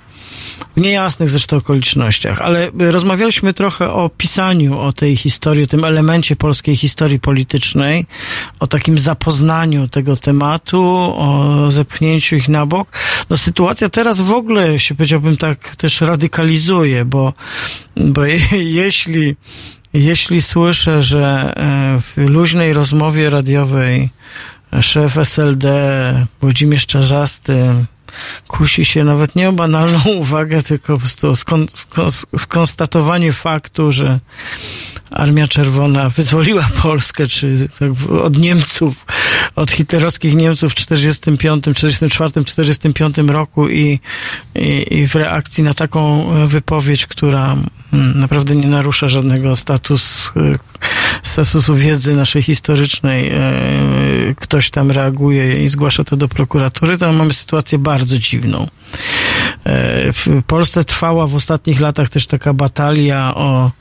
w niejasnych zresztą okolicznościach, ale rozmawialiśmy trochę o pisaniu o tej historii, o tym elemencie polskiej historii politycznej, o takim zapoznaniu tego tematu, o zepchnięciu ich na bok. No sytuacja teraz w ogóle się powiedziałbym tak też radykalizuje, bo, bo je, jeśli jeśli słyszę, że e, w luźnej rozmowie radiowej szef SLD Włodzimierz Czarzasty kusi się nawet nie o banalną uwagę, tylko po prostu o skon, skon, skonstatowanie faktu, że Armia Czerwona wyzwoliła Polskę, czy tak od Niemców, od hitlerowskich Niemców w 45, 44, 45 roku i, i, i w reakcji na taką wypowiedź, która mm, naprawdę nie narusza żadnego status, e, statusu wiedzy naszej historycznej, e, ktoś tam reaguje i zgłasza to do prokuratury, to mamy sytuację bardzo dziwną. E, W Polsce trwała w ostatnich latach też taka batalia o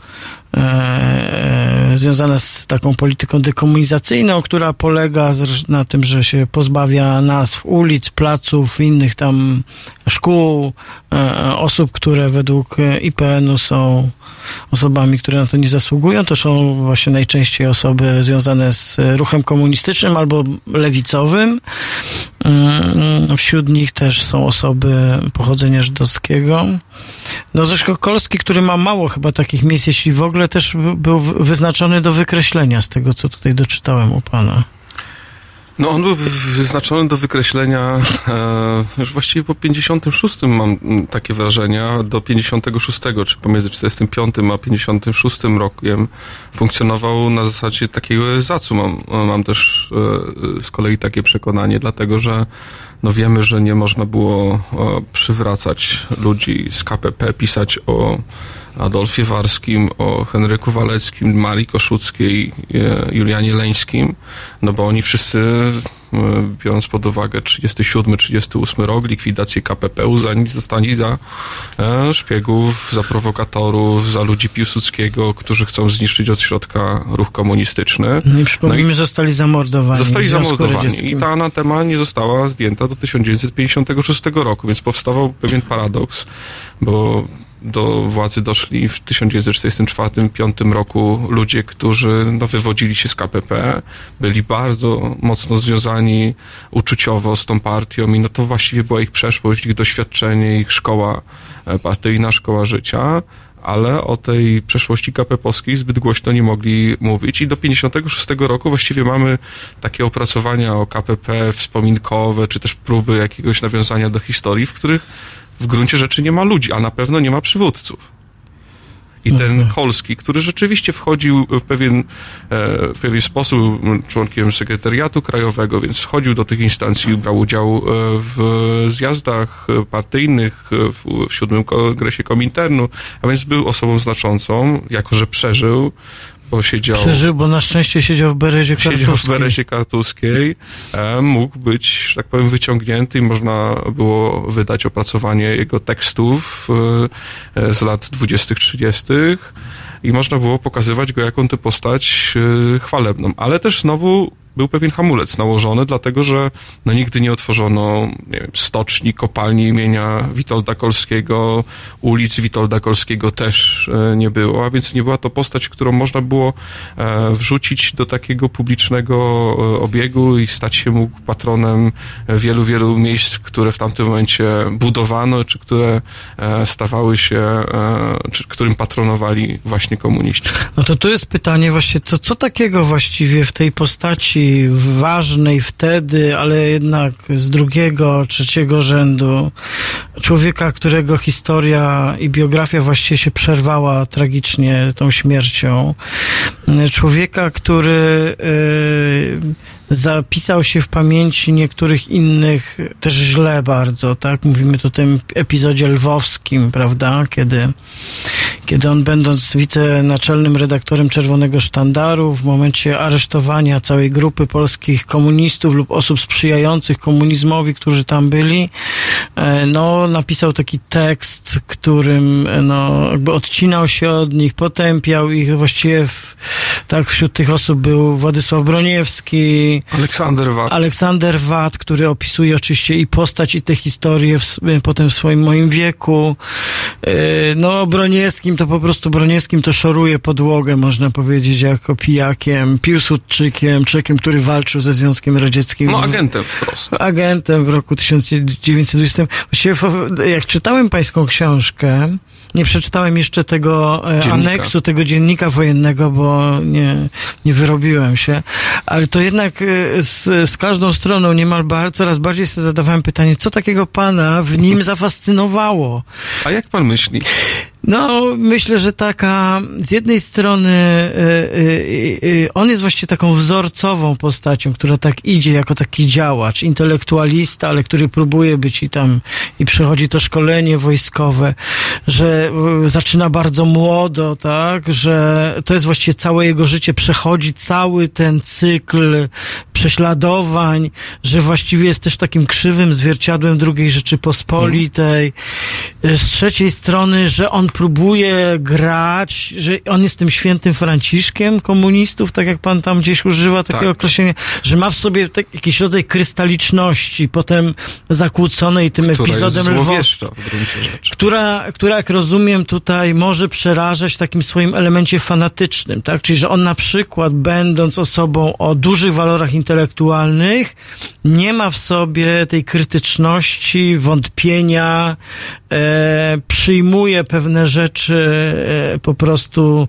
e, związana z taką polityką dekomunizacyjną, która polega na tym, że się pozbawia nazw ulic, placów, innych tam szkół, osób, które według IPN-u są osobami, które na to nie zasługują. To są właśnie najczęściej osoby związane z ruchem komunistycznym albo lewicowym. Mm, Wśród nich też są osoby pochodzenia żydowskiego. No zresztą Kolski, który ma mało chyba takich miejsc, jeśli w ogóle też by- był wyznaczony do wykreślenia z tego, co tutaj doczytałem u pana. No on był wy- wyznaczony do wykreślenia e, już właściwie po 56 mam mm, takie wrażenia, do 56, czy pomiędzy 45 a 56 rokiem funkcjonował na zasadzie takiego zacu. Mam, mam też e, z kolei takie przekonanie, dlatego że no wiemy, że nie można było e, przywracać ludzi z KPP, pisać o Adolfie Warskim, o Henryku Waleckim, Marii Koszuckiej, e, Julianie Leńskim, no bo oni wszyscy, e, biorąc pod uwagę 37-38 rok, likwidację KPP uznani zostali za e, szpiegów, za prowokatorów, za ludzi Piłsudskiego, którzy chcą zniszczyć od środka ruch komunistyczny. No i przypomnijmy, zostali zamordowani. Zostali w Związku zamordowani i ta anatema nie została zdjęta do 1956 roku, więc powstawał pewien paradoks, bo do władzy doszli w 1944-1945 roku ludzie, którzy no, wywodzili się z KPP, byli bardzo mocno związani uczuciowo z tą partią i no to właściwie była ich przeszłość, ich doświadczenie, ich szkoła e, partyjna, szkoła życia ale o tej przeszłości KP-owskiej zbyt głośno nie mogli mówić. I do 56 roku właściwie mamy takie opracowania o KPP wspominkowe, czy też próby jakiegoś nawiązania do historii, w których w gruncie rzeczy nie ma ludzi, a na pewno nie ma przywódców. I ten Kolski, który rzeczywiście wchodził w pewien, e, w pewien sposób członkiem sekretariatu krajowego, więc wchodził do tych instancji, brał udział e, w zjazdach partyjnych, e, w, w siódmym kongresie Kominternu, a więc był osobą znaczącą, jako że przeżył, bo siedział... Przeżył, bo na szczęście siedział w Berezie Siedział w. Berezie Kartuskiej, e, mógł być, że tak powiem, wyciągnięty i można było wydać opracowanie jego tekstów e, z lat 20., 30. i można było pokazywać go jako tę postać e, chwalebną. Ale też znowu był pewien hamulec nałożony, dlatego że no, nigdy nie otworzono nie wiem, stoczni, kopalni imienia Witolda Kolskiego, ulic Witolda Kolskiego też e, nie było, a więc nie była to postać, którą można było e, wrzucić do takiego publicznego e, obiegu i stać się mógł patronem wielu, wielu miejsc, które w tamtym momencie budowano, czy które stawały się, czy którym patronowali właśnie komuniści. No to tu jest pytanie właśnie, to co takiego właściwie w tej postaci ważnej wtedy, ale jednak z drugiego, trzeciego rzędu, człowieka, którego historia i biografia właściwie się przerwała tragicznie tą śmiercią, człowieka, który yy, zapisał się w pamięci niektórych innych też źle bardzo, tak? Mówimy tu o tym epizodzie lwowskim, prawda? Kiedy, kiedy on będąc wicenaczelnym redaktorem Czerwonego Sztandaru w momencie aresztowania całej grupy polskich komunistów lub osób sprzyjających komunizmowi, którzy tam byli, e, no, napisał taki tekst, którym e, no, jakby odcinał się od nich, potępiał ich, właściwie w, tak wśród tych osób był Władysław Broniewski, Aleksander Wat. Aleksander Wat, który opisuje oczywiście i postać, i tę historię w, s- potem w swoim moim wieku. Yy, No, Broniewskim to po prostu Broniewskim to szoruje podłogę, można powiedzieć, jako pijakiem, Piłsudczykiem, człowiekiem, który walczył ze Związkiem Radzieckim. No agentem wprost. agentem w roku 1920. Właściwie jak czytałem pańską książkę, nie przeczytałem jeszcze tego e, Dziennika. aneksu, tego dziennika wojennego, bo nie, nie wyrobiłem się, ale to jednak e, z, z każdą stroną niemal bar, coraz bardziej sobie zadawałem pytanie, co takiego pana w nim zafascynowało? A jak pan myśli? No, myślę, że taka, z jednej strony y, y, y, on jest właściwie taką wzorcową postacią, która tak idzie jako taki działacz, intelektualista, ale który próbuje być i tam, i przechodzi to szkolenie wojskowe, że y, zaczyna bardzo młodo, tak, że to jest właściwie całe jego życie, przechodzi cały ten cykl prześladowań, że właściwie jest też takim krzywym zwierciadłem II Rzeczypospolitej. Z trzeciej strony, że on próbuje grać, że on jest tym świętym Franciszkiem komunistów, tak jak pan tam gdzieś używa takiego Tak. określenia, że ma w sobie tak, jakiś rodzaj krystaliczności, potem zakłóconej tym Która epizodem lwowskim która, która, jak rozumiem, tutaj może przerażać w takim swoim elemencie fanatycznym, tak? Czyli, że on na przykład, będąc osobą o dużych walorach intelektualnych, nie ma w sobie tej krytyczności, wątpienia, e, przyjmuje pewne rzeczy e, po prostu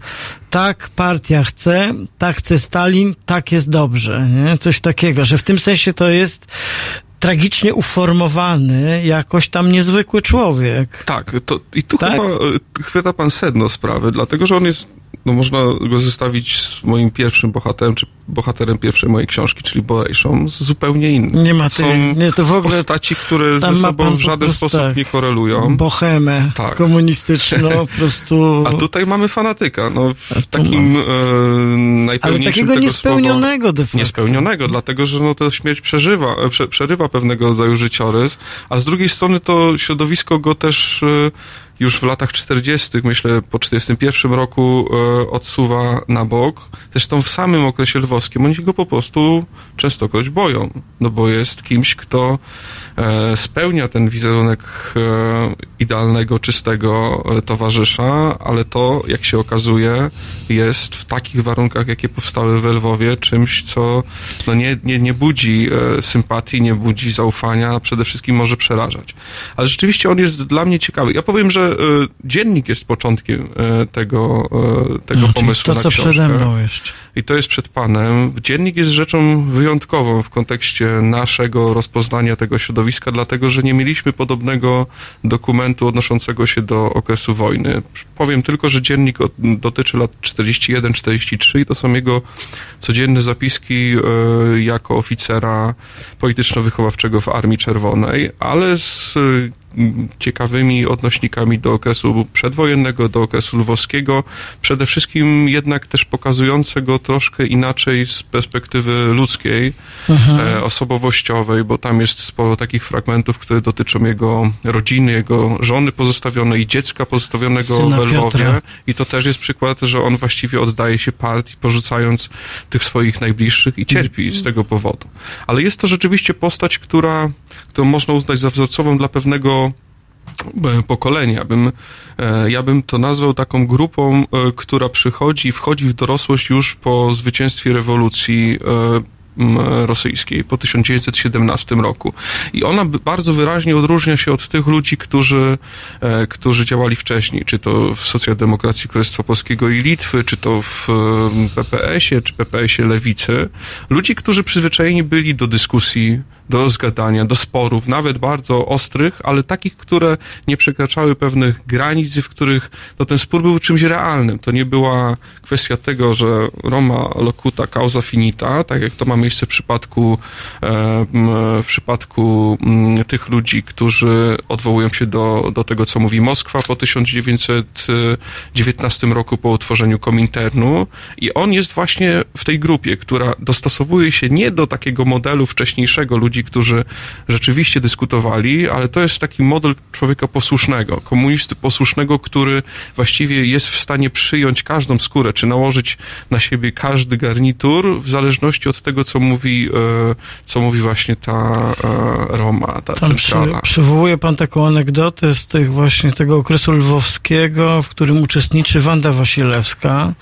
tak partia chce, tak chce Stalin, tak jest dobrze, nie? Coś takiego, że w tym sensie to jest tragicznie uformowany jakoś tam niezwykły człowiek. Tak, to, i tu Tak? chyba e, chwyta pan sedno sprawy, dlatego że on jest, no można go zestawić z moim pierwszym bohaterem, czy bohaterem pierwszej mojej książki, czyli Borejszą, z zupełnie innym. Nie ma Są tej, nie, to w ogóle postaci, które ze sobą w żaden sposób tak. nie korelują. bohemę Tak. komunistyczną, po prostu... A tutaj mamy fanatyka, no w takim e, Ale najpełniejszym takiego tego niespełnionego de słowa, facto. Niespełnionego, dlatego że no, ta śmierć przeżywa, e, prze, przerywa pewnego rodzaju życiorys, a z drugiej strony to środowisko go też e, już w latach 40., myślę po 41 roku e, odsuwa na bok. Zresztą w samym okresie lwowskim oni go po prostu częstokroć boją, no bo jest kimś, kto e, spełnia ten wizerunek e, idealnego, czystego e, towarzysza, ale to, jak się okazuje, jest w takich warunkach, jakie powstały w Lwowie, czymś, co no nie, nie, nie budzi e, sympatii, nie budzi zaufania, a przede wszystkim może przerażać. Ale rzeczywiście on jest dla mnie ciekawy. Ja powiem, że dziennik jest początkiem e, tego, e, tego No, pomysłu to, na co książkę. przede mną jeszcze. I to jest przed panem. Dziennik jest rzeczą wyjątkową w kontekście naszego rozpoznania tego środowiska, dlatego że nie mieliśmy podobnego dokumentu odnoszącego się do okresu wojny. Powiem tylko, że dziennik dotyczy lat 41-43 i to są jego codzienne zapiski e, jako oficera polityczno-wychowawczego w Armii Czerwonej, ale z e, ciekawymi odnośnikami do okresu przedwojennego, do okresu lwowskiego, przede wszystkim jednak też pokazujące go troszkę inaczej z perspektywy ludzkiej, e, osobowościowej, bo tam jest sporo takich fragmentów, które dotyczą jego rodziny, jego żony pozostawionej, dziecka pozostawionego Syna w Lwowie. Piotra. I to też jest przykład, że on właściwie oddaje się partii, porzucając tych swoich najbliższych i cierpi z tego powodu. Ale jest to rzeczywiście postać, która, którą można uznać za wzorcową dla pewnego pokolenia. Bym, e, ja bym to nazwał taką grupą, e, która przychodzi i wchodzi w dorosłość już po zwycięstwie rewolucji e, rosyjskiej po 1917 roku. I ona bardzo wyraźnie odróżnia się od tych ludzi, którzy, e, którzy działali wcześniej, czy to w socjaldemokracji Królestwa Polskiego i Litwy, czy to w e, PPS-ie, czy PPS-ie Lewicy. Ludzi, którzy przyzwyczajeni byli do dyskusji, do zgadania, do sporów, nawet bardzo ostrych, ale takich, które nie przekraczały pewnych granic, w których no, ten spór był czymś realnym. To nie była kwestia tego, że Roma locuta causa finita, tak jak to ma miejsce w przypadku, e, w przypadku tych ludzi, którzy odwołują się do, do tego, co mówi Moskwa po 1919 roku po utworzeniu Kominternu i on jest właśnie w tej grupie, która dostosowuje się nie do takiego modelu wcześniejszego ludzi, którzy rzeczywiście dyskutowali, ale to jest taki model człowieka posłusznego, komunisty posłusznego, który właściwie jest w stanie przyjąć każdą skórę, czy nałożyć na siebie każdy garnitur, w zależności od tego, co mówi, e, co mówi właśnie ta e, Roma, ta Tam przy, centrala. przywołuje pan taką anegdotę z tych właśnie tego okresu lwowskiego, w którym uczestniczy Wanda Wasilewska,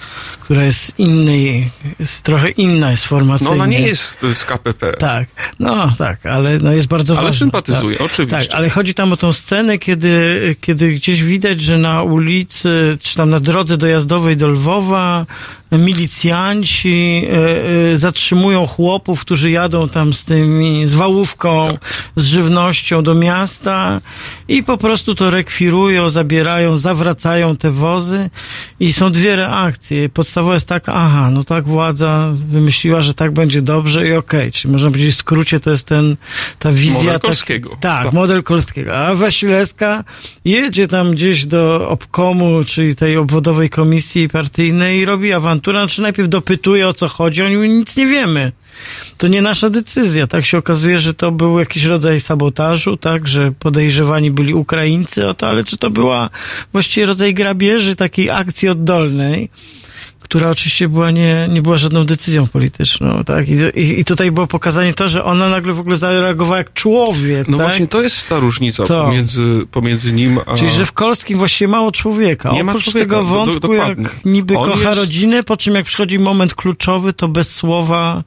która jest innej, jest trochę inna jest No formacyjnie. ona nie jest z KPP. Tak, no tak, ale no jest bardzo Ale ważna. sympatyzuje, tak. oczywiście. Tak, ale chodzi tam o tą scenę, kiedy, kiedy gdzieś widać, że na ulicy, czy tam na drodze dojazdowej do Lwowa milicjanci e, e, zatrzymują chłopów, którzy jadą tam z tymi, z wałówką, z żywnością do miasta i po prostu to rekwirują, zabierają, zawracają te wozy i są dwie reakcje. Podstawowa jest taka, aha, no tak władza wymyśliła, że tak będzie dobrze i okej, czyli można powiedzieć w skrócie to jest ten, ta wizja. Model tak- Kolskiego. Tak, Tak. model Kolskiego. A Wasilewska jedzie tam gdzieś do obkomu, czyli tej obwodowej komisji partyjnej i robi awanturę, znaczy najpierw dopytuje o co chodzi, oni mówią, nic nie wiemy. To nie nasza decyzja. Tak się okazuje, że to był jakiś rodzaj sabotażu, tak, że podejrzewani byli Ukraińcy o to, ale czy to była właściwie rodzaj grabieży, takiej akcji oddolnej, która oczywiście była nie, nie była żadną decyzją polityczną, tak? I, i, I tutaj było pokazanie to, że ona nagle w ogóle zareagowała jak człowiek, No tak? właśnie to jest ta różnica To. pomiędzy, pomiędzy nim a... Czyli, że w Kolskim właściwie mało człowieka. Nie ma Oprócz człowieka, tego do- do- wątku, dokładnie. jak niby On kocha jest- rodzinę, po czym jak przychodzi moment kluczowy, to bez słowa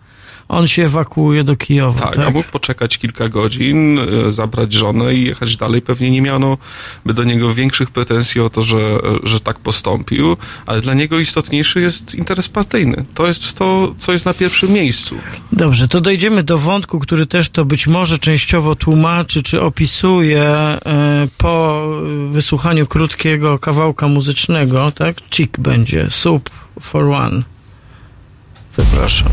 on się ewakuuje do Kijowa. Tak, Tak, a mógł poczekać kilka godzin, e, zabrać żonę i jechać dalej. Pewnie nie miano by do niego większych pretensji o to, że, że tak postąpił, ale dla niego istotniejszy jest interes partyjny. To jest to, co jest na pierwszym miejscu. Dobrze, to dojdziemy do wątku, który też to być może częściowo tłumaczy, czy opisuje e, po wysłuchaniu krótkiego kawałka muzycznego, tak? Chick będzie, Soup for One. Zapraszam.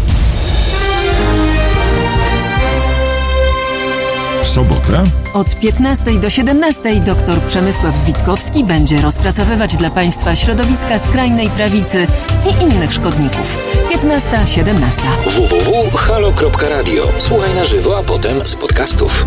W sobotę Od 15 do 17 dr Przemysław Witkowski będzie rozpracowywać dla Państwa środowiska skrajnej prawicy i innych szkodników. 15-17. www.halo.radio. Słuchaj na żywo, a potem z podcastów.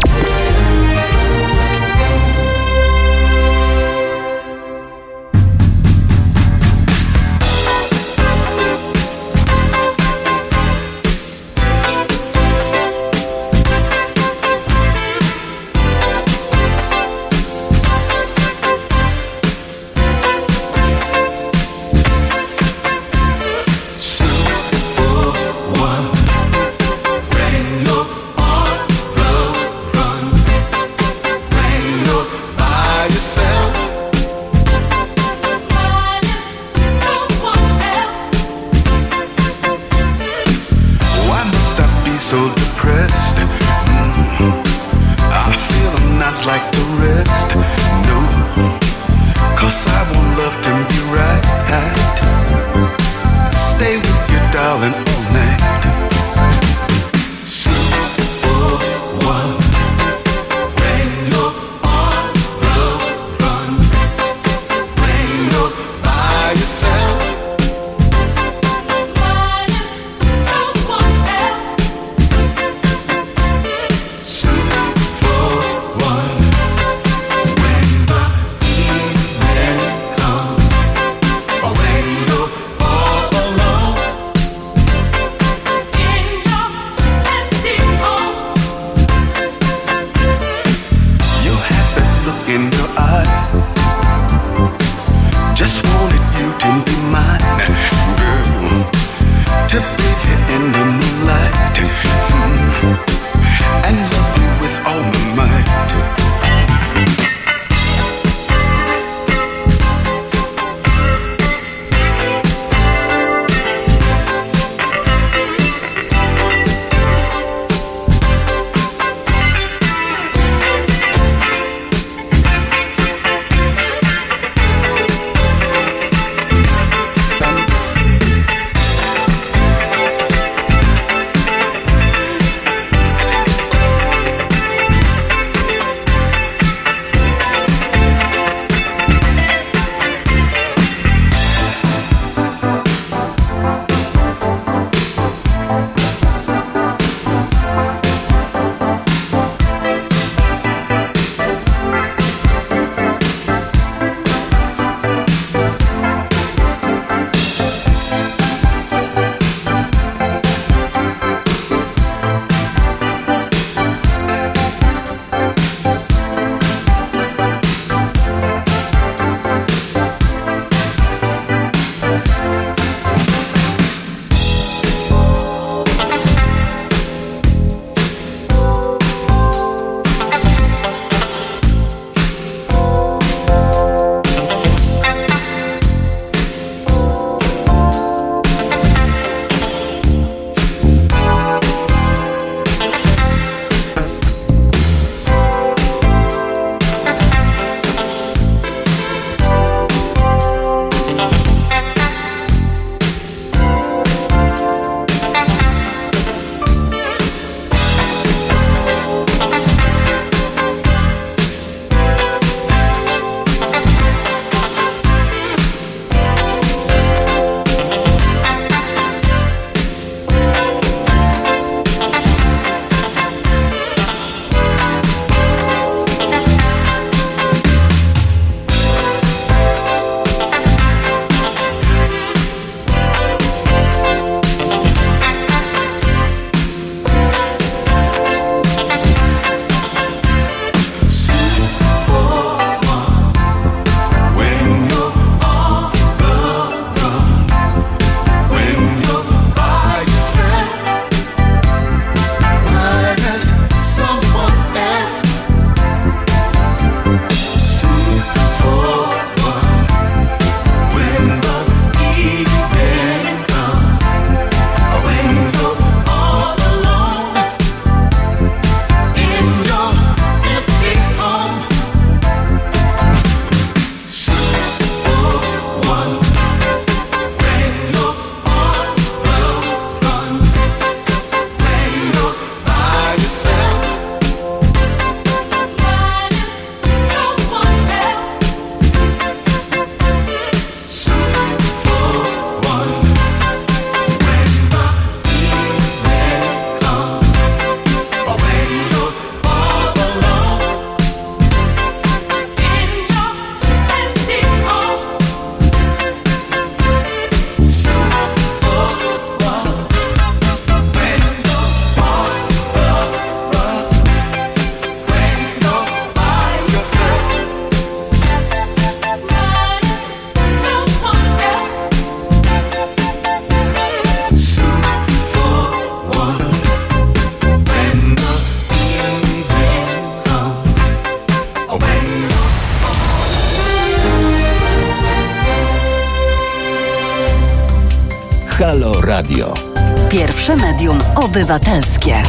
Pierwsze medium obywatelskie.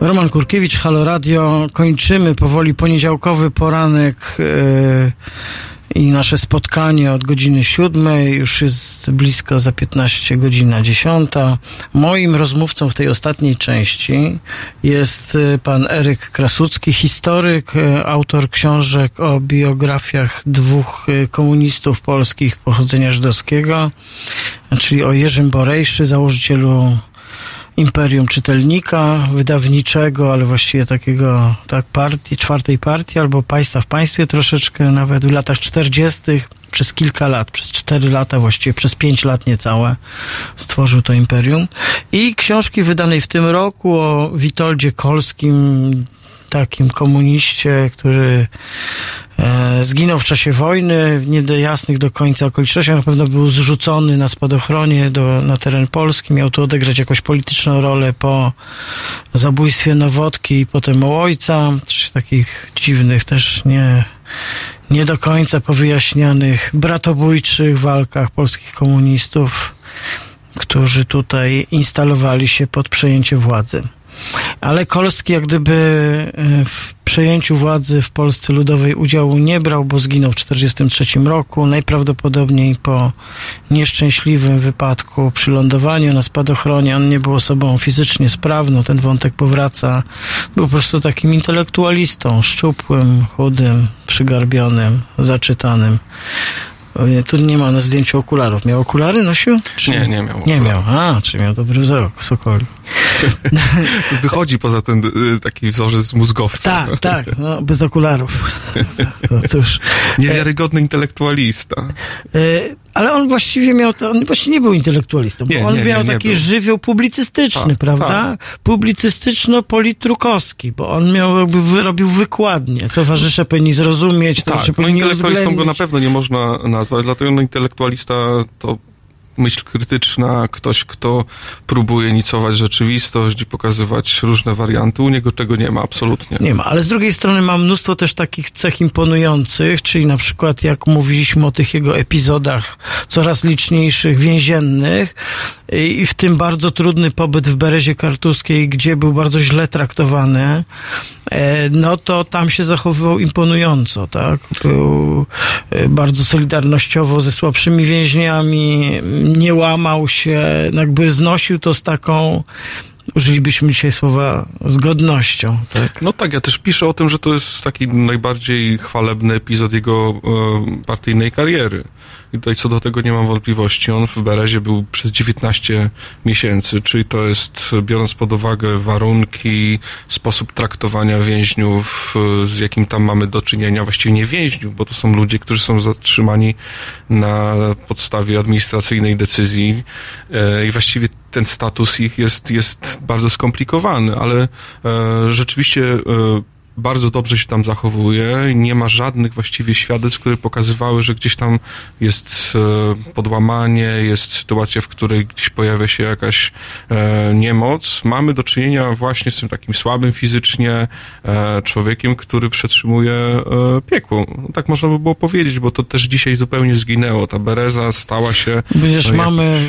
Roman Kurkiewicz, Halo Radio. Kończymy powoli poniedziałkowy poranek yy, i nasze spotkanie od godziny siódmej. Już jest blisko za 15 godzina dziesiąta. Moim rozmówcą w tej ostatniej części jest y, pan Eryk Krasucki, historyk, y, autor książek o biografiach dwóch y, komunistów polskich pochodzenia żydowskiego, czyli o Jerzym Borejszy, założycielu imperium czytelnika wydawniczego, ale właściwie takiego tak partii, czwartej partii albo państwa w państwie troszeczkę nawet w latach 40. przez kilka lat, przez cztery lata, właściwie przez pięć lat niecałe stworzył to imperium. I książki wydanej w tym roku o Witoldzie Kolskim, takim komuniście, który e, zginął w czasie wojny w niejasnych do końca okolicznościach. Na pewno był zrzucony na spadochronie do, na teren Polski. Miał tu odegrać jakąś polityczną rolę po zabójstwie Nowotki i potem ojca. Takich dziwnych też nie, nie do końca powyjaśnianych bratobójczych walkach polskich komunistów, którzy tutaj instalowali się pod przejęcie władzy. Ale Kolski jak gdyby e, w przejęciu władzy w Polsce Ludowej udziału nie brał, bo zginął w 1943 roku, najprawdopodobniej po nieszczęśliwym wypadku przy lądowaniu na spadochronie. On nie był osobą fizycznie sprawną, ten wątek powraca. Był po prostu takim intelektualistą, szczupłym, chudym, przygarbionym, zaczytanym. Tu nie ma na zdjęciu okularów. Miał okulary, nosił? Czy Nie, nie miał Nie miał. A, czy miał dobry wzrok, Sokoli. Wychodzi poza ten y, taki wzorzec mózgowca. Tak, tak, no, bez okularów. No cóż. Niewiarygodny intelektualista. Ale on właściwie miał, to, on właściwie nie był intelektualistą, bo Nie, on nie, miał nie taki był. żywioł publicystyczny, Tak, prawda? Publicystyczno-politrukowski, bo on miał, jakby wy- robił wykładnie. Towarzysze powinni zrozumieć, towarzysze Tak, no powinni intelektualistą go na pewno nie można nazwać, dlatego no, intelektualista to myśl krytyczna, ktoś, kto próbuje nicować rzeczywistość i pokazywać różne warianty. U niego tego nie ma, absolutnie. Nie ma, ale z drugiej strony ma mnóstwo też takich cech imponujących, czyli na przykład jak mówiliśmy o tych jego epizodach coraz liczniejszych, więziennych i w tym bardzo trudny pobyt w Berezie Kartuskiej, gdzie był bardzo źle traktowany, e, no to tam się zachowywał imponująco, tak? Był e, bardzo solidarnościowo ze słabszymi więźniami, nie łamał się, jakby znosił to z taką użylibyśmy dzisiaj słowa z godnością, tak? No tak, ja też piszę o tym, że to jest taki najbardziej chwalebny epizod jego e, partyjnej kariery. I tutaj co do tego nie mam wątpliwości. On w Berezie był przez 19 miesięcy, czyli to jest, biorąc pod uwagę warunki, sposób traktowania więźniów, z jakim tam mamy do czynienia, właściwie nie więźniów, bo to są ludzie, którzy są zatrzymani na podstawie administracyjnej decyzji e, i właściwie ten status ich jest, jest bardzo skomplikowany, ale e, rzeczywiście e, bardzo dobrze się tam zachowuje. Nie ma żadnych właściwie świadectw, które pokazywały, że gdzieś tam jest e, podłamanie, jest sytuacja, w której gdzieś pojawia się jakaś e, niemoc. Mamy do czynienia właśnie z tym takim słabym fizycznie e, człowiekiem, który przetrzymuje piekło. Tak można by było powiedzieć, bo to też dzisiaj zupełnie zginęło. Ta bereza stała się... Przecież no, mamy,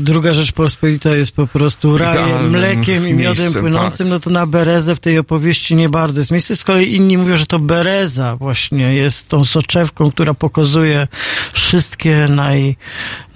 druga Rzeczpospolita jest po prostu rajem, mlekiem i miodem miejscem, płynącym, no to na Berezę w tej opowieści nie bardzo jest miejsce. Z kolei inni mówią, że to Bereza właśnie jest tą soczewką, która pokazuje wszystkie naj,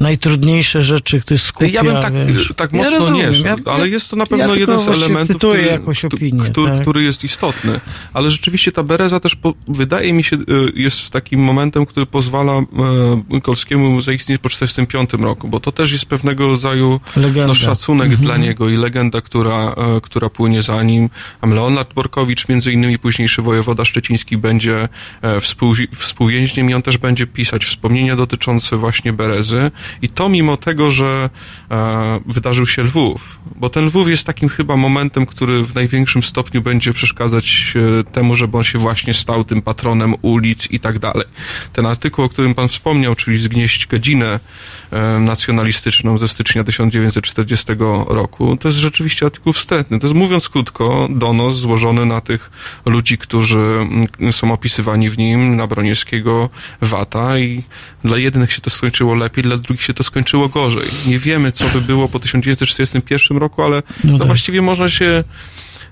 najtrudniejsze rzeczy, które skupia. Ja bym tak, wiesz. tak Ja mocno rozumiem, nie szedł, ja- ale ja- jest to na ja pewno tylko jeden z elementów, który, opinię, który, tak. który jest istotny. Ale rzeczywiście ta Bereza też, po, wydaje mi się, y, jest takim momentem, który pozwala e, Kolskiemu zaistnieć po 45 roku, bo to też jest pewnego rodzaju no, szacunek Mhm. dla niego i legenda, która, e, która płynie za nim. A Leonard Borkowicz, między innymi późniejszy wojewoda szczeciński, będzie e, współ, współwięźniem i on też będzie pisać wspomnienia dotyczące właśnie Berezy. I to mimo tego, że e, wydarzył się Lwów, bo ten Lwów jest takim chyba momentem, który w największym stopniu będzie przeszkadzać e, temu, żeby on się właśnie stał tym patronem ulic i tak dalej. Ten artykuł, o którym pan wspomniał, czyli zgnieść godzinę e, nacjonalistyczną ze stycznia 1940 roku, to jest rzeczywiście artykuł wstępny. To jest, mówiąc krótko, donos złożony na tych ludzi, którzy mm, są opisywani w nim, na Broniewskiego, Wata i dla jednych się to skończyło lepiej, dla drugich się to skończyło gorzej. Nie wiemy, co by było po 1941 roku, ale No no tak. właściwie można się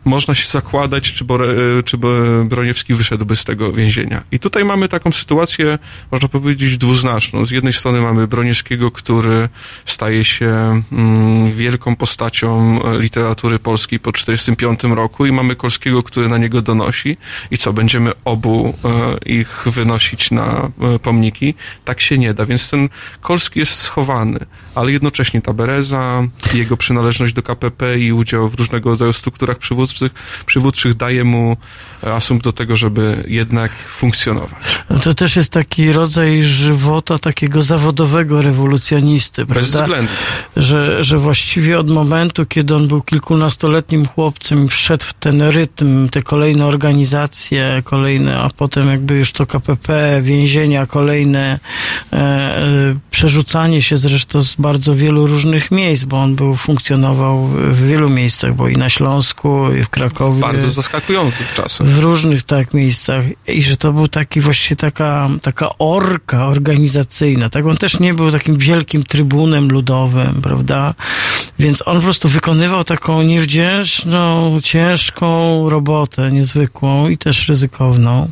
można się zakładać, czy, Bore, czy Bo- Broniewski wyszedłby z tego więzienia. I tutaj mamy taką sytuację, można powiedzieć, dwuznaczną. Z jednej strony mamy Broniewskiego, który staje się mm, wielką postacią e, literatury polskiej po 1945 roku i mamy Kolskiego, który na niego donosi. I co, będziemy obu e, ich wynosić na e, pomniki? Tak się nie da, więc ten Kolski jest schowany, ale jednocześnie ta Bereza, jego przynależność do KPP i udział w różnego rodzaju strukturach przywódczych przywódczych, daje mu e, asumpt do tego, żeby jednak funkcjonować. No To też jest taki rodzaj żywota takiego zawodowego rewolucjonisty, Bez prawda? względu. Że, że właściwie od momentu, kiedy on był kilkunastoletnim chłopcem i wszedł w ten rytm, te kolejne organizacje, kolejne, a potem jakby już to KPP, więzienia, kolejne e, e, przerzucanie się zresztą z bardzo wielu różnych miejsc, bo on był, funkcjonował w wielu miejscach, bo i na Śląsku, i w Krakowie. Bardzo zaskakujących czasem. W różnych tak miejscach i że to był taki właściwie taka, taka orka organizacyjna, tak? On też nie był takim wielkim trybunem ludowym, prawda? Więc on po prostu wykonywał taką niewdzięczną, ciężką robotę, niezwykłą i też ryzykowną.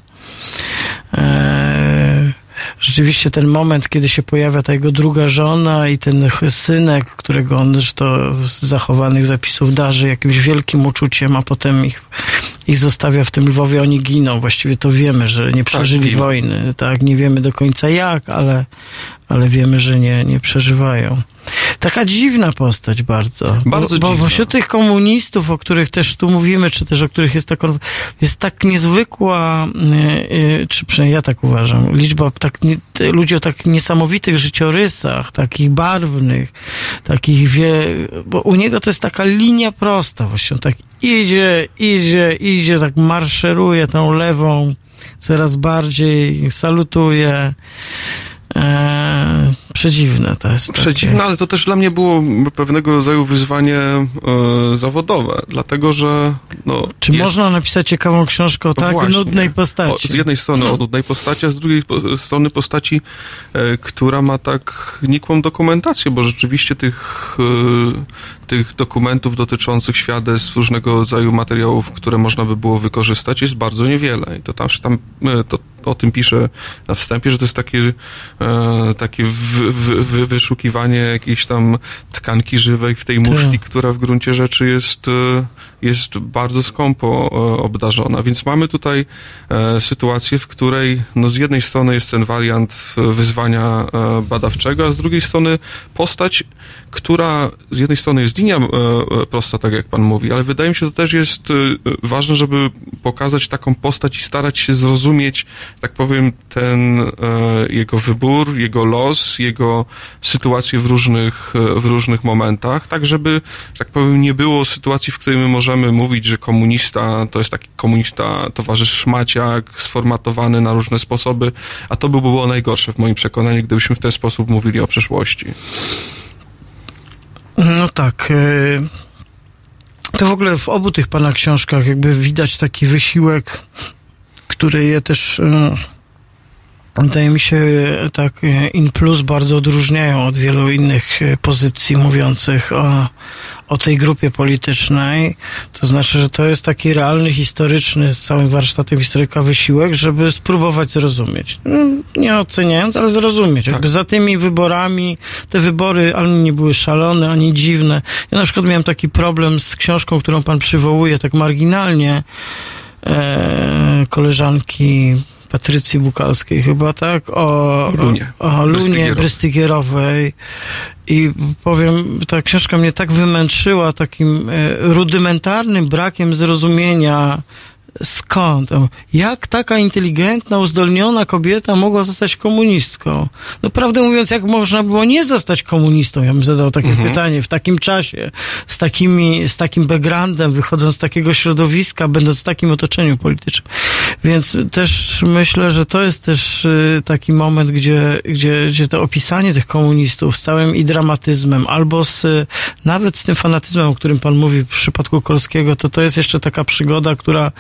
Eee, rzeczywiście ten moment, kiedy się pojawia ta jego druga żona i ten synek, którego on zresztą z zachowanych zapisów darzy jakimś wielkim uczuciem, a potem ich, ich zostawia w tym Lwowie, oni giną. Właściwie to wiemy, że nie przeżyli giną. wojny. Tak, nie wiemy do końca jak, ale, ale wiemy, że nie, nie przeżywają. Taka dziwna postać bardzo. Bardzo bo, bo dziwna. wśród tych komunistów, o których też tu mówimy, czy też o których jest tak, jest tak niezwykła, e, e, czy przynajmniej ja tak uważam, liczba tak, ludzi o tak niesamowitych życiorysach, takich barwnych, takich wie, bo u niego to jest taka linia prosta, właśnie on tak idzie, idzie, idzie, tak marszeruje tą lewą, coraz bardziej salutuje. E, przedziwne to jest. takie. Przedziwne, ale to też dla mnie było pewnego rodzaju wyzwanie e, zawodowe, dlatego że no, Czy jest, można napisać ciekawą książkę o No tak właśnie. nudnej O, postaci? z jednej strony o nudnej postaci, a z drugiej po, strony postaci, e, która ma tak nikłą dokumentację, bo rzeczywiście tych, e, tych dokumentów dotyczących świadectw, różnego rodzaju materiałów, które można by było wykorzystać, jest bardzo niewiele. I to tam, tam e, to, o tym piszę na wstępie, że to jest takie, e, takie wy, wy, wyszukiwanie jakiejś tam tkanki żywej w tej muszli, która w gruncie rzeczy jest, e, jest bardzo skąpo e, obdarzona. Więc mamy tutaj e, sytuację, w której no, z jednej strony jest ten wariant wyzwania e, badawczego, a z drugiej strony postać, która z jednej strony jest linia prosta, tak jak pan mówi, ale wydaje mi się, że to też jest ważne, żeby pokazać taką postać i starać się zrozumieć, tak powiem, ten jego wybór, jego los, jego sytuację w różnych, w różnych momentach, tak żeby, że tak powiem, nie było sytuacji, w której my możemy mówić, że komunista to jest taki komunista, towarzysz szmaciak, sformatowany na różne sposoby, a to by było najgorsze w moim przekonaniu, gdybyśmy w ten sposób mówili o przeszłości. No tak. e, To w ogóle w obu tych pana książkach jakby widać taki wysiłek, który je też e, wydaje mi się tak e, in plus bardzo odróżniają od wielu innych e, pozycji mówiących o, o tej grupie politycznej. To znaczy, że to jest taki realny, historyczny, z całym warsztatem historyka wysiłek, żeby spróbować zrozumieć. No, Nie oceniając, ale zrozumieć. Jakby za tymi wyborami, te wybory ani nie były szalone, ani dziwne. Ja na przykład miałem taki problem z książką, którą pan przywołuje tak marginalnie, e, koleżanki Patrycji Bukalskiej chyba, tak? O Lunie. O, o Lunie Brystygierowej. Brystygierowej. I powiem, ta książka mnie tak wymęczyła takim e, rudymentarnym brakiem zrozumienia skąd? Jak taka inteligentna, uzdolniona kobieta mogła zostać komunistką? No prawdę mówiąc, jak można było nie zostać komunistą? Ja bym zadał takie Mhm. pytanie w takim czasie, z, takimi, z takim backgroundem, wychodząc z takiego środowiska, będąc w takim otoczeniu politycznym. Więc też myślę, że to jest też y, taki moment, gdzie, gdzie, gdzie to opisanie tych komunistów z całym i dramatyzmem, albo z, nawet z tym fanatyzmem, o którym pan mówi w przypadku Kolskiego, to to jest jeszcze taka przygoda, która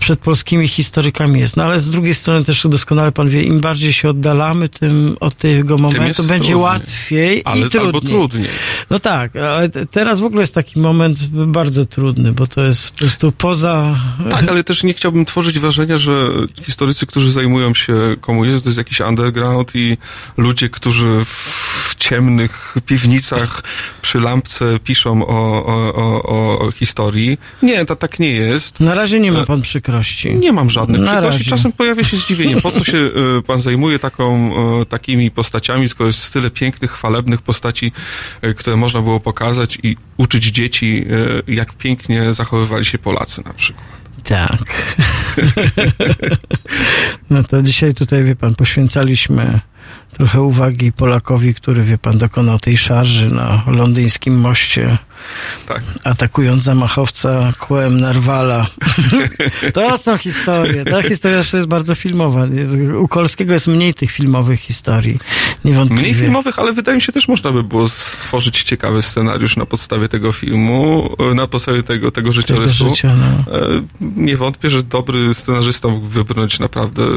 przed polskimi historykami jest. No ale z drugiej strony też doskonale pan wie, im bardziej się oddalamy tym, od tego momentu, będzie trudniej. łatwiej Ale, i trudniej. albo trudniej. No tak, ale te- teraz w ogóle jest taki moment bardzo trudny, bo to jest po prostu poza... Tak, ale też nie chciałbym tworzyć wrażenia, że historycy, którzy zajmują się komunizmem, to jest jakiś underground i ludzie, którzy w ciemnych piwnicach przy lampce piszą o, o, o, o, historii. Nie, to tak nie jest. Na razie nie ma pan przykrości. Nie mam żadnych Na przykrości. razie. Czasem pojawia się zdziwienie. Po co się e, pan zajmuje taką, e, takimi postaciami, skoro jest tyle pięknych, chwalebnych postaci, e, które można było pokazać i uczyć dzieci, e, jak pięknie zachowywali się Polacy na przykład. Tak. No to dzisiaj tutaj, wie pan, poświęcaliśmy trochę uwagi Polakowi, który, wie pan, dokonał tej szarży na londyńskim moście, Tak. atakując zamachowca kłem Narwala. To są historie. Ta historia jeszcze jest bardzo filmowa. U Kolskiego jest mniej tych filmowych historii. Niewątpliwie. Mniej filmowych, ale wydaje mi się też można by było stworzyć ciekawy scenariusz na podstawie tego filmu, na podstawie tego, tego życiorysu. życia, no. E, Nie wątpię, że dobry scenarzysta mógł wybrnąć naprawdę e,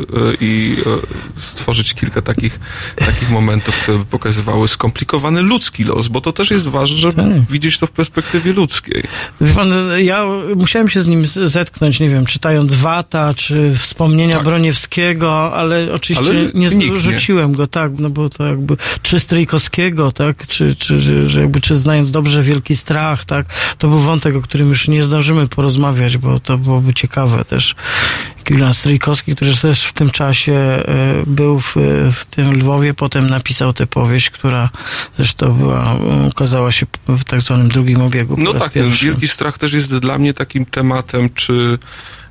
i e, stworzyć kilka takich, takich momentów, które by pokazywały skomplikowany ludzki los, bo to też jest ważne, żeby Tak. widzieć to w perspektywie ludzkiej. Wie pan, ja musiałem się z nim zetknąć, nie wiem, czytając Wata, czy wspomnienia Broniewskiego, ale oczywiście Tak. Ale nie nikt nie. rzuciłem go, tak, no bo to jakby, czy Stryjkowskiego, tak, czy, czy, czy, że jakby, czy znając dobrze Wielki Strach, tak, to był wątek, o którym już nie zdążymy porozmawiać, bo to byłoby ciekawe też. Kilian Stryjkowski, który też w tym czasie e, był w, w tym Lwowie, potem napisał tę powieść, która zresztą była, ukazała się w tak zwanym drugim obiegu. No tak, ten wielki strach też jest dla mnie takim tematem, czy, e,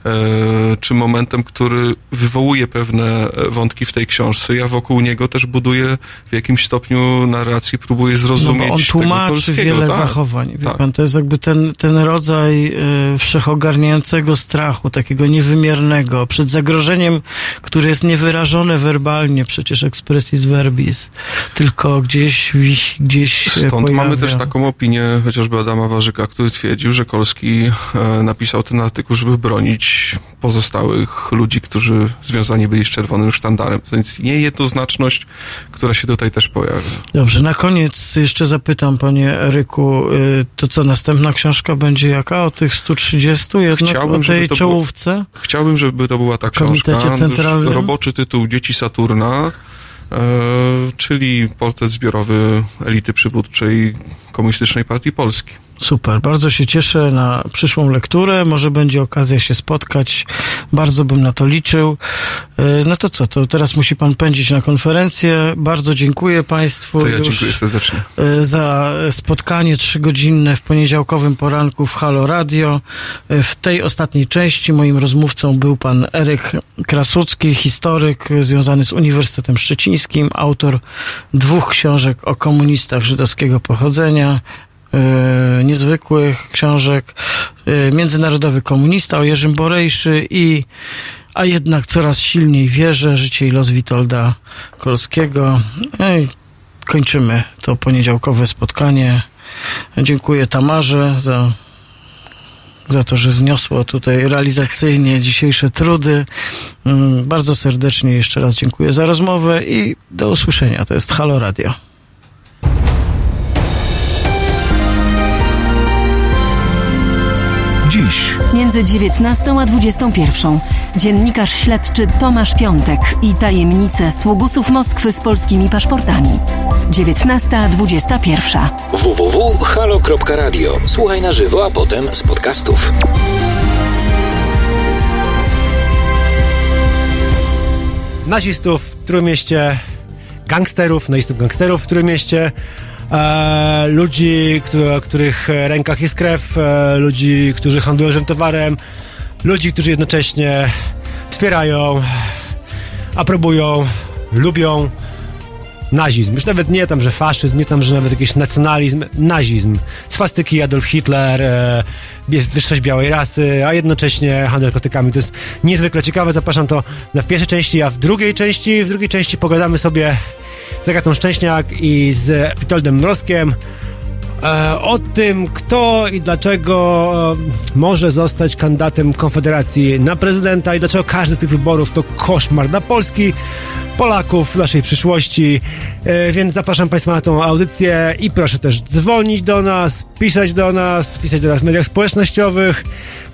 czy momentem, który wywołuje pewne e, wątki w tej książce. Ja wokół niego też buduję w jakimś stopniu narrację, próbuję zrozumieć No bo on tłumaczy wiele tak, zachowań. Tak. pan, to jest jakby ten, ten rodzaj y, wszechogarniającego strachu, takiego niewymiernego, przed zagrożeniem, które jest niewyrażone werbalnie, przecież expressis verbis, tylko gdzieś wisi, gdzieś Stąd pojawia. mamy też taką opinię chociażby Adama Warzyka, który twierdził, że Kolski e, napisał ten artykuł, żeby bronić pozostałych ludzi, którzy związani byli z czerwonym sztandarem. Więc niejednoznaczność, która się tutaj też pojawia. Dobrze, na koniec jeszcze zapytam, panie Eryku, y, to co, następna książka będzie jaka? O tych 130 jednak? Chciałbym, o tej to było- czołówce? Chciałbym, żeby to była ta książka. Centralnym? Roboczy tytuł Dzieci Saturna, e, czyli portret zbiorowy elity przywódczej Komunistycznej Partii Polski. Super, bardzo się cieszę na przyszłą lekturę. Może będzie okazja się spotkać. Bardzo bym na to liczył. E, No to co, to teraz musi pan pędzić na konferencję. Bardzo dziękuję państwu To ja dziękuję serdecznie. e, za spotkanie trzygodzinne w poniedziałkowym poranku w Halo Radio. E, W tej ostatniej części moim rozmówcą był pan Eryk Krasucki, historyk związany z Uniwersytetem Szczecińskim, autor dwóch książek o komunistach żydowskiego pochodzenia e, niezwykłych książek. E, Międzynarodowy komunista o Jerzym Borejszy i a jednak coraz silniej wierzę, życie i los Witolda Kolskiego. No kończymy to poniedziałkowe spotkanie. Dziękuję Tamarze za, za to, że zniosło tutaj realizacyjnie dzisiejsze trudy. Mm, Bardzo serdecznie jeszcze raz dziękuję za rozmowę i do usłyszenia. To jest Halo Radio. Dziś Między 19 a 21 dziennikarz śledczy Tomasz Piątek i tajemnice sługusów Moskwy z polskimi paszportami. 19.21. www.halo.radio. Słuchaj na żywo, a potem z podcastów. nazistów w Trójmieście, gangsterów, nazistów gangsterów w Trójmieście, e, ludzi, którzy, których rękach jest krew, e, ludzi, którzy handlują żywym towarem, ludzi, którzy jednocześnie wspierają, aprobują, lubią nazizm. Już nawet nie tam, że faszyzm, nie tam, że nawet jakiś nacjonalizm, nazizm. Swastyki Adolf Hitler, e, wyższość białej rasy, a jednocześnie handel narkotykami. To jest niezwykle ciekawe. Zapraszam to na w pierwszej części, a w drugiej części, w drugiej części pogadamy sobie z Agatą Szczęśniak i z Witoldem Mrozkiem o tym, kto i dlaczego e, może zostać kandydatem Konfederacji na prezydenta i dlaczego każdy z tych wyborów to koszmar dla Polski, Polaków, naszej przyszłości. E, więc zapraszam Państwa na tą audycję i proszę też dzwonić do nas, pisać do nas, pisać do nas w mediach społecznościowych.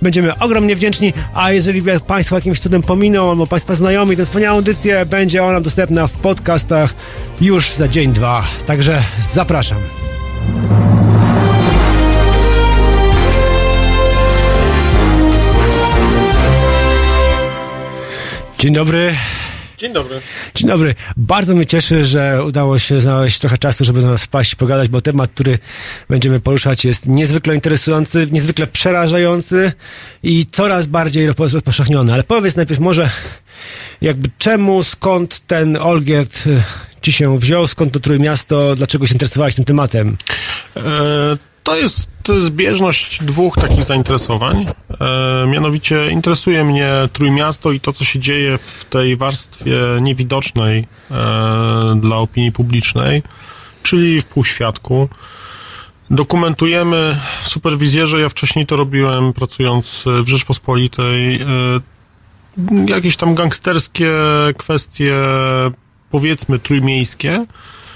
Będziemy ogromnie wdzięczni, a jeżeli Państwo jakimś cudem pominą, albo Państwa znajomi tę wspaniałą audycję, będzie ona dostępna w podcastach już za dzień, dwa. Także zapraszam. Dzień dobry. Dzień dobry. Dzień dobry. Bardzo mnie cieszy, że udało się znaleźć trochę czasu, żeby do nas wpaść i pogadać, bo temat, który będziemy poruszać jest niezwykle interesujący, niezwykle przerażający i coraz bardziej roz- rozpowszechniony. Ale powiedz najpierw może, jakby czemu, skąd ten Olgierd y, ci się wziął, skąd to Trójmiasto, dlaczego się interesowałeś tym tematem? E, to jest zbieżność dwóch takich zainteresowań. E, mianowicie interesuje mnie Trójmiasto i to, co się dzieje w tej warstwie niewidocznej e, dla opinii publicznej, czyli w półświadku. Dokumentujemy w superwizjerze, ja wcześniej to robiłem pracując w Rzeczpospolitej, e, jakieś tam gangsterskie kwestie, powiedzmy trójmiejskie,